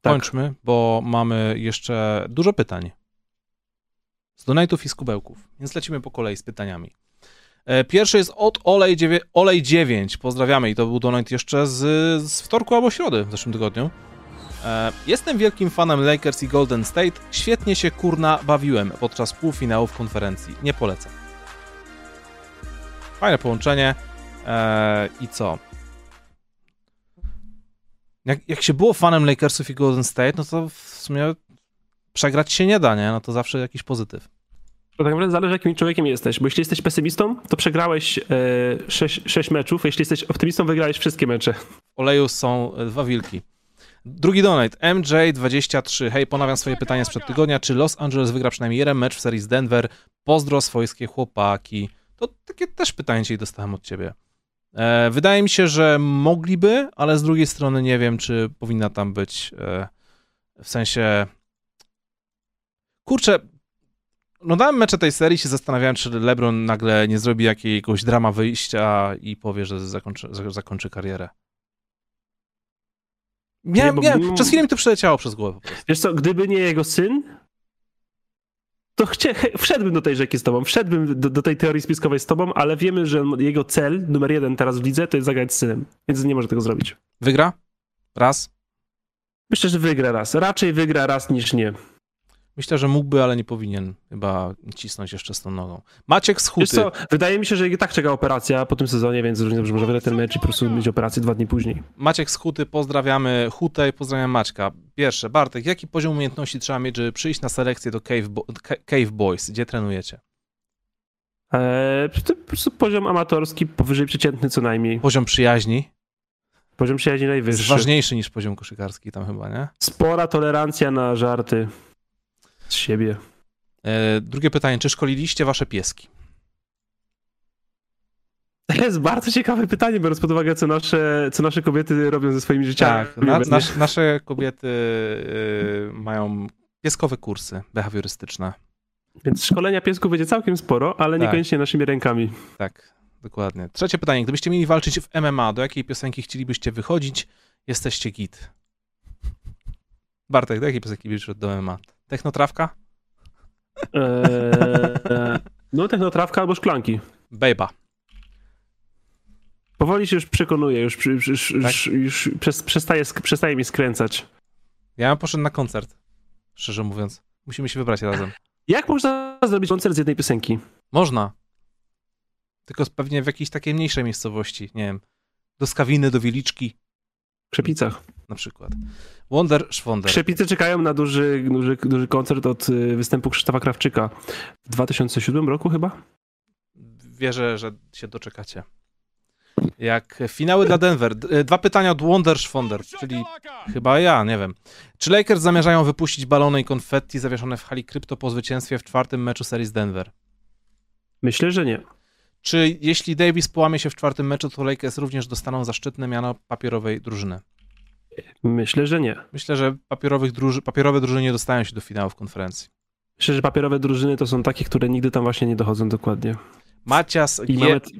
tak. kończmy, bo mamy jeszcze dużo pytań z donatów i z kubełków, więc lecimy po kolei z pytaniami. E, pierwszy jest od Olej, 9, Olej 9. Pozdrawiamy i to był donate jeszcze z, z wtorku albo środy w zeszłym tygodniu. E, jestem wielkim fanem Lakers i Golden State. Świetnie się kurna bawiłem podczas półfinałów konferencji. Nie polecam. Fajne połączenie. E, I co? Jak, jak się było fanem Lakersów i Golden State, no to w sumie przegrać się nie da, nie? No to zawsze jakiś pozytyw. Tak naprawdę zależy, jakim człowiekiem jesteś, bo jeśli jesteś pesymistą, to przegrałeś e, 6, 6 meczów, jeśli jesteś optymistą, wygrałeś wszystkie mecze. W oleju są e, dwa wilki. Drugi donate, MJ23. Hej, ponawiam swoje pytanie sprzed tygodnia. Czy Los Angeles wygra przynajmniej jeden mecz w serii z Denver? Pozdro swojskie chłopaki. To takie też pytanie dzisiaj dostałem od ciebie. E, wydaje mi się, że mogliby, ale z drugiej strony nie wiem, czy powinna tam być e, w sensie... Kurczę, no dałem mecze tej serii się zastanawiałem, czy LeBron nagle nie zrobi jakiegoś drama wyjścia i powie, że zakończy, zakończy karierę. Miałem, Nie, miałem, mimo- Przez chwilę mi to przeleciało przez głowę. Wiesz co, gdyby nie jego syn, to chcie, wszedłbym do tej rzeki z tobą, wszedłbym do, do tej teorii spiskowej z tobą, ale wiemy, że jego cel numer jeden teraz w lidze to jest zagrać z synem, więc nie może tego zrobić. Wygra? Raz? Myślę, że wygra raz. Raczej wygra raz niż nie. Myślę, że mógłby, ale nie powinien chyba cisnąć jeszcze z tą nogą. Maciek z Wiesz Huty. co, wydaje mi się, że i tak czeka operacja po tym sezonie, więc równie dobrze może wygrać ten mecz i po prostu mieć operację dwa dni później. Maciek z Huty, pozdrawiamy Hutę i pozdrawiam Maćka. Pierwsze, Bartek, jaki poziom umiejętności trzeba mieć, żeby przyjść na selekcję do Cave, Bo- Ca- Cave Boys? Gdzie trenujecie? Eee, po prostu poziom amatorski, powyżej przeciętny co najmniej. Poziom przyjaźni? Poziom przyjaźni Jest najwyższy. ważniejszy niż poziom koszykarski tam chyba, nie? Spora tolerancja na żarty z siebie. E, drugie pytanie, czy szkoliliście wasze pieski? To jest bardzo ciekawe pytanie, biorąc pod uwagę, co nasze, co nasze kobiety robią ze swoimi życiami. Tak, na, nasz, nasze kobiety y, mają pieskowe kursy behawiorystyczne. Więc szkolenia piesków będzie całkiem sporo, ale Tak. niekoniecznie naszymi rękami. Tak, dokładnie. Trzecie pytanie, gdybyście mieli walczyć w MMA, do jakiej piosenki chcielibyście wychodzić? Jesteście git. Bartek, do jakiej piosenki byś do MMA? Technotrawka? Eee, no, technotrawka albo szklanki. Bejba. Powoli się już przekonuję, już, już, już, Tak? już przez, przestaje, przestaje mi skręcać. Ja bym poszedł na koncert, szczerze mówiąc. Musimy się wybrać razem. Jak można zrobić koncert z jednej piosenki? Można. Tylko pewnie w jakiejś takiej mniejszej miejscowości, nie wiem, do Skawiny, do Wieliczki W Przepicach. na przykład. Wonder Schwonder. Przepicy czekają na duży, duży, duży koncert od y, występu Krzysztofa Krawczyka w 2007 roku chyba? Wierzę, że się doczekacie. Jak finały dla Denver. E, Dwa pytania od Wonder Schwonder, czyli chyba ja, nie wiem. Czy Lakers zamierzają wypuścić balony i konfetti zawieszone w hali krypto po zwycięstwie w czwartym meczu serii z Denver? Myślę, że nie. Czy jeśli Davis połamie się w czwartym meczu, to Lakers również dostaną zaszczytne miano papierowej drużyny? Myślę, że nie. Myślę, że papierowych druży- papierowe drużyny nie dostają się do finałów konferencji. Myślę, że papierowe drużyny to są takie, które nigdy tam właśnie nie dochodzą dokładnie. Macias, I mamy t-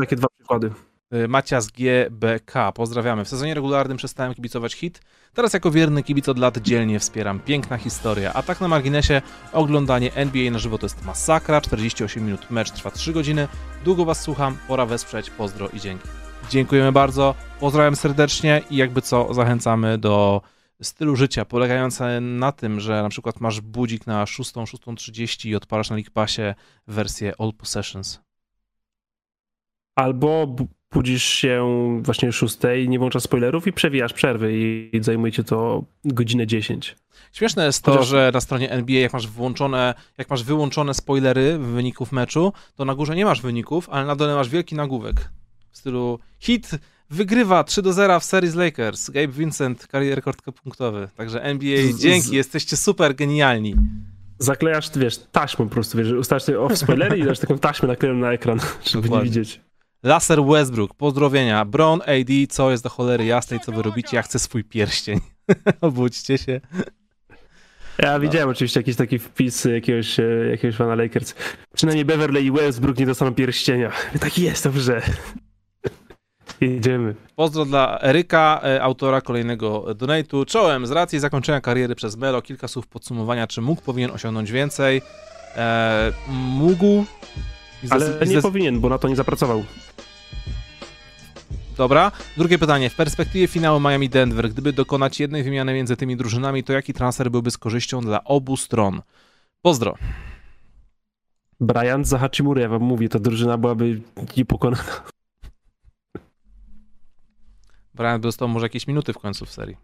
takie dwa przykłady. Y, Macias GBK, pozdrawiamy. W sezonie regularnym przestałem kibicować hit, teraz jako wierny kibic od lat dzielnie wspieram. Piękna historia. A tak na marginesie, oglądanie NBA na żywo to jest masakra, 48 minut, mecz trwa 3 godziny. Długo was słucham, pora wesprzeć, pozdro i dzięki. Dziękujemy bardzo, pozdrawiam serdecznie i jakby co, zachęcamy do stylu życia, polegające na tym, że na przykład masz budzik na 6, 6.30 i odpalasz na League Passie wersję All Possessions. Albo budzisz się właśnie o 6, nie włączasz spoilerów i przewijasz przerwy i zajmuje cię to godzinę 10. Śmieszne jest to, Chociaż- że na stronie NBA, jak masz włączone, jak masz wyłączone spoilery wyników meczu, to na górze nie masz wyników, ale na dole masz wielki nagłówek w stylu hit wygrywa 3 do 0 w serii z Lakers. Gabe Vincent, rekord punktowy. Także NBA, Z- z- dzięki, jesteście super genialni. Zaklejasz, wiesz, taśmą po prostu, wiesz, ustawiasz sobie off spoilery i dasz taką taśmę naklejoną na ekran, żeby nie Dokładnie. widzieć. Laser Westbrook, pozdrowienia. Bron, AD, co jest do cholery jasnej, co wy robicie? Ja chcę swój pierścień. Obudźcie się. Ja widziałem oczywiście jakiś taki wpis jakiegoś, e, jakiegoś fana Lakers. Przynajmniej Beverly i Westbrook nie dostaną pierścienia. Tak jest, dobrze. Jedziemy. Pozdro dla Eryka, e, autora kolejnego donate'u. Czołem, z racji zakończenia kariery przez Melo, kilka słów podsumowania, czy mógł, powinien osiągnąć więcej. E, mógł. Ale nie powinien, bo na to nie zapracował. Dobra. Drugie pytanie. W perspektywie finału Miami-Denver, gdyby dokonać jednej wymiany między tymi drużynami, to jaki transfer byłby z korzyścią dla obu stron? Pozdro. Bryant za Hachimura, ja wam mówię, ta drużyna byłaby niepokonana. Brian by dostał może jakieś minuty w końcu w serii.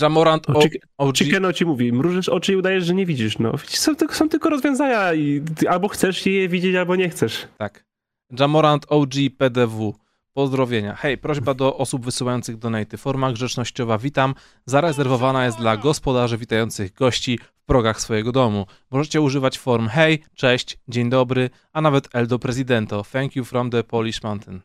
Jamorant o, OG... Chickeno ci mówi, mrużysz oczy i udajesz, że nie widzisz. No, są, są tylko rozwiązania i albo chcesz je widzieć, albo nie chcesz. Tak. Jamorant OG PDW. Pozdrowienia. Hej, prośba do osób wysyłających donaty. Forma grzecznościowa witam. Zarezerwowana jest dla gospodarzy witających gości w progach swojego domu. Możecie używać form hej, cześć, dzień dobry, a nawet Eldo Presidento. Thank you from the Polish Mountain.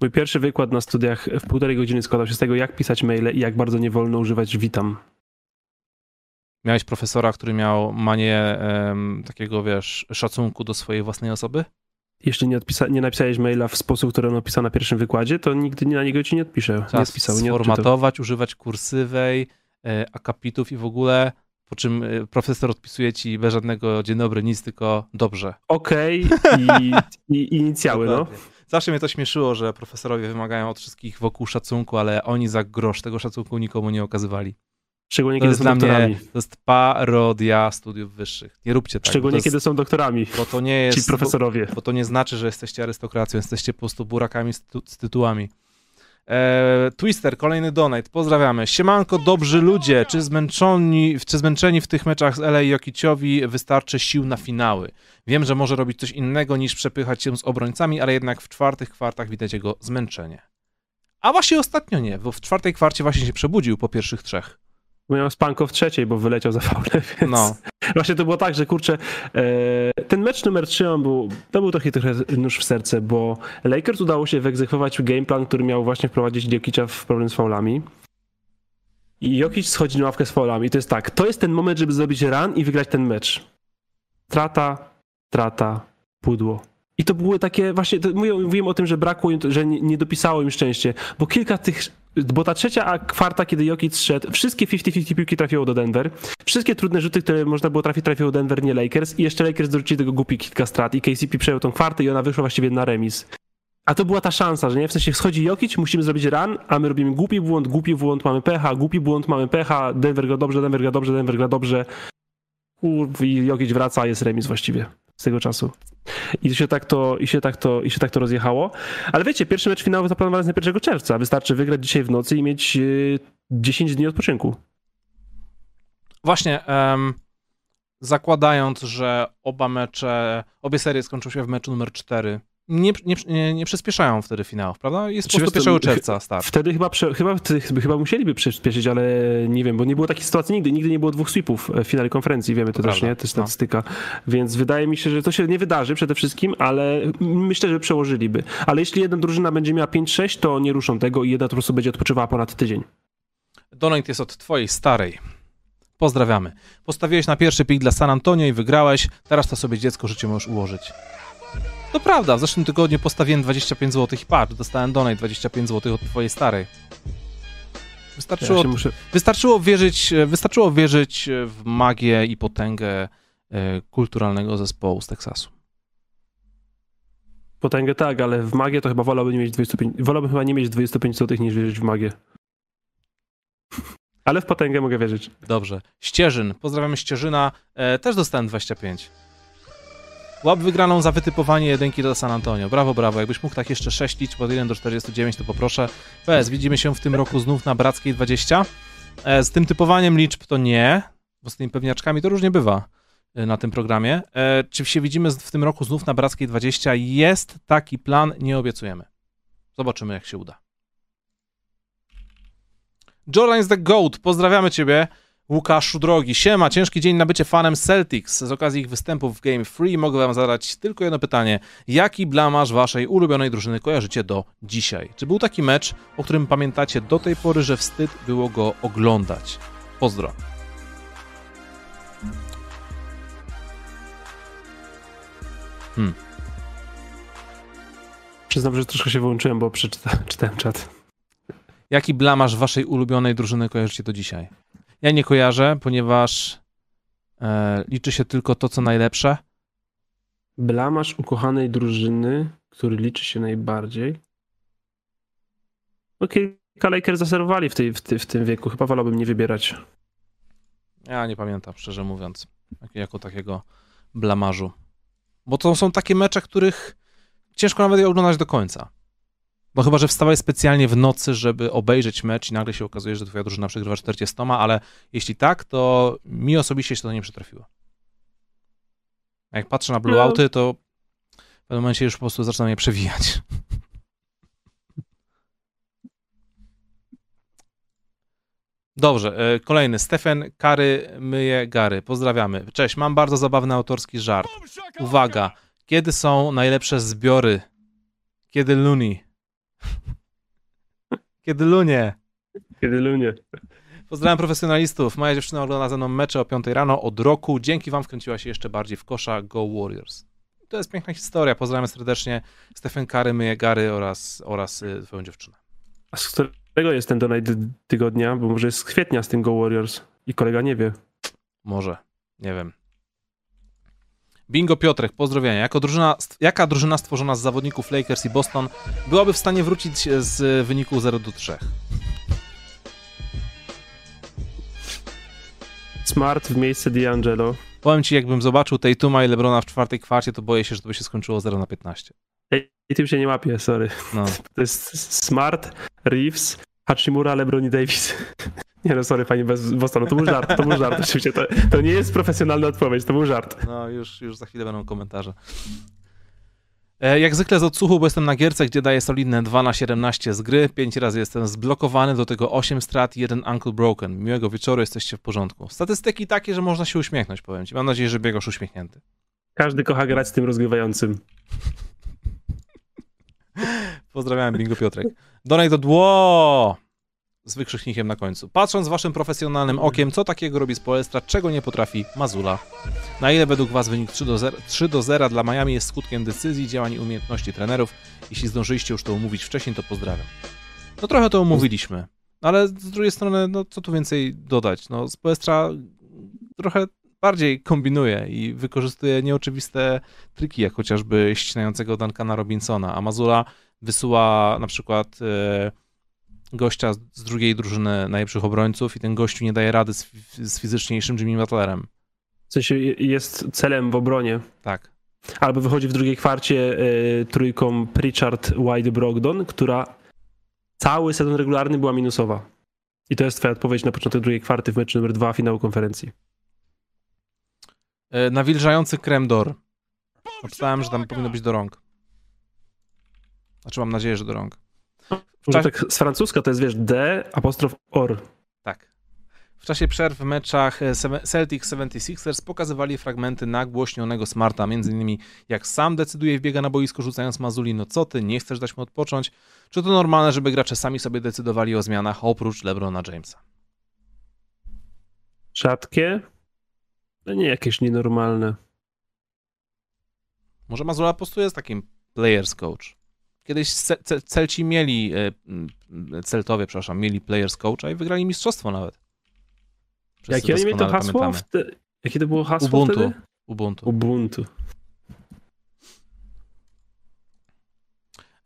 Mój pierwszy wykład na studiach w półtorej godziny składał się z tego, jak pisać maile i jak bardzo nie wolno używać witam. Miałeś profesora, który miał manię um, takiego, wiesz, szacunku do swojej własnej osoby? Jeśli nie, odpisa- nie napisałeś maila w sposób, który on opisał na pierwszym wykładzie, to nigdy na niego ci nie odpiszę. Nie spisał, nie sformatować, używać kursywej, e, akapitów i w ogóle, po czym e, profesor odpisuje ci bez żadnego dzień dobry, nic, tylko dobrze. Okej okay. I, i, inicjały, no. Zawsze mnie to śmieszyło, że profesorowie wymagają od wszystkich wokół szacunku, ale oni za grosz tego szacunku nikomu nie okazywali. Szczególnie to kiedy są doktorami. Mnie, to jest parodia studiów wyższych. Nie róbcie tak. Szczególnie kiedy są doktorami. Bo to nie jest. Ci profesorowie. Bo, bo, to nie znaczy, że jesteście arystokracją, jesteście po prostu burakami z, z tytułami. E, Twister, kolejny donate. Pozdrawiamy. Siemanko, dobrzy ludzie. Czy zmęczeni, czy zmęczeni w tych meczach z LA Jokiciowi wystarczy sił na finały? Wiem, że może robić coś innego niż przepychać się z obrońcami, ale jednak w czwartych kwartach widać jego zmęczenie. A właśnie ostatnio nie, bo w czwartej kwarcie właśnie się przebudził po pierwszych trzech. Miał spanko w trzeciej, bo wyleciał za faulę, więc no. właśnie to było tak, że kurczę, e, ten mecz numer 3 on był, to był trochę, trochę nóż w serce, bo Lakers udało się wyegzekwować game plan, który miał właśnie wprowadzić Jokicza w problem z faulami. I Jokic schodzi na ławkę z faulami. I to jest tak, to jest ten moment, żeby zrobić run i wygrać ten mecz. Trata, trata, pudło. I to były takie właśnie, mówiłem, mówiłem o tym, że brakło im, że nie, nie dopisało im szczęście, bo kilka tych bo ta trzecia kwarta, kiedy Jokic szedł, wszystkie 50-50 piłki trafiło do Denver. Wszystkie trudne rzuty, które można było trafić, trafiło do Denver, nie Lakers. I jeszcze Lakers dorzucili tego głupi kilka strat i KCP przejął tą kwartę i ona wyszła właściwie na remis. A to była ta szansa, że nie? W sensie schodzi Jokic, musimy zrobić run, a my robimy głupi błąd, głupi błąd, mamy pecha, głupi błąd, mamy pecha, Denver gra dobrze, Denver gra dobrze, Denver gra dobrze. Kurw, i Jokic wraca, a jest remis właściwie z tego czasu. I się tak to, i się tak to, i się tak to rozjechało. Ale wiecie, pierwszy mecz finałowy zaplanowany jest na 1 czerwca. Wystarczy wygrać dzisiaj w nocy i mieć 10 dni odpoczynku. Właśnie, um, zakładając, że oba mecze, obie serie skończą się w meczu numer 4, nie, nie, nie przyspieszają wtedy finałów, prawda? Jest po prostu 1 czerwca start. Wtedy chyba, chyba, chyba musieliby przyspieszyć, ale nie wiem, bo nie było takiej sytuacji nigdy. Nigdy nie było dwóch sweepów w finale konferencji, wiemy to, to też, nie? To jest no. statystyka. No. Więc wydaje mi się, że to się nie wydarzy przede wszystkim, ale myślę, że przełożyliby. Ale jeśli jedna drużyna będzie miała 5-6, to nie ruszą tego i jedna po prostu będzie odpoczywała ponad tydzień. Donate jest od twojej starej. Pozdrawiamy. Postawiłeś na pierwszy pik dla San Antonio i wygrałeś. Teraz to sobie dziecko życie możesz ułożyć. To prawda, w zeszłym tygodniu postawiłem 25 zł i patrz, dostałem donate 25 zł od twojej starej. Wystarczyło, ja muszę... wystarczyło, wierzyć, wystarczyło wierzyć w magię i potęgę e, kulturalnego zespołu z Teksasu. Potęgę tak, ale w magię to chyba wolałbym nie mieć 25, wolałbym chyba nie mieć 25 zł niż wierzyć w magię. Ale w potęgę mogę wierzyć. Dobrze. Ścieżyn. Pozdrawiamy Ścieżyna. E, też dostałem 25. Łap wygraną za wytypowanie jedynki do San Antonio. Brawo, brawo. Jakbyś mógł tak jeszcze sześcić od 1 do 49, to poproszę. PS, widzimy się w tym roku znów na Brackiej 20. E, z tym typowaniem liczb to nie, bo z tymi pewniaczkami to różnie bywa e, na tym programie. E, czy się widzimy w tym roku znów na Brackiej 20? Jest taki plan, nie obiecujemy. Zobaczymy, jak się uda. Jordan the GOAT, pozdrawiamy Ciebie. Łukaszu drogi, siema, ciężki dzień na bycie fanem Celtics. Z okazji ich występów w Game Free mogę wam zadać tylko jedno pytanie. Jaki blamaż waszej ulubionej drużyny kojarzycie do dzisiaj? Czy był taki mecz, o którym pamiętacie do tej pory, że wstyd było go oglądać? Pozdro. Hmm. Przyznam, że troszkę się wyłączyłem, bo przeczytałem czat. Jaki blamaż waszej ulubionej drużyny kojarzycie do dzisiaj? Ja nie kojarzę, ponieważ e, liczy się tylko to, co najlepsze. Blamasz ukochanej drużyny, który liczy się najbardziej. No kilka Lakers zaserwowali w, tej, w, ty, w tym wieku. Chyba wolałbym nie wybierać. Ja nie pamiętam, szczerze mówiąc, jako takiego blamażu. Bo to są takie mecze, których ciężko nawet je oglądać do końca. No chyba, że wstawałeś specjalnie w nocy, żeby obejrzeć mecz i nagle się okazuje, że twoja drużyna przegrywa 40, ale jeśli tak, to mi osobiście się to nie przytrafiło. Jak patrzę na blueouty, no. to w pewnym momencie już po prostu zaczynam je przewijać. Dobrze, e, kolejny. Stefan Kary myje Gary. Pozdrawiamy. Cześć, mam bardzo zabawny autorski żart. Uwaga, kiedy są najlepsze zbiory? Kiedy Luni? Kiedy Lunie? Kiedy Lunie. Pozdrawiam profesjonalistów. Moja dziewczyna ogląda ze mną mecze o 5 rano od roku. Dzięki wam wkręciła się jeszcze bardziej w kosza Go Warriors. To jest piękna historia. Pozdrawiam serdecznie Stefan Kary, myje Gary oraz, oraz y, twoją dziewczynę. A z którego jest ten donate tygodnia? Bo może jest z kwietnia z tym Go Warriors i kolega nie wie. Może, nie wiem. Bingo Piotrek, pozdrowienia. Jako drużyna, jaka drużyna stworzona z zawodników Lakers i Boston byłaby w stanie wrócić z wyniku 0 do 3? Smart w miejsce D'Angelo. Powiem ci, jakbym zobaczył tej Tuma i Lebrona w czwartej kwarcie, to boję się, że to by się skończyło 0 na 15. I tym się nie łapie, sorry. No. To jest Smart, Reeves, Hachimura, LeBron i Davis. Nie no, sorry, pani bez Bostonu, to był żart, to był żart, oczywiście. To, to nie jest profesjonalna odpowiedź, to był żart. No, już, już za chwilę będą komentarze. E, jak zwykle z odsłuchu, bo jestem na gierce, gdzie daję solidne 2 na 17 z gry. 5 razy jestem zblokowany, do tego 8 strat i 1 Uncle Broken. Miłego wieczoru, jesteście w porządku. Statystyki takie, że można się uśmiechnąć, powiem ci. Mam nadzieję, że biegasz uśmiechnięty. Każdy kocha grać z tym rozgrywającym. Pozdrawiam, Bingo Piotrek. Donate do dło! z wykrzyknikiem na końcu. Patrząc waszym profesjonalnym okiem, co takiego robi Spoelstra, czego nie potrafi Mazula? Na ile według was wynik 3 do, 0, 3 do 0 dla Miami jest skutkiem decyzji, działań i umiejętności trenerów? Jeśli zdążyliście już to umówić wcześniej, to pozdrawiam. No trochę to umówiliśmy, ale z drugiej strony, no co tu więcej dodać? No Spoelstra trochę bardziej kombinuje i wykorzystuje nieoczywiste triki, jak chociażby ścinającego Duncana Robinsona, a Mazula wysyła na przykład... Yy, gościa z drugiej drużyny najlepszych obrońców i ten gościu nie daje rady z, z fizyczniejszym Jimmy Butlerem. W sensie jest celem w obronie. Tak. Albo wychodzi w drugiej kwarcie y, trójką Pritchard, White, Brogdon, która cały sezon regularny była minusowa. I to jest twoja odpowiedź na początek drugiej kwarty w meczu numer dwa finału konferencji. Y, nawilżający krem d'or. Poczytałem, że tam powinno być do rąk. Znaczy mam nadzieję, że do rąk. Może tak z francuska to jest, wiesz, D apostrof OR. Tak. W czasie przerw w meczach e, Celtic 76ers pokazywali fragmenty nagłośnionego Smarta, między innymi jak sam decyduje wbiega na boisko rzucając Mazuli, no co ty, nie chcesz dać mu odpocząć? Czy to normalne, żeby gracze sami sobie decydowali o zmianach oprócz LeBrona Jamesa? Rzadkie? No nie jakieś nienormalne. Może Mazula po prostu jest takim players coach. Kiedyś Celci mieli, e, Celtowie, przepraszam, mieli players coacha i wygrali mistrzostwo nawet. Jakie oni mieli to hasło? Te... Jakie to było hasło Ubuntu. Wtedy? Ubuntu. Ubuntu.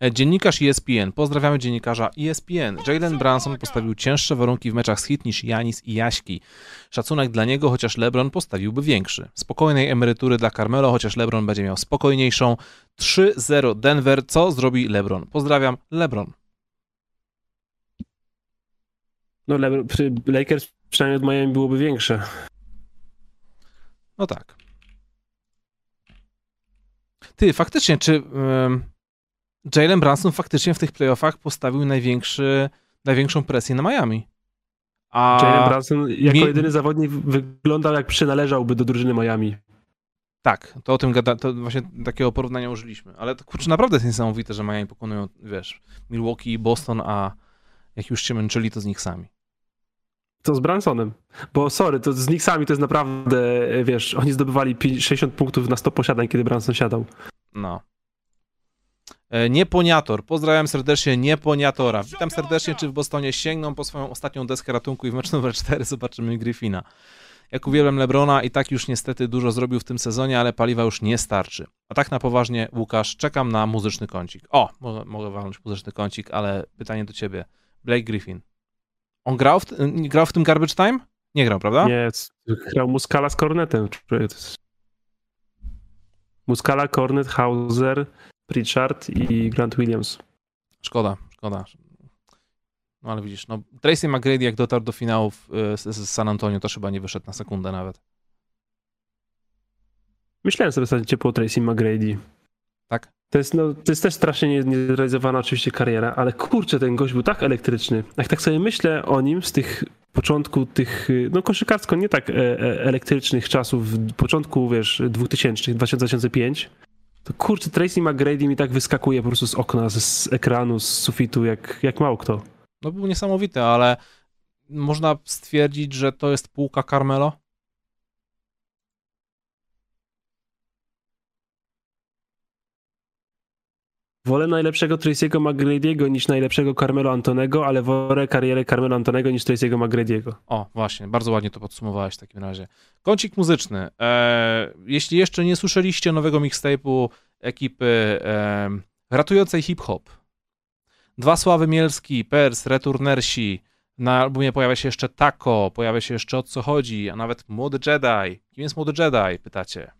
Dziennikarz ESPN. Pozdrawiamy dziennikarza ESPN. Jalen Branson postawił cięższe warunki w meczach z hit niż Janis i Jaśki. Szacunek dla niego, chociaż LeBron postawiłby większy. Spokojnej emerytury dla Carmelo, chociaż LeBron będzie miał spokojniejszą. 3-0 Denver. Co zrobi LeBron? Pozdrawiam, LeBron. No, LeBron, przy Lakers przynajmniej od Miami byłoby większe. No tak. Ty, faktycznie, czy... Yy Jalen Brunson faktycznie w tych playoffach postawił największy, największą presję na Miami. A Jalen Brunson jako mi... jedyny zawodnik wyglądał jak przynależałby do drużyny Miami. Tak, to o tym gada, to właśnie takiego porównania użyliśmy. Ale to kurczę, naprawdę jest niesamowite, że Miami pokonują, wiesz, Milwaukee i Boston, a jak już się męczyli, to z nich sami. To z Bransonem. Bo sorry, to z Knicksami to jest naprawdę, wiesz, oni zdobywali 60 punktów na 100 posiadań, kiedy Branson siadał. No. E, Nieponiator, pozdrawiam serdecznie Nieponiatora. Witam serdecznie, czy w Bostonie sięgną po swoją ostatnią deskę ratunku i w meczu numer 4 zobaczymy Griffina. Jak uwielbiam Lebrona i tak już niestety dużo zrobił w tym sezonie, ale paliwa już nie starczy. A tak na poważnie, Łukasz, czekam na muzyczny kącik. O, mogę, mogę walnąć muzyczny kącik, ale pytanie do ciebie. Blake Griffin. On grał w, grał w tym Garbage Time? Nie grał, prawda? Nie, grał Muskala z Kornetem. Muskala, Kornet, Hauser, Pritchard i Grant Williams. Szkoda, szkoda. No ale widzisz, no Tracy McGrady jak dotarł do finałów y, z, z San Antonio, to chyba nie wyszedł na sekundę nawet. Myślałem sobie ostatnio ciepło Tracy McGrady. Tak? To jest, no, to jest też strasznie niezrealizowana oczywiście kariera, ale kurczę, ten gość był tak elektryczny. Jak tak sobie myślę o nim z tych początku tych, no koszykarsko nie tak e, e, elektrycznych czasów, początku, wiesz, 2000, 2005, to kurczę, Tracy McGrady mi tak wyskakuje po prostu z okna, z, z ekranu, z sufitu, jak, jak mało kto. No był niesamowity, ale można stwierdzić, że to jest półka Carmelo? Wolę najlepszego Tracy'ego McGrady'ego niż najlepszego Carmelo Antonego, ale wolę karierę Carmelo Antonego niż Tracy'ego McGrady'ego. O, właśnie, bardzo ładnie to podsumowałeś w takim razie. Kącik muzyczny. E, jeśli jeszcze nie słyszeliście nowego mixtape'u ekipy e, ratującej hip-hop, Dwa Sławy Mielski, Pers, Returnersi, na albumie pojawia się jeszcze Taco, pojawia się jeszcze O co chodzi, a nawet Młody Jedi. Kim jest Młody Jedi, pytacie?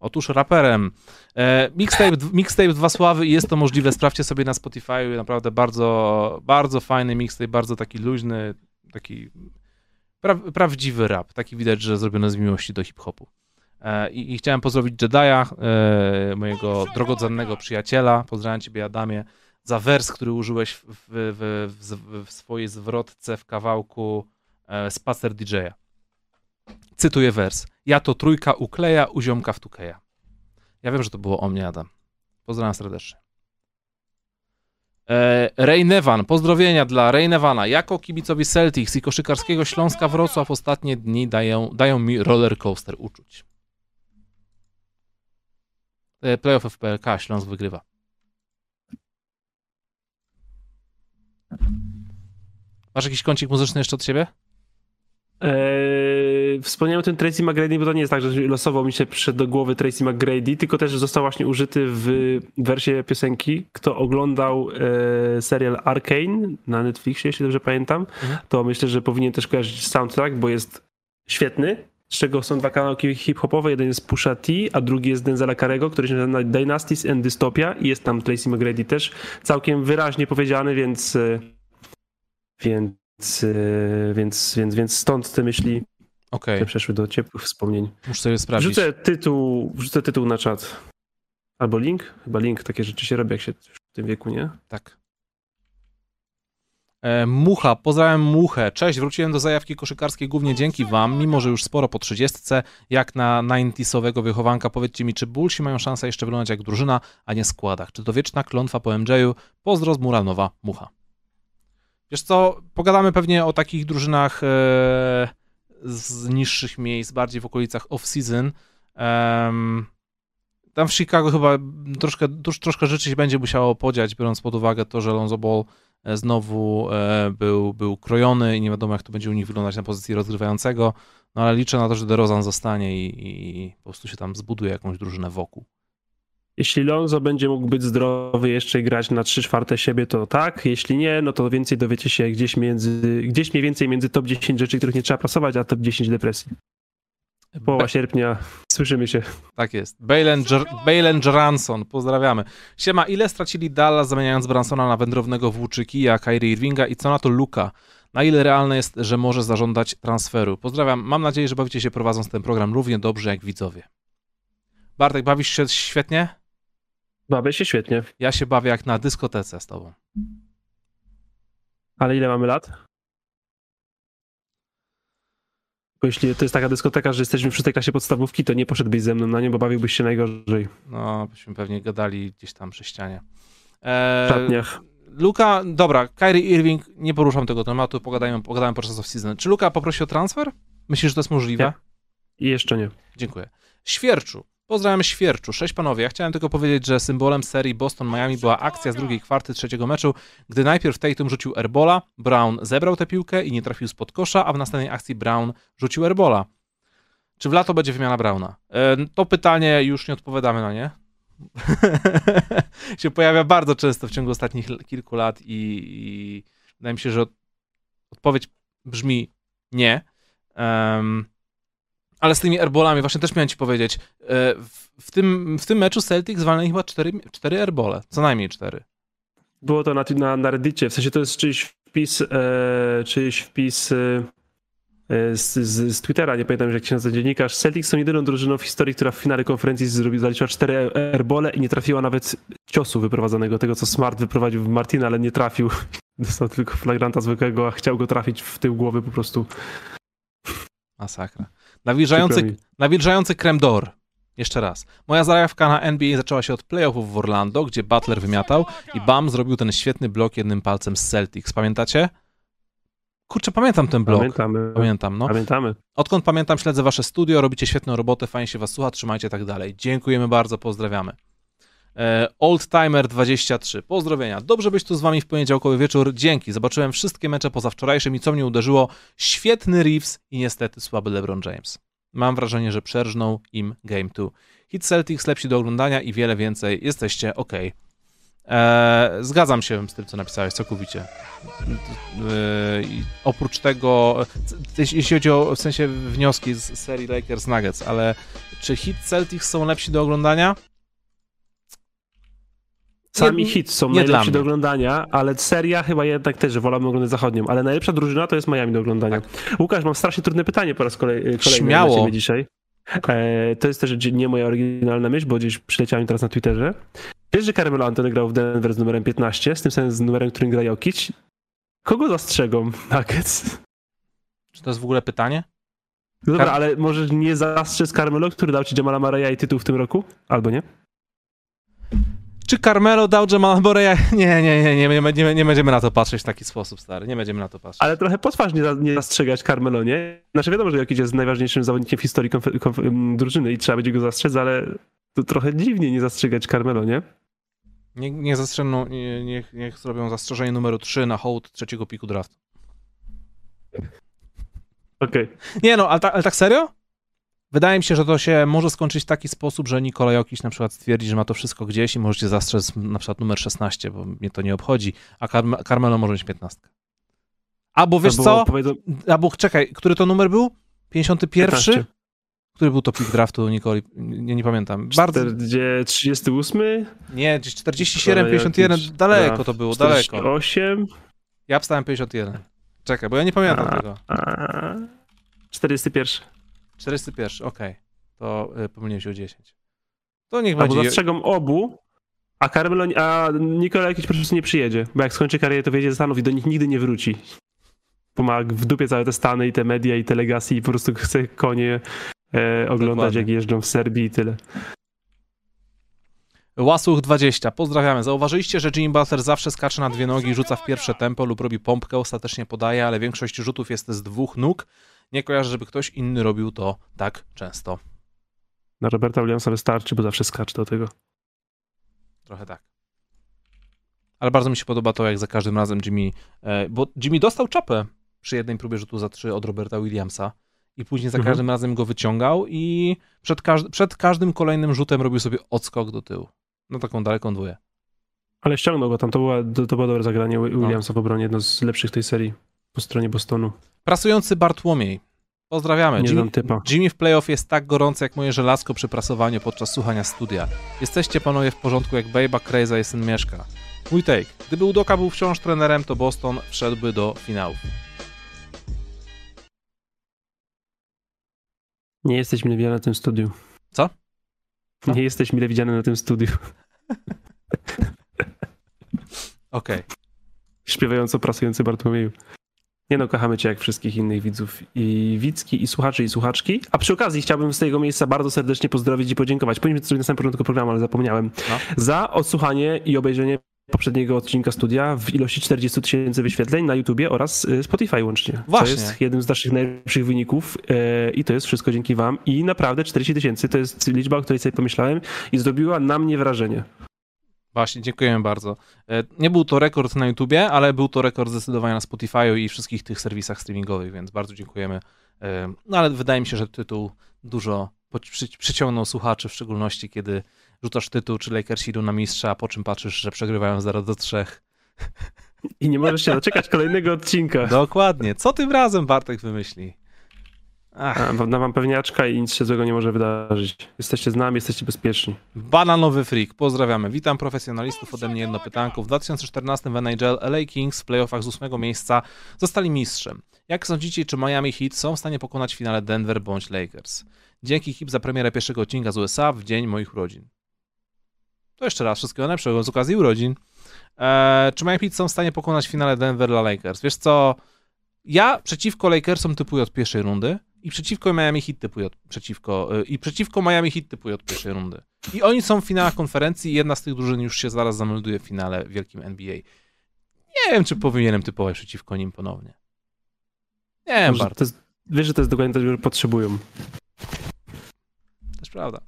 Otóż raperem. E, mixtape, mixtape Dwa Sławy i jest to możliwe. Sprawdźcie sobie na Spotify. Naprawdę bardzo, bardzo fajny mixtape, bardzo taki luźny, taki pra, prawdziwy rap. Taki widać, że zrobiony z miłości do hip-hopu. E, i, I, chciałem pozdrowić Jedi'a, e, mojego drogocennego przyjaciela. Pozdrawiam ciebie, Adamie, za wers, który użyłeś w, w, w, w swojej zwrotce w kawałku e, Spacer DJ-a. Cytuję wers. Ja to trójka ukleja, u ziomka wtukeja. Ja wiem, że to było o mnie, Adam. Pozdrawiam serdecznie. E, Ray Nevan, pozdrowienia dla Ray Nevana. Jako kibicowi Celtics i koszykarskiego Śląska Wrocław ostatnie dni dają, dają mi roller coaster uczuć. E, playoff FPLK, Śląsk wygrywa. Masz jakiś kącik muzyczny jeszcze od siebie? Eee, wspomniałem o tym Tracy McGrady, bo to nie jest tak, że losowo mi się przyszedł do głowy Tracy McGrady, tylko też został właśnie użyty w wersji piosenki. Kto oglądał e, serial Arcane na Netflixie, jeśli dobrze pamiętam, mhm. to myślę, że powinien też kojarzyć soundtrack, bo jest świetny. Z czego są dwa kanałki hip-hopowe. Jeden jest Pusha T, a drugi jest Denzela Carego, który się nazywa Dynasties and Dystopia i jest tam Tracy McGrady też całkiem wyraźnie powiedziany, więc e, więc, e, więc, więc, więc stąd te myśli okay. przeszły do ciepłych wspomnień. Muszę sobie sprawdzić. Wrzucę tytuł, wrzucę tytuł na czat. Albo link? Chyba link, takie rzeczy się robi, jak się w tym wieku, nie? Tak. E, Mucha, pozdrawiam Muchę. Cześć, wróciłem do zajawki koszykarskiej głównie dzięki wam, mimo że już sporo po 30, jak na 90 wychowanka. Powiedzcie mi, czy Bullsi mają szansę jeszcze wyglądać jak drużyna, a nie składach? Czy to wieczna klątwa po MJ-u? Pozdro z Muranowa, Mucha. Wiesz co, pogadamy pewnie o takich drużynach e, z niższych miejsc, bardziej w okolicach off-season. tam w Chicago chyba troszkę, troszkę rzeczy się będzie musiało podziać, biorąc pod uwagę to, że Lonzo Ball e, znowu e, był, był krojony i nie wiadomo, jak to będzie u nich wyglądać na pozycji rozgrywającego. No ale liczę na to, że DeRozan zostanie i, i po prostu się tam zbuduje jakąś drużynę wokół. Jeśli Lonzo będzie mógł być zdrowy jeszcze i grać na 3 czwarte siebie, to tak. Jeśli nie, no to więcej dowiecie się gdzieś między, gdzieś mniej więcej między top 10 rzeczy, których nie trzeba pasować, a top 10 depresji. Połowa Be sierpnia, słyszymy się. Tak jest. Balen Joranson, pozdrawiamy. Siema, ile stracili Dallas zamieniając Bransona na wędrownego włóczyki, a Kyrie Irvinga i co na to Luka? Na ile realne jest, że może zażądać transferu? Pozdrawiam, mam nadzieję, że bawicie się prowadząc ten program równie dobrze jak widzowie. Bartek, bawisz się świetnie? Bawię się świetnie. Ja się bawię jak na dyskotece z tobą. Ale ile mamy lat? Bo jeśli to jest taka dyskoteka, że jesteśmy przy tej klasie podstawówki, to nie poszedłbyś ze mną na nie, bo bawiłbyś się najgorzej. No, byśmy pewnie gadali gdzieś tam przy ścianie. Eee, w szatniach. Luka, dobra, Kyrie Irving, nie poruszam tego tematu, pogadajmy, pogadajmy podczas off-season. Czy Luka poprosi o transfer? Myślisz, że to jest możliwe? Nie. Jeszcze nie. Dziękuję. Świerczu, Pozdrawiam Świerczu. Cześć panowie. Ja chciałem tylko powiedzieć, że symbolem serii Boston-Miami była akcja z drugiej kwarty trzeciego meczu, gdy najpierw Tatum rzucił Erbola, Brown zebrał tę piłkę i nie trafił spod kosza, a w następnej akcji Brown rzucił Erbola. Czy w lato będzie wymiana Browna? E, to pytanie już nie odpowiadamy na nie. się pojawia bardzo często w ciągu ostatnich kilku lat i, i wydaje mi się, że odpowiedź brzmi nie. Um, ale z tymi airbolami, właśnie też miałem ci powiedzieć, e, w tym, w tym meczu Celtics zwalnęli chyba cztery, cztery airbole, co najmniej cztery. było to na, na, na Reddicie, w sensie to jest czyjś wpis, e, czyjś wpis e, z, z, z, Twittera, nie pamiętam jak się nazywa dziennikarz. Celtics są jedyną drużyną w historii, która w finale konferencji zrobiła, zaliczyła cztery airbole i nie trafiła nawet ciosu wyprowadzonego, tego co Smart wyprowadził w Martina, ale nie trafił. Dostał tylko flagranta zwykłego, a chciał go trafić w tył głowy po prostu. Masakra. Nawilżający, nawilżający krem d'or. Jeszcze raz. Moja zajawka na NBA zaczęła się od playoffów w Orlando, gdzie Butler wymiatał i Bam zrobił ten świetny blok jednym palcem z Celtics. Pamiętacie? Kurczę, pamiętam ten blok. Pamiętamy. Pamiętam, no. Pamiętamy. Odkąd pamiętam, śledzę wasze studio, robicie świetną robotę, fajnie się was słucha, trzymajcie tak dalej. Dziękujemy bardzo, pozdrawiamy. E, Oldtimer23, pozdrowienia. Dobrze być tu z wami w poniedziałkowy wieczór. Dzięki. Zobaczyłem wszystkie mecze poza wczorajszym i co mnie uderzyło? Świetny Reeves i niestety słaby LeBron James. Mam wrażenie, że przerżnął im Game 2. Hit Celtics lepsi do oglądania i wiele więcej. Jesteście ok. Eee, zgadzam się z tym, co napisałeś całkowicie. Eee, oprócz tego, jeśli chodzi o w sensie wnioski z serii Lakers Nuggets, ale czy hit Celtics są lepsi do oglądania? Sami nie, hits są najlepsi do oglądania, ale seria chyba jednak też, że wolałbym oglądać zachodnią, ale najlepsza drużyna to jest Miami do oglądania. Tak. Łukasz, mam strasznie trudne pytanie po raz kolej, kolejny Śmiało. dzisiaj. E, to jest też nie moja oryginalna myśl, bo gdzieś przyleciałem teraz na Twitterze. Wiesz, że Carmelo Anthony grał w Denver z numerem 15, z tym samym z numerem, którym gra Jokic? Kogo zastrzegą Nuggets? Czy to jest w ogóle pytanie? dobra, Kar ale może nie zastrzec Carmelo, który dał ci Jamala Murray'a i tytuł w tym roku? Albo nie? Czy Carmelo dał Jamal Boreya? Nie, nie, nie, nie, nie, nie, będziemy na to patrzeć w taki sposób, stary. Nie będziemy na to patrzeć. Ale trochę potwarz nie, nie zastrzegać Carmelo, nie? Znaczy wiadomo, że jakiś jest najważniejszym zawodnikiem w historii drużyny i trzeba będzie go zastrzec, ale to trochę dziwnie nie zastrzegać Carmelo, nie? Nie, nie nie, niech, niech zrobią zastrzeżenie numeru 3 na hołd trzeciego piku draftu. Okej. Okay. Nie no, ale, ta, ale tak serio? Wydaje mi się, że to się może skończyć w taki sposób, że Nikola Jokic na przykład stwierdzi, że ma to wszystko gdzieś i możecie zastrzec na przykład numer 16, bo mnie to nie obchodzi, a Carme Carmelo może mieć 15. Albo wiesz co? Powiedzą... Albo czekaj, który to numer był? 51? 15. Który był to pick draftu Nikoli? Nie, nie pamiętam. Bardzo... 38? Nie, gdzieś 47, 51, daleko to było, 48. daleko. 8? Ja wstałem 51. Czekaj, bo ja nie pamiętam a, tego. A, 41. 41, okej. Okay. To y, pomyliłem się o 10. To niech Albo będzie... zastrzegą obu, a Carmelo, a Nikola jakiś po prostu nie przyjedzie, bo jak skończy karierę, to wyjedzie ze Stanów i do nich nigdy nie wróci. Bo ma w dupie całe te Stany i te media i te legacy i po prostu chce konie e, oglądać, Dokładnie. jak jeżdżą w Serbii i tyle. Łasuch 20. Pozdrawiamy. Zauważyliście, że Jimmy Butler zawsze skacze na dwie nogi, rzuca w pierwsze tempo lub robi pompkę, ostatecznie podaje, ale większość rzutów jest z dwóch nóg. Nie kojarzę, żeby ktoś inny robił to tak często. Na Roberta Williamsa wystarczy, bo zawsze skacze do tego. Trochę tak. Ale bardzo mi się podoba to, jak za każdym razem Jimmy. E, bo Jimmy dostał czapę przy jednej próbie rzutu za trzy od Roberta Williamsa. I później za mhm. każdym razem go wyciągał i przed, każdy, przed każdym kolejnym rzutem robił sobie odskok do tyłu. No taką daleką dwóję. Ale ściągnął go tam, to, była, to, to było dobre zagranie no. Williamsa no. w obronie, jedno z lepszych tej serii po stronie Bostonu. Prasujący Bartłomiej. Pozdrawiamy. Nie Jimmy, Jimmy w playoff jest tak gorący jak moje żelazko przy prasowaniu podczas słuchania studia. Jesteście panowie w porządku jak Bejba Crazy jest syn Mieszka. Mój take. Gdyby Udoka był wciąż trenerem, to Boston wszedłby do finału. Nie jesteś mile widziany na tym studiu. Co? Nie jesteś mile widziany na tym studiu. Okej. Okay. Śpiewająco prasujący Bartłomieju. Nie no, kochamy cię jak wszystkich innych widzów i widzki, i słuchaczy, i słuchaczki. A przy okazji chciałbym z tego miejsca bardzo serdecznie pozdrowić i podziękować. Powinniśmy zrobić na samym początku programu, ale zapomniałem. No. Za odsłuchanie i obejrzenie poprzedniego odcinka studia w ilości 40 tysięcy wyświetleń na YouTubie oraz y, Spotify łącznie. Właśnie. To jest jednym z naszych najlepszych wyników yy, i to jest wszystko dzięki wam. I naprawdę 40 tysięcy to jest liczba, o której sobie pomyślałem i zrobiła na mnie wrażenie. Właśnie, dziękujemy bardzo. E, nie był to rekord na YouTubie, ale był to rekord zdecydowanie na Spotify'u i wszystkich tych serwisach streamingowych, więc bardzo dziękujemy. E, no ale wydaje mi się, że tytuł dużo przyciągnął słuchaczy, w szczególności kiedy rzucasz tytuł, czy Lakers idą na mistrza, po czym patrzysz, że przegrywają 0 do 3. I nie możesz się doczekać kolejnego odcinka. Dokładnie. Co tym razem Bartek wymyśli? Ach. Na wam pewniaczka i nic się złego nie może wydarzyć. Jesteście z nami, jesteście bezpieczni. Bananowy freak, pozdrawiamy. Witam profesjonalistów, ode mnie jedno pytanko. W 2014 w NHL LA Kings w playoffach z ósmego miejsca zostali mistrzem. Jak sądzicie, czy Miami Heat są w stanie pokonać w finale Denver bądź Lakers? Dzięki Hip za premierę pierwszego odcinka z USA w dzień moich urodzin. To jeszcze raz wszystkiego najlepszego z okazji urodzin. Eee, czy Miami Heat są w stanie pokonać w finale Denver dla Lakers? Wiesz co, ja przeciwko Lakersom typuję od pierwszej rundy i przeciwko Miami Heat typuję od, przeciwko, yy, i przeciwko Miami Heat typuję od pierwszej rundy. I oni są w finałach konferencji i jedna z tych drużyn już się zaraz zamelduje w finale w wielkim NBA. Nie wiem, czy powinienem typować przeciwko nim ponownie. Nie wiem, to jest, Wiesz, że to jest dokładnie to, że potrzebują. Też prawda.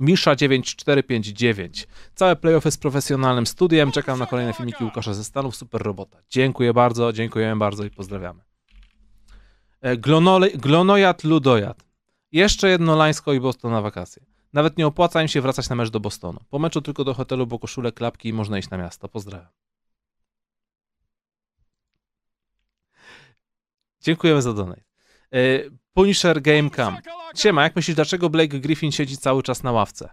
Misza 9459. Całe playoffy z profesjonalnym studiem. Czekam na kolejne filmiki Łukasza ze Stanów. Super robota. Dziękuję bardzo, dziękujemy bardzo i pozdrawiamy. E, Glonole, glonojad Ludojad. Jeszcze jedno Lańsko i Boston na wakacje. Nawet nie opłaca im się wracać na mecz do Bostonu. Po meczu tylko do hotelu, bo koszule, klapki i można iść na miasto. Pozdrawiam. Dziękujemy za donate. Punisher Game Cam. Siema, jak myślisz, dlaczego Blake Griffin siedzi cały czas na ławce?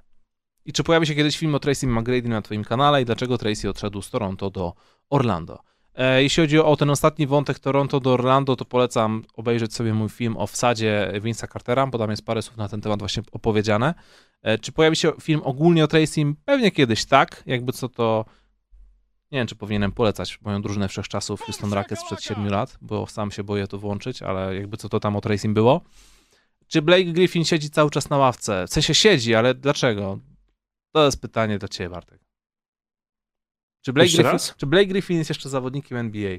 I czy pojawi się kiedyś film o Tracy McGrady na twoim kanale i dlaczego Tracy odszedł z Toronto do Orlando? E, jeśli chodzi o ten ostatni wątek Toronto do Orlando, to polecam obejrzeć sobie mój film o wsadzie Vince'a Cartera, bo tam jest parę słów na ten temat właśnie opowiedziane. E, czy pojawi się film ogólnie o Tracy? Pewnie kiedyś tak, jakby co to... Nie wiem, czy powinienem polecać moją drużynę wszechczasów Houston Rockets sprzed 7 lat, bo sam się boję to włączyć, ale jakby co to tam o Tracing było. Czy Blake Griffin siedzi cały czas na ławce? W sensie siedzi, ale dlaczego? To jest pytanie dla ciebie, Bartek. Czy Blake, Griffin, czy Blake Griffin jest jeszcze zawodnikiem NBA?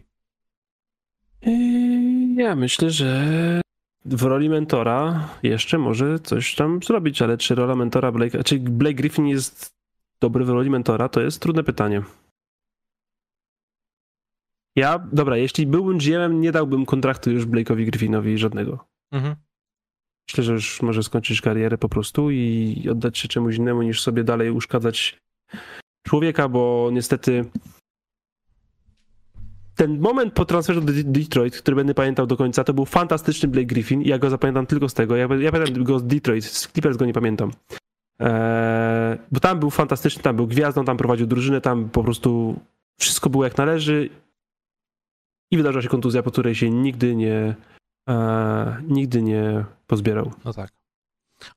Yy, ja myślę, że w roli mentora jeszcze może coś tam zrobić, ale czy rola mentora Blake, czy Blake Griffin jest dobry w roli mentora, to jest trudne pytanie. Ja, dobra, jeśli byłbym GM, nie dałbym kontraktu już Blake'owi Griffinowi żadnego. Mhm. Myślę, że już może skończyć karierę po prostu i oddać się czemuś innemu, niż sobie dalej uszkadzać człowieka, bo niestety ten moment po transferze do Detroit, który będę pamiętał do końca, to był fantastyczny Blake Griffin ja go zapamiętam tylko z tego. Ja, ja pamiętam go z Detroit, z Clippers go nie pamiętam. Eee, bo tam był fantastyczny, tam był gwiazdą, tam prowadził drużynę, tam po prostu wszystko było jak należy i wydarzyła się kontuzja, po której się nigdy nie, e, nigdy nie pozbierał. No tak.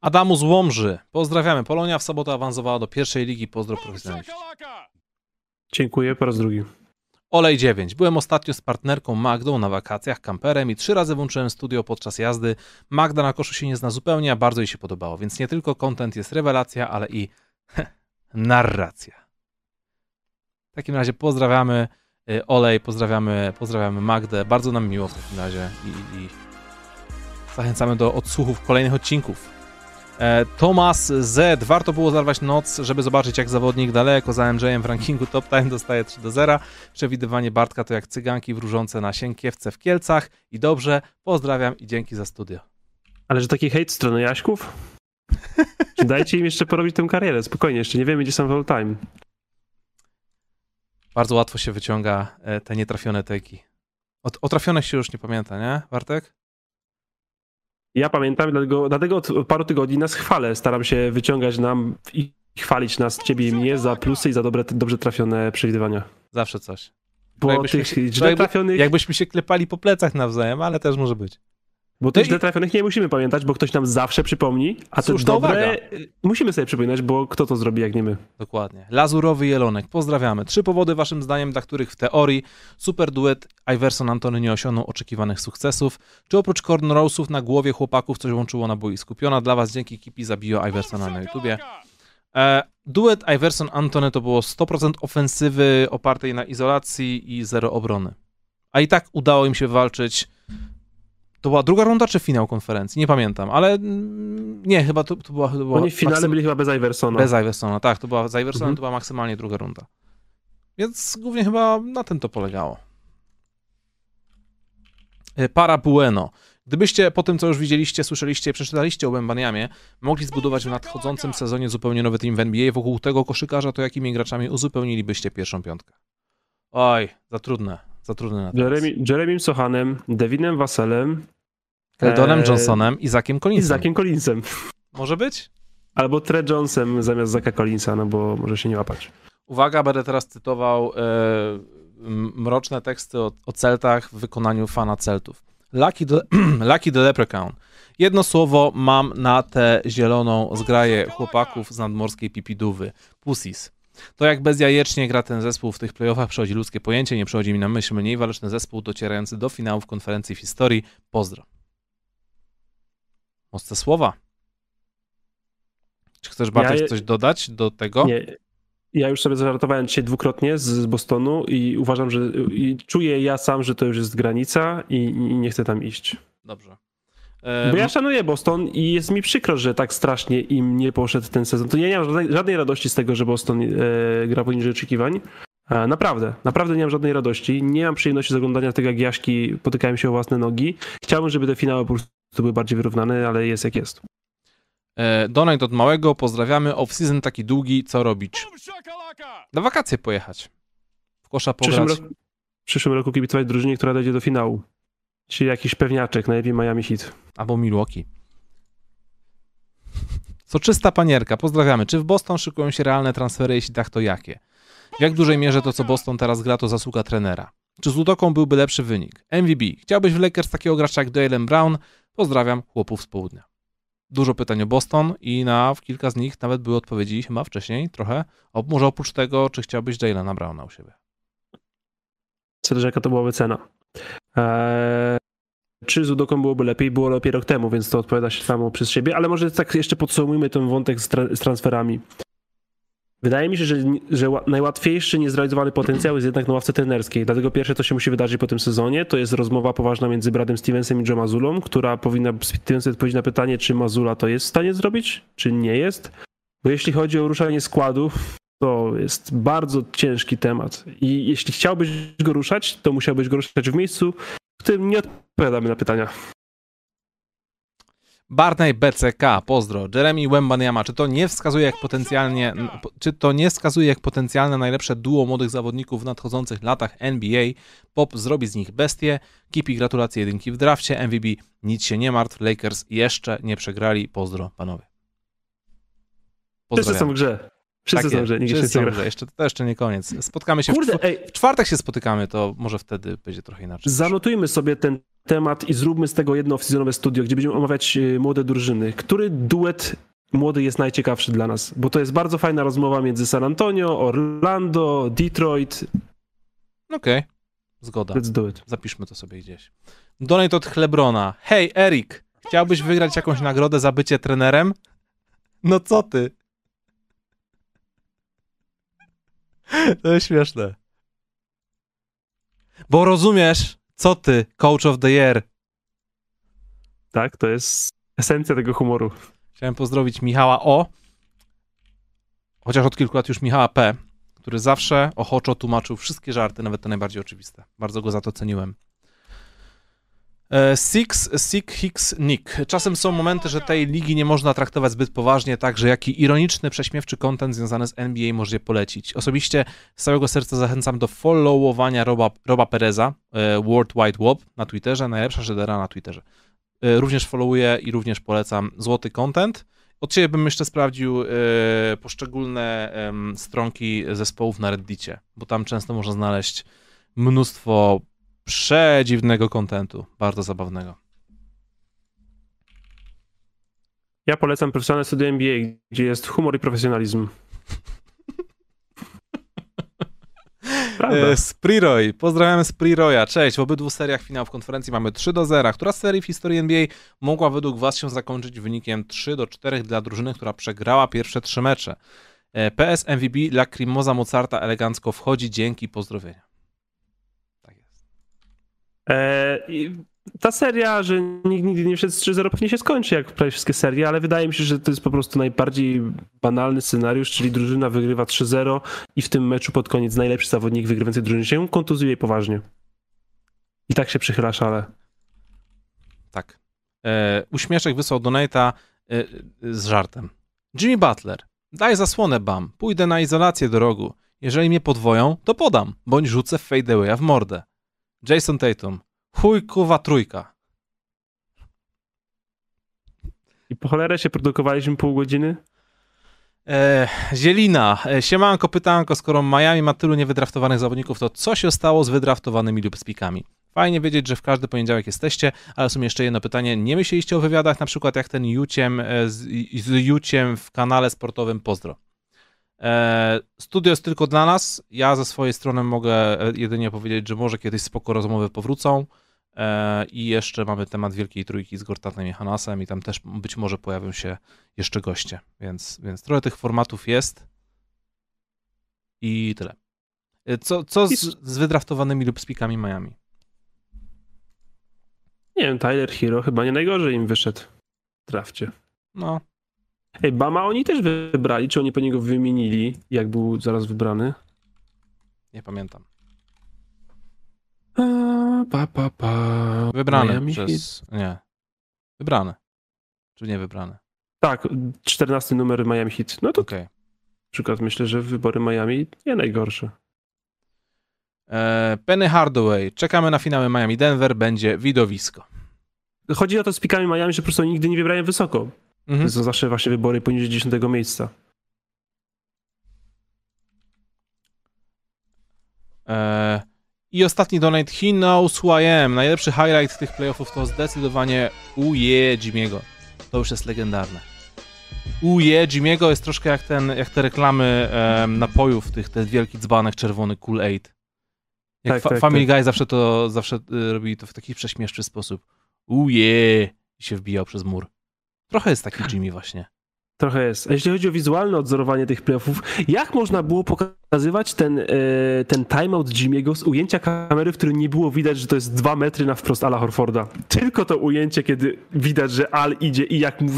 Adamu z Łomży. Pozdrawiamy. Polonia w sobotę awansowała do pierwszej ligi. Pozdro profesjonaliści. Dziękuję po raz drugi. Olej 9. Byłem ostatnio z partnerką Magdą na wakacjach kamperem i trzy razy włączyłem studio podczas jazdy. Magda na koszu się nie zna zupełnie, a bardzo jej się podobało, więc nie tylko content jest rewelacja, ale i narracja. W takim razie pozdrawiamy. Y, Olej, pozdrawiamy, pozdrawiamy Magdę. Bardzo nam miło w takim razie i, i zachęcamy do odsłuchów kolejnych odcinków. E, Thomas Z. Warto było zarwać noc, żeby zobaczyć jak zawodnik daleko za MJ-em w rankingu top time dostaje 3 do 0. Przewidywanie Bartka to jak cyganki wróżące na Sienkiewce w Kielcach. I dobrze, pozdrawiam i dzięki za studio. Ale że taki hejt strony Jaśków? Dajcie im jeszcze porobić tę karierę, spokojnie, jeszcze nie wiemy gdzie są w all time bardzo łatwo się wyciąga e, te nietrafione teki. O, o trafionych się już nie pamięta, nie, Bartek? Ja pamiętam, dlatego, dlatego od paru tygodni nas chwalę. Staram się wyciągać nam i chwalić nas, ciebie i mnie za plusy i za dobre, dobrze trafione przewidywania. Zawsze coś. Bo tych źle trafionych... Jakbyśmy się klepali po plecach nawzajem, ale też może być. Bo tych źle trafionych nie musimy pamiętać, bo ktoś nam zawsze przypomni, a te dobre uwaga. musimy sobie przypominać, bo kto to zrobi, jak nie my. Dokładnie. Lazurowy Jelonek, pozdrawiamy. Trzy powody waszym zdaniem, dla których w teorii super duet Iverson-Antony nie osiągnął oczekiwanych sukcesów. Czy oprócz cornrowsów na głowie chłopaków coś łączyło na boisku? Piona dla was dzięki Kipi zabiło Iversona na YouTubie. E, duet Iverson-Antony to było 100% ofensywy opartej na izolacji i zero obrony. A i tak udało im się walczyć to była druga runda czy finał konferencji? Nie pamiętam, ale mm, nie, chyba to, to była. To była Oni w finale maksym... byli chyba bez Iversona. Bez Iversona, tak, to była z Iversonem, mhm. to była maksymalnie druga runda. Więc głównie chyba na tym to polegało. E, para Bueno. Gdybyście po tym, co już widzieliście, słyszeliście, przeczytaliście o Wembaniamie, mogli zbudować w nadchodzącym sezonie zupełnie nowy team w NBA wokół tego koszykarza, to jakimi graczami uzupełnilibyście pierwszą piątkę? Oj, za trudne. Za trudne na Jeremy, Jeremym Sochanem, Devinem Waselem. Keldonem eee, Johnsonem i Zakiem Collinsem. I Zakiem Collinsem. Może być? Albo Tre Jonesem zamiast Zaka Collinsa, no bo może się nie łapać. Uwaga, będę teraz cytował e, mroczne teksty o, o Celtach w wykonaniu fana Celtów. Lucky the, Lucky the Leprechaun. Jedno słowo mam na tę zieloną zgraję chłopaków z nadmorskiej pipidówy. Pussies. To jak bezjajecznie gra ten zespół w tych playoffach przechodzi ludzkie pojęcie, nie przychodzi mi na myśl mniej waleczny zespół docierający do finału w konferencji w historii. Pozdro. Mocne słowa. Czy chcesz Bartek ja coś dodać do tego? Nie. Ja już sobie zażartowałem dzisiaj dwukrotnie z Bostonu i uważam, że i czuję ja sam, że to już jest granica i, i nie chcę tam iść. Dobrze. Bo ja szanuję Boston i jest mi przykro, że tak strasznie im nie poszedł ten sezon. To ja nie mam żadnej, żadnej radości z tego, że Boston e, gra poniżej oczekiwań. E, naprawdę, naprawdę nie mam żadnej radości. Nie mam przyjemności z oglądania tego, jak Jaśki potykają się o własne nogi. Chciałbym, żeby te finały po prostu były bardziej wyrównane, ale jest jak jest. E, donate od małego, pozdrawiamy. Off-season taki długi, co robić? Na wakacje pojechać. W kosza pograć. W przyszłym, roku, przyszłym roku kibicować drużynie, która dojdzie do finału. Czy jakiś pewniaczek, najlepiej Miami Heat. Albo Milwaukee. czysta panierka, pozdrawiamy. Czy w Boston szykują się realne transfery, jeśli tak, to jakie? W jak dużej mierze to, co Boston teraz gra, to zasługa trenera? Czy z Udoką byłby lepszy wynik? MVB. Chciałbyś w Lakers takiego gracza jak Jalen Brown? Pozdrawiam chłopów z południa. Dużo pytań o Boston i na w kilka z nich nawet były odpowiedzi chyba wcześniej trochę. O, może oprócz tego, czy chciałbyś Jalena Browna u siebie? Zależy jaka to byłaby cena. Eee, czy z Udoką byłoby lepiej? Było lepiej rok temu, więc to odpowiada się samo przez siebie, ale może tak jeszcze podsumujmy ten wątek z, tra z transferami. Wydaje mi się, że, że najłatwiejszy niezrealizowany potencjał jest jednak na ławce trenerskiej. Dlatego pierwsze, co się musi wydarzyć po tym sezonie, to jest rozmowa poważna między Bradem Stevensem i Joe Mazulą, która powinna Stevens odpowiedzieć na pytanie, czy Mazula to jest w stanie zrobić, czy nie jest. Bo jeśli chodzi o ruszanie składu, to jest bardzo ciężki temat. I jeśli chciałbyś go ruszać, to musiałbyś go ruszać w miejscu, w którym nie odpowiadamy na pytania. Barney BCK, pozdro. Jeremy Wembanyama, czy to nie wskazuje jak potencjalnie, czy to nie wskazuje jak potencjalne najlepsze duo młodych zawodników w nadchodzących latach NBA? Pop zrobi z nich bestie. Kipi gratulacje jedynki w drafcie. MVB nic się nie martw. Lakers jeszcze nie przegrali. Pozdro, panowie. Wszyscy są w grze. Wszyscy tak są, że nikt się nie Jeszcze, to jeszcze nie koniec. Spotkamy się Kurde, w, ej. w czwartek się spotykamy, to może wtedy będzie trochę inaczej. Zanotujmy sobie ten temat i zróbmy z tego jedno oficjalne studio, gdzie będziemy omawiać e, młode drużyny. Który duet młody jest najciekawszy dla nas? Bo to jest bardzo fajna rozmowa między San Antonio, Orlando, Detroit. Okej, okay. zgoda. Let's do it. Zapiszmy to sobie gdzieś. Donate od Chlebrona. Hej, Erik, chciałbyś wygrać jakąś nagrodę za bycie trenerem? No co ty? To jest śmieszne. Bo rozumiesz, co ty, coach of the year? Tak, to jest esencja tego humoru. Chciałem pozdrowić Michała O, chociaż od kilku lat już Michała P, który zawsze ochoczo tłumaczył wszystkie żarty, nawet te najbardziej oczywiste. Bardzo go za to ceniłem. E, Six, Sick, Hicks, Nick. Czasem są momenty, że tej ligi nie można traktować zbyt poważnie, także jaki ironiczny, prześmiewczy content związany z NBA może polecić. Osobiście z całego serca zachęcam do followowania Roba, Roba Pereza, e, World Wide Web na Twitterze, najlepsza szedera na Twitterze. E, również followuję i również polecam złoty content. Od ciebie bym jeszcze sprawdził poszczególne stronki zespołów na Reddicie, bo tam często można znaleźć mnóstwo przedziwnego kontentu, bardzo zabawnego. Ja polecam profesjonalne studia NBA, gdzie jest humor i profesjonalizm. E, Spriroy, pozdrawiamy Spriroya. Cześć, w obydwu seriach finałów konferencji mamy 3 do 0. Która z serii w historii NBA mogła według Was się zakończyć wynikiem 3 do 4 dla drużyny, która przegrała pierwsze trzy mecze? E, PS MVP Lacrimosa Mozarta elegancko wchodzi, dzięki, pozdrowienia. E, ta seria, że nikt nigdy nie wszedł z 3-0 pewnie się skończy, jak prawie wszystkie serie, ale wydaje mi się, że to jest po prostu najbardziej banalny scenariusz, czyli drużyna wygrywa 3-0 i w tym meczu pod koniec najlepszy zawodnik wygrywający drużyny się kontuzuje poważnie. I tak się przychyla szale. Tak. E, uśmieszek wysłał Donata e, z żartem. Jimmy Butler, daj zasłonę bam, pójdę na izolację do rogu. Jeżeli mnie podwoją, to podam, bądź rzucę fadeawaya w mordę. Jason Tatum. Chuj, kuwa, trójka. I po cholerę się produkowaliśmy pół godziny? E, Zielina, e, siemanko, pytanko, skoro Miami ma tylu niewydraftowanych zawodników, to co się stało z wydraftowanymi lub spikami? Fajnie wiedzieć, że w każdy poniedziałek jesteście, ale w sumie jeszcze jedno pytanie. Nie myśleliście o wywiadach, na przykład jak ten Juciem e, z, z Juciem w kanale sportowym Pozdro? E, studio jest tylko dla nas. Ja ze swojej strony mogę e, jedynie powiedzieć, że może kiedyś spoko rozmowy powrócą. E, I jeszcze mamy temat Wielkiej Trójki z Gortatem i Hanasem i tam też być może pojawią się jeszcze goście, więc, więc trochę tych formatów jest i tyle. Co, co z, z wydraftowanymi lub spikami Miami? Nie wiem, Tyler Hero chyba nie najgorzej im wyszedł w drafcie. No, Ej, Bama oni też wybrali, czy oni po niego wymienili, jak był zaraz wybrany? nie pamiętam. A, pa, pa, pa. Wybrany Miami Heat. przez... Nie. Wybrany. Czy nie wybrany? Tak, 14 numer Miami Heat. No to na przykład myślę, że wybory Miami nie najgorsze. E, Penny Hardaway. Czekamy na finały Miami Denver. Będzie widowisko. Chodzi o to z pikami Miami, że po prostu nigdy nie wybrałem wysoko. Mhm. To są zawsze właśnie wybory poniżej 10 miejsca. E, I ostatni donate. He knows who I am. Najlepszy highlight tych playoffów to zdecydowanie uje Jimmy'ego. To już jest legendarne. Uje Jimmy'ego jest troszkę jak, ten, jak te reklamy napojów, tych, ten wielki dzbanek czerwony Cool Aid. Jak Tak, fa- tak, Family tak. Guy zawsze to zawsze y, robili to w taki prześmieszny sposób. Uje i się wbijał przez mur. Trochę jest taki Jimmy właśnie. Trochę jest. A jeśli chodzi o wizualne odzorowanie tych playoffów, jak można było pokazywać ten, e, ten timeout Jimmy'ego z ujęcia kamery, w którym nie było widać, że to jest dwa metry na wprost Ala Horforda? Tylko to ujęcie, kiedy widać, że Al idzie i jak mu,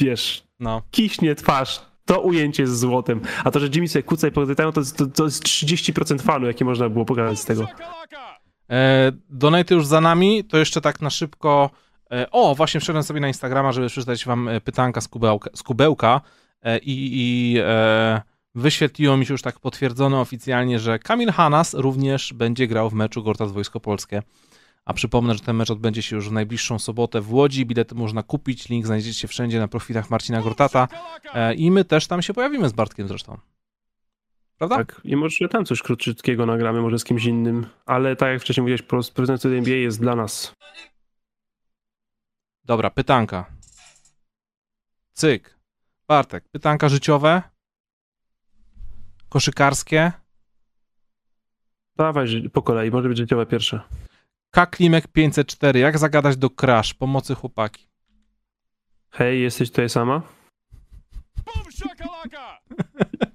wiesz, No. kiśnie twarz, to ujęcie jest złotem. A to, że Jimmy sobie kuca i pokazuje, to, jest- to, to jest 30% fanu, jakie można było pokazać z tego. E, donate już za nami, to jeszcze tak na szybko. E, o, właśnie wszedłem sobie na Instagrama, żeby przeczytać wam e, pytanka z kubełka, z kubełka e, i, i e, wyświetliło mi się już tak potwierdzone oficjalnie, że Kamil Hanas również będzie grał w meczu Gortat Wojsko Polskie. A przypomnę, że ten mecz odbędzie się już w najbliższą sobotę w Łodzi. Bilety można kupić, link znajdziecie wszędzie na profilach Marcina Gortata. E, I my też tam się pojawimy z Bartkiem zresztą. Prawda? Tak, i może tam coś krótkiego nagramy, może z kimś innym, ale tak jak wcześniej mówiłeś, prezydent NBA jest dla nas. Dobra, pytanka. Cyk. Bartek, pytanka życiowe? Koszykarskie? Dawaj ży- po kolei, może być życiowe pierwsze. Kaklimek 504. Jak zagadać do Crash? Pomocy chłopaki. Hej, jesteś tutaj sama?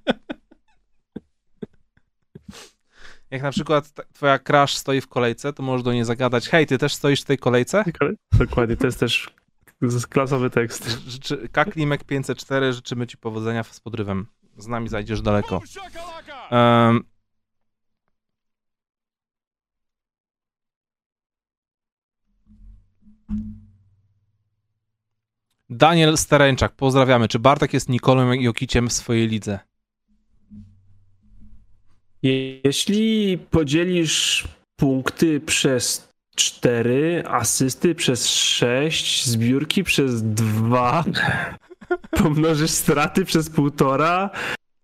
Jak na przykład twoja Crash stoi w kolejce, to możesz do niej zagadać hej, ty też stoisz w tej kolejce? Dokładnie, to jest też klasowy tekst. Życzy, Kaklimek 504, życzymy ci powodzenia z podrywem. Z nami zajdziesz daleko. Em, Daniel Stereńczak, pozdrawiamy. Czy Bartek jest Nikolą Jokiciem w swojej lidze? Jeśli podzielisz punkty przez 4, asysty przez 6, zbiórki przez 2, pomnożysz straty przez 1,5,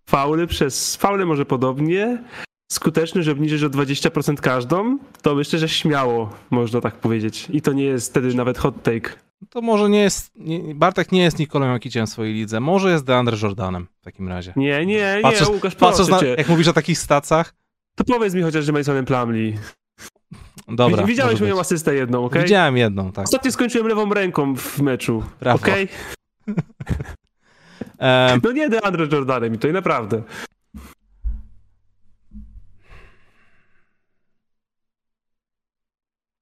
fauly przez... Faule może podobnie, skuteczność obniżysz o 20% każdą, to myślę, że śmiało można tak powiedzieć. I to nie jest wtedy nawet hot take. To może nie jest. Nie, Bartek nie jest Nikolą Jokiciem w swojej lidze. Może jest DeAndre Jordanem w takim razie. Nie, nie, nie, Patrząc- Łukasz, Patrząc na, jak mówisz o takich stacach. To powiedz mi chociaż, że Masonem Plumlee. Dobra. Widziałeś moją asystę jedną, okej? Widziałem jedną, tak. Ostatnio skończyłem lewą ręką w meczu. Brawo. Em, No nie DeAndre Jordanem i to i naprawdę.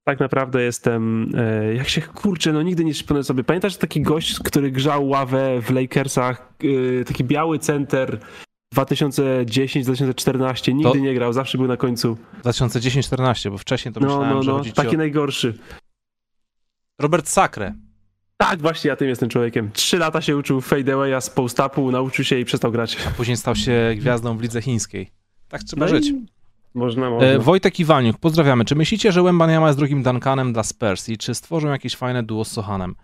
Tak naprawdę jestem, e, jak się, kurczę, no nigdy nie przypomnę sobie. Pamiętasz taki gość, który grzał ławę w Lakersach, e, taki biały center 2010-2014, nigdy To- nie grał, zawsze był na końcu. 2010-14, bo wcześniej to No, myślałem, no, że no, ci taki o... najgorszy. Robert Sacre. Tak, właśnie ja tym jestem człowiekiem. Trzy lata się uczył fadeawaya z post-upu, nauczył się i przestał grać. Później stał się gwiazdą w lidze chińskiej. Tak trzeba No i żyć. Można, można. E, Wojtek Iwaniuk, pozdrawiamy. Czy myślicie, że Wembanyama jest drugim Duncanem dla Spurs i czy stworzą jakieś fajne duo z Sohanem?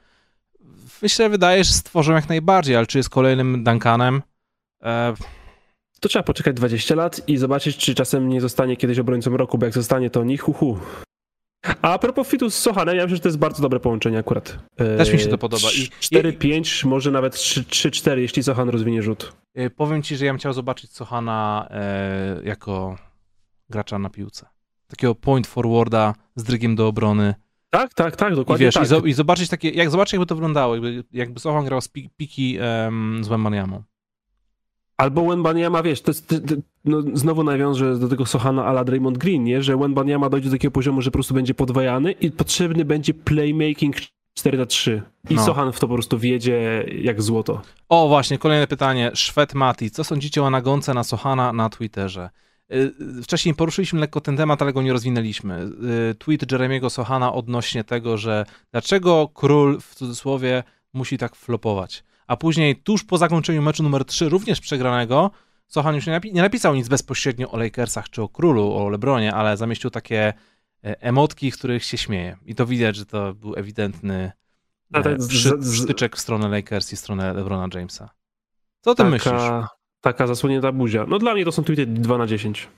myślę, wydaje, że stworzą jak najbardziej, ale czy jest kolejnym Duncanem? E... To trzeba poczekać 20 lat i zobaczyć, czy czasem nie zostanie kiedyś obrońcą roku, bo jak zostanie, to nich, hu, A propos fitu z Sohanem, ja myślę, że to jest bardzo dobre połączenie akurat. Też mi się to podoba. 4-5, może nawet 3-4, jeśli Sohan rozwinie rzut. E, powiem ci, że ja bym chciał zobaczyć Sohana e, jako gracza na piłce. Takiego point forwarda z drygiem do obrony. Tak, tak, tak, dokładnie I wiesz, tak. I, zo, i zobaczyć takie, jak zobaczyć jakby to wyglądało, jakby, jakby Sohan grał z piki um, z Wembaniamą. Albo Wenbanyama, wiesz, to jest, to, to, no, znowu nawiążę do tego Sohana ala Draymond Green, nie? że Wenbanyama dojdzie do takiego poziomu, że po prostu będzie podwajany i potrzebny będzie playmaking 4 na 3 I no. Sohan w to po prostu wjedzie jak złoto. O, właśnie, kolejne pytanie. Szwed Mati, co sądzicie o nagonce na Sohana na Twitterze? Y, wcześniej poruszyliśmy lekko ten temat, ale go nie rozwinęliśmy. Y, tweet Jeremiego Sohana odnośnie tego, że dlaczego król w cudzysłowie musi tak flopować. A później, tuż po zakończeniu meczu numer 3, również przegranego, Sohan już nie, napi nie napisał nic bezpośrednio o Lakersach czy o królu, o Lebronie, ale zamieścił takie e, emotki, w których się śmieje. I to widać, że to był ewidentny e, styczek w stronę Lakers i w stronę Lebrona Jamesa. Co o tym taka, myślisz? Taka zasłonięta buzia. No dla mnie to są tweety 2 na 10.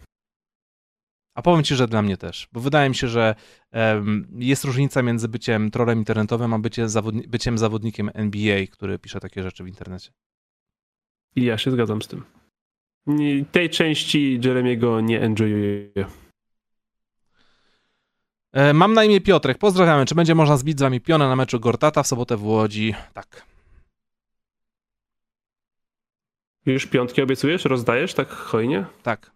A powiem ci, że dla mnie też, bo wydaje mi się, że um, jest różnica między byciem trolem internetowym, a byciem, zawodni byciem zawodnikiem NBA, który pisze takie rzeczy w internecie. I ja się zgadzam z tym. Tej części Jeremiego nie enjoyuję. E, mam na imię Piotrek. Pozdrawiamy. Czy będzie można zbić z wami pionę na meczu Gortata w sobotę w Łodzi? Tak. Już piątki obiecujesz? Rozdajesz tak hojnie? Tak.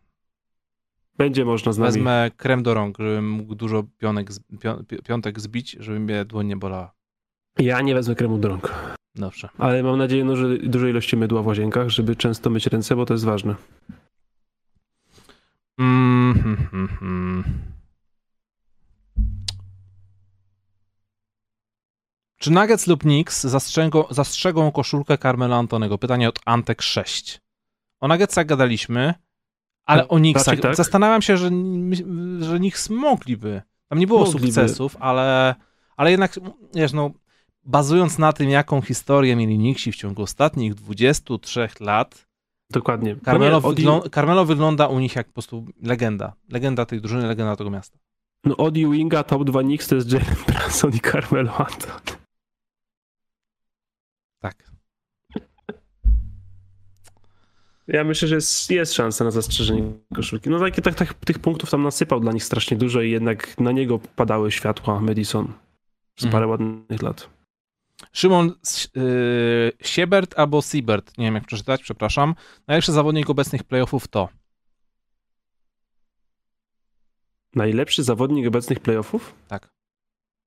Będzie można z nami. Wezmę krem do rąk, żebym mógł dużo pionek, piątek zbić, żeby mnie dłoń nie bolała. Ja nie wezmę kremu do rąk. Dobrze. Ale mam nadzieję, no, że dużej ilości mydła w łazienkach, żeby często myć ręce, bo to jest ważne. Mm, hmm, hmm, hmm. Czy Nuggets lub Knicks zastrzegą, zastrzegą koszulkę Carmela Antonego? Pytanie od Antek 6. O Nuggetsach gadaliśmy, ale o Knicksach tak. zastanawiam się, że, że Knicks mogliby. Tam nie było mogliby. sukcesów, ale, ale jednak, wiesz, no, bazując na tym, jaką historię mieli Knicksi w ciągu ostatnich 23 lat, Dokładnie. Carmelo, wyglą Carmelo wygląda u nich jak po prostu legenda. Legenda tej drużyny, legenda tego miasta. No od Ewinga top 2 Knicks to jest Jalen Brunson i Carmelo Anthony. Tak. Ja myślę, że jest, jest szansa na zastrzeżenie koszulki. No takie tak, tak, tych punktów tam nasypał dla nich strasznie dużo i jednak na niego padały światła Madison przez parę mhm. ładnych lat. Szymon yy, Siebert albo Siebert, nie wiem jak przeczytać, przepraszam. Najlepszy zawodnik obecnych playoffów to? Najlepszy zawodnik obecnych playoffów? Tak.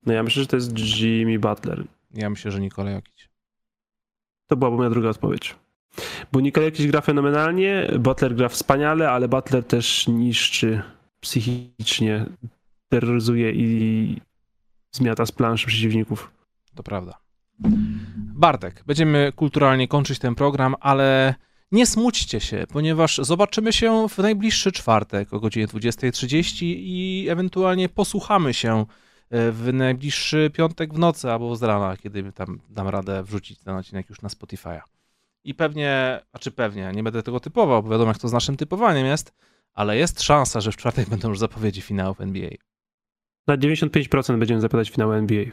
No ja myślę, że to jest Jimmy Butler. Ja myślę, że Nikola Jokic. To byłaby moja druga odpowiedź. Bo Nikola jakiś gra fenomenalnie, Butler gra wspaniale, ale Butler też niszczy psychicznie, terroryzuje i zmiata z planszy przeciwników. To prawda. Bartek, będziemy kulturalnie kończyć ten program, ale nie smućcie się, ponieważ zobaczymy się w najbliższy czwartek o godzinie 20.30 i ewentualnie posłuchamy się w najbliższy piątek w nocy albo z rana, kiedy tam dam radę wrzucić ten odcinek już na Spotify'a. I pewnie, a czy pewnie, nie będę tego typował, bo wiadomo jak to z naszym typowaniem jest, ale jest szansa, że w czwartek będą już zapowiedzi finałów NBA. Na 95% będziemy zapowiadać finały NBA.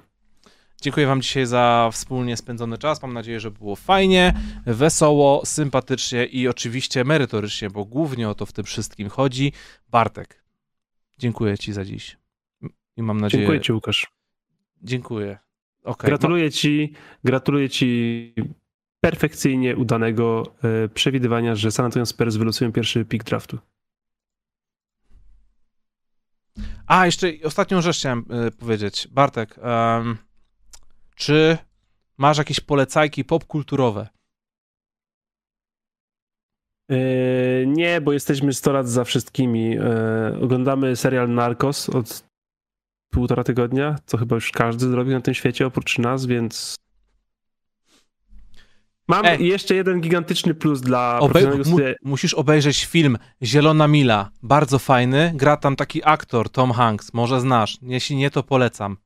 Dziękuję Wam dzisiaj za wspólnie spędzony czas. Mam nadzieję, że było fajnie, wesoło, sympatycznie i oczywiście merytorycznie, bo głównie o to w tym wszystkim chodzi. Bartek, dziękuję Ci za dziś. I mam nadzieję. Dziękuję Ci, Łukasz. Dziękuję. Okay. Gratuluję Ci, gratuluję Ci perfekcyjnie udanego e, przewidywania, że San Antonio Spurs wylosują pierwszy pick draftu. A, jeszcze ostatnią rzecz chciałem e, powiedzieć. Bartek, um, czy masz jakieś polecajki popkulturowe? E, nie, bo jesteśmy 100 lat za wszystkimi. oglądamy serial Narcos od półtora tygodnia, co chyba już każdy zrobił na tym świecie oprócz nas, więc Mam Ej. jeszcze jeden gigantyczny plus dla Obe- mu- Musisz obejrzeć film Zielona Mila. Bardzo fajny. Gra tam taki aktor, Tom Hanks. Może znasz. Jeśli nie, to polecam.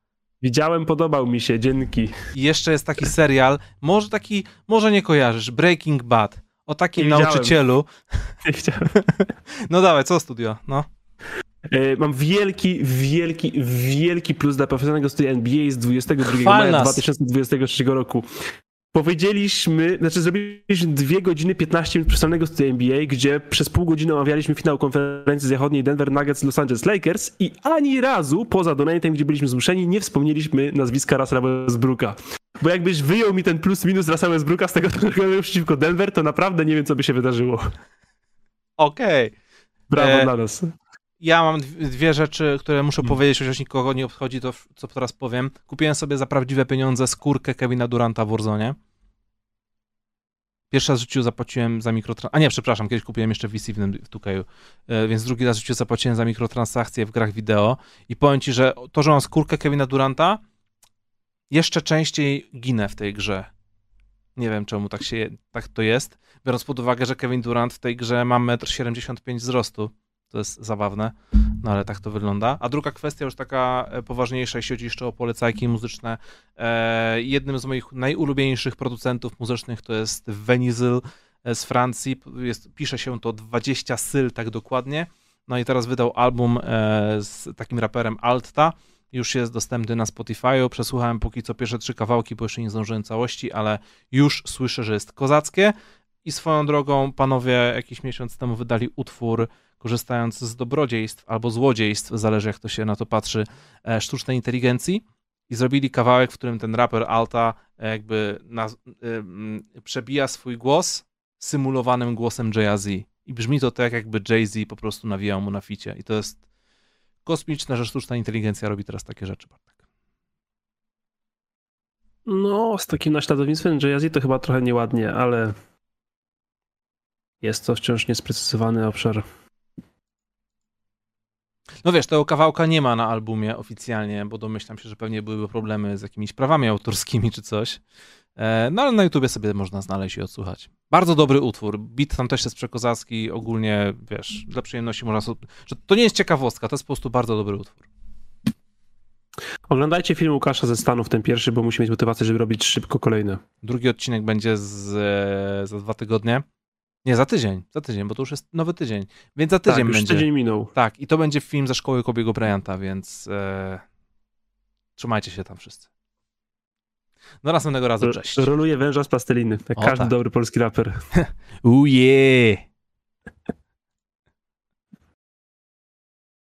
Widziałem, podobał mi się, dzięki. I jeszcze jest taki serial, może taki, może nie kojarzysz, Breaking Bad. O takim Nie nauczycielu. Nie chciałem. No dawaj, co studio? No. E, Mam wielki, wielki, wielki plus dla profesjonalnego studia NBA z 22 Chwal maja nas. 2023 roku. Powiedzieliśmy, znaczy zrobiliśmy 2 godziny 15 minut profesjonalnego studia NBA, gdzie przez pół godziny omawialiśmy finał konferencji zachodniej Denver Nuggets Los Angeles Lakers i ani razu poza donatem, gdzie byliśmy zmuszeni, nie wspomnieliśmy nazwiska Russella Westbrooka. Bo jakbyś wyjął mi ten plus minus Russella Westbrooka z tego, że grałem przeciwko Denver, to naprawdę nie wiem, co by się wydarzyło. Okej. Brawo E, dla nas. Ja mam dw- dwie rzeczy, które muszę Hmm. powiedzieć, chociaż nikogo nie obchodzi to, co teraz powiem. Kupiłem sobie za prawdziwe pieniądze skórkę Kevina Duranta w Warzone. Pierwszy raz w życiu zapłaciłem za mikrotransakcje. A nie, przepraszam, kiedyś kupiłem jeszcze VC w, w Tukeju, E, więc drugi raz w życiu zapłaciłem za mikrotransakcje w grach wideo. I powiem ci, że to, że mam skórkę Kevina Duranta, jeszcze częściej ginę w tej grze. Nie wiem, czemu tak, się, tak to jest, biorąc pod uwagę, że Kevin Durant w tej grze ma 1,75 m wzrostu. To jest zabawne, no ale tak to wygląda. A druga kwestia, już taka e, poważniejsza, jeśli chodzi jeszcze o polecajki muzyczne. E, jednym z moich najulubieńszych producentów muzycznych to jest Venizyl e, z Francji. Jest, pisze się to 20 syl, tak dokładnie. No i teraz wydał album z takim raperem Alta. Już jest dostępny na Spotify'u. Przesłuchałem póki co pierwsze trzy kawałki, bo jeszcze nie zdążyłem całości, ale już słyszę, że jest kozackie. I swoją drogą, panowie jakiś miesiąc temu wydali utwór, korzystając z dobrodziejstw albo złodziejstw, zależy jak to się na to patrzy, e, sztucznej inteligencji. I zrobili kawałek, w którym ten raper Alta e, jakby na, y, mm, przebija swój głos symulowanym głosem Jay-Z. I brzmi to tak, jakby Jay-Z po prostu nawijał mu na ficie. I to jest kosmiczne, że sztuczna inteligencja robi teraz takie rzeczy. Bartek. No, z takim naśladownictwem Jay-Z to chyba trochę nieładnie, ale jest to wciąż niesprecyzowany obszar. No wiesz, tego kawałka nie ma na albumie oficjalnie, bo domyślam się, że pewnie byłyby problemy z jakimiś prawami autorskimi czy coś. E, No ale na YouTubie sobie można znaleźć i odsłuchać. Bardzo dobry utwór. Beat tam też jest przekozacki. Ogólnie, wiesz, dla przyjemności można. Że to nie jest ciekawostka, to jest po prostu bardzo dobry utwór. Oglądajcie film Łukasza ze Stanów, ten pierwszy, bo musi mieć motywację, żeby robić szybko kolejne. Drugi odcinek będzie z, e, za dwa tygodnie. Nie, za tydzień. Za tydzień, bo to już jest nowy tydzień. Więc za tydzień tak, już będzie. tydzień minął. Tak, i to będzie film ze szkoły Kobiego Bryanta, więc e, trzymajcie się tam wszyscy. Do następnego razu, cześć. Roluje węża z plasteliny, jak O, każdy tak. dobry polski raper. Uje!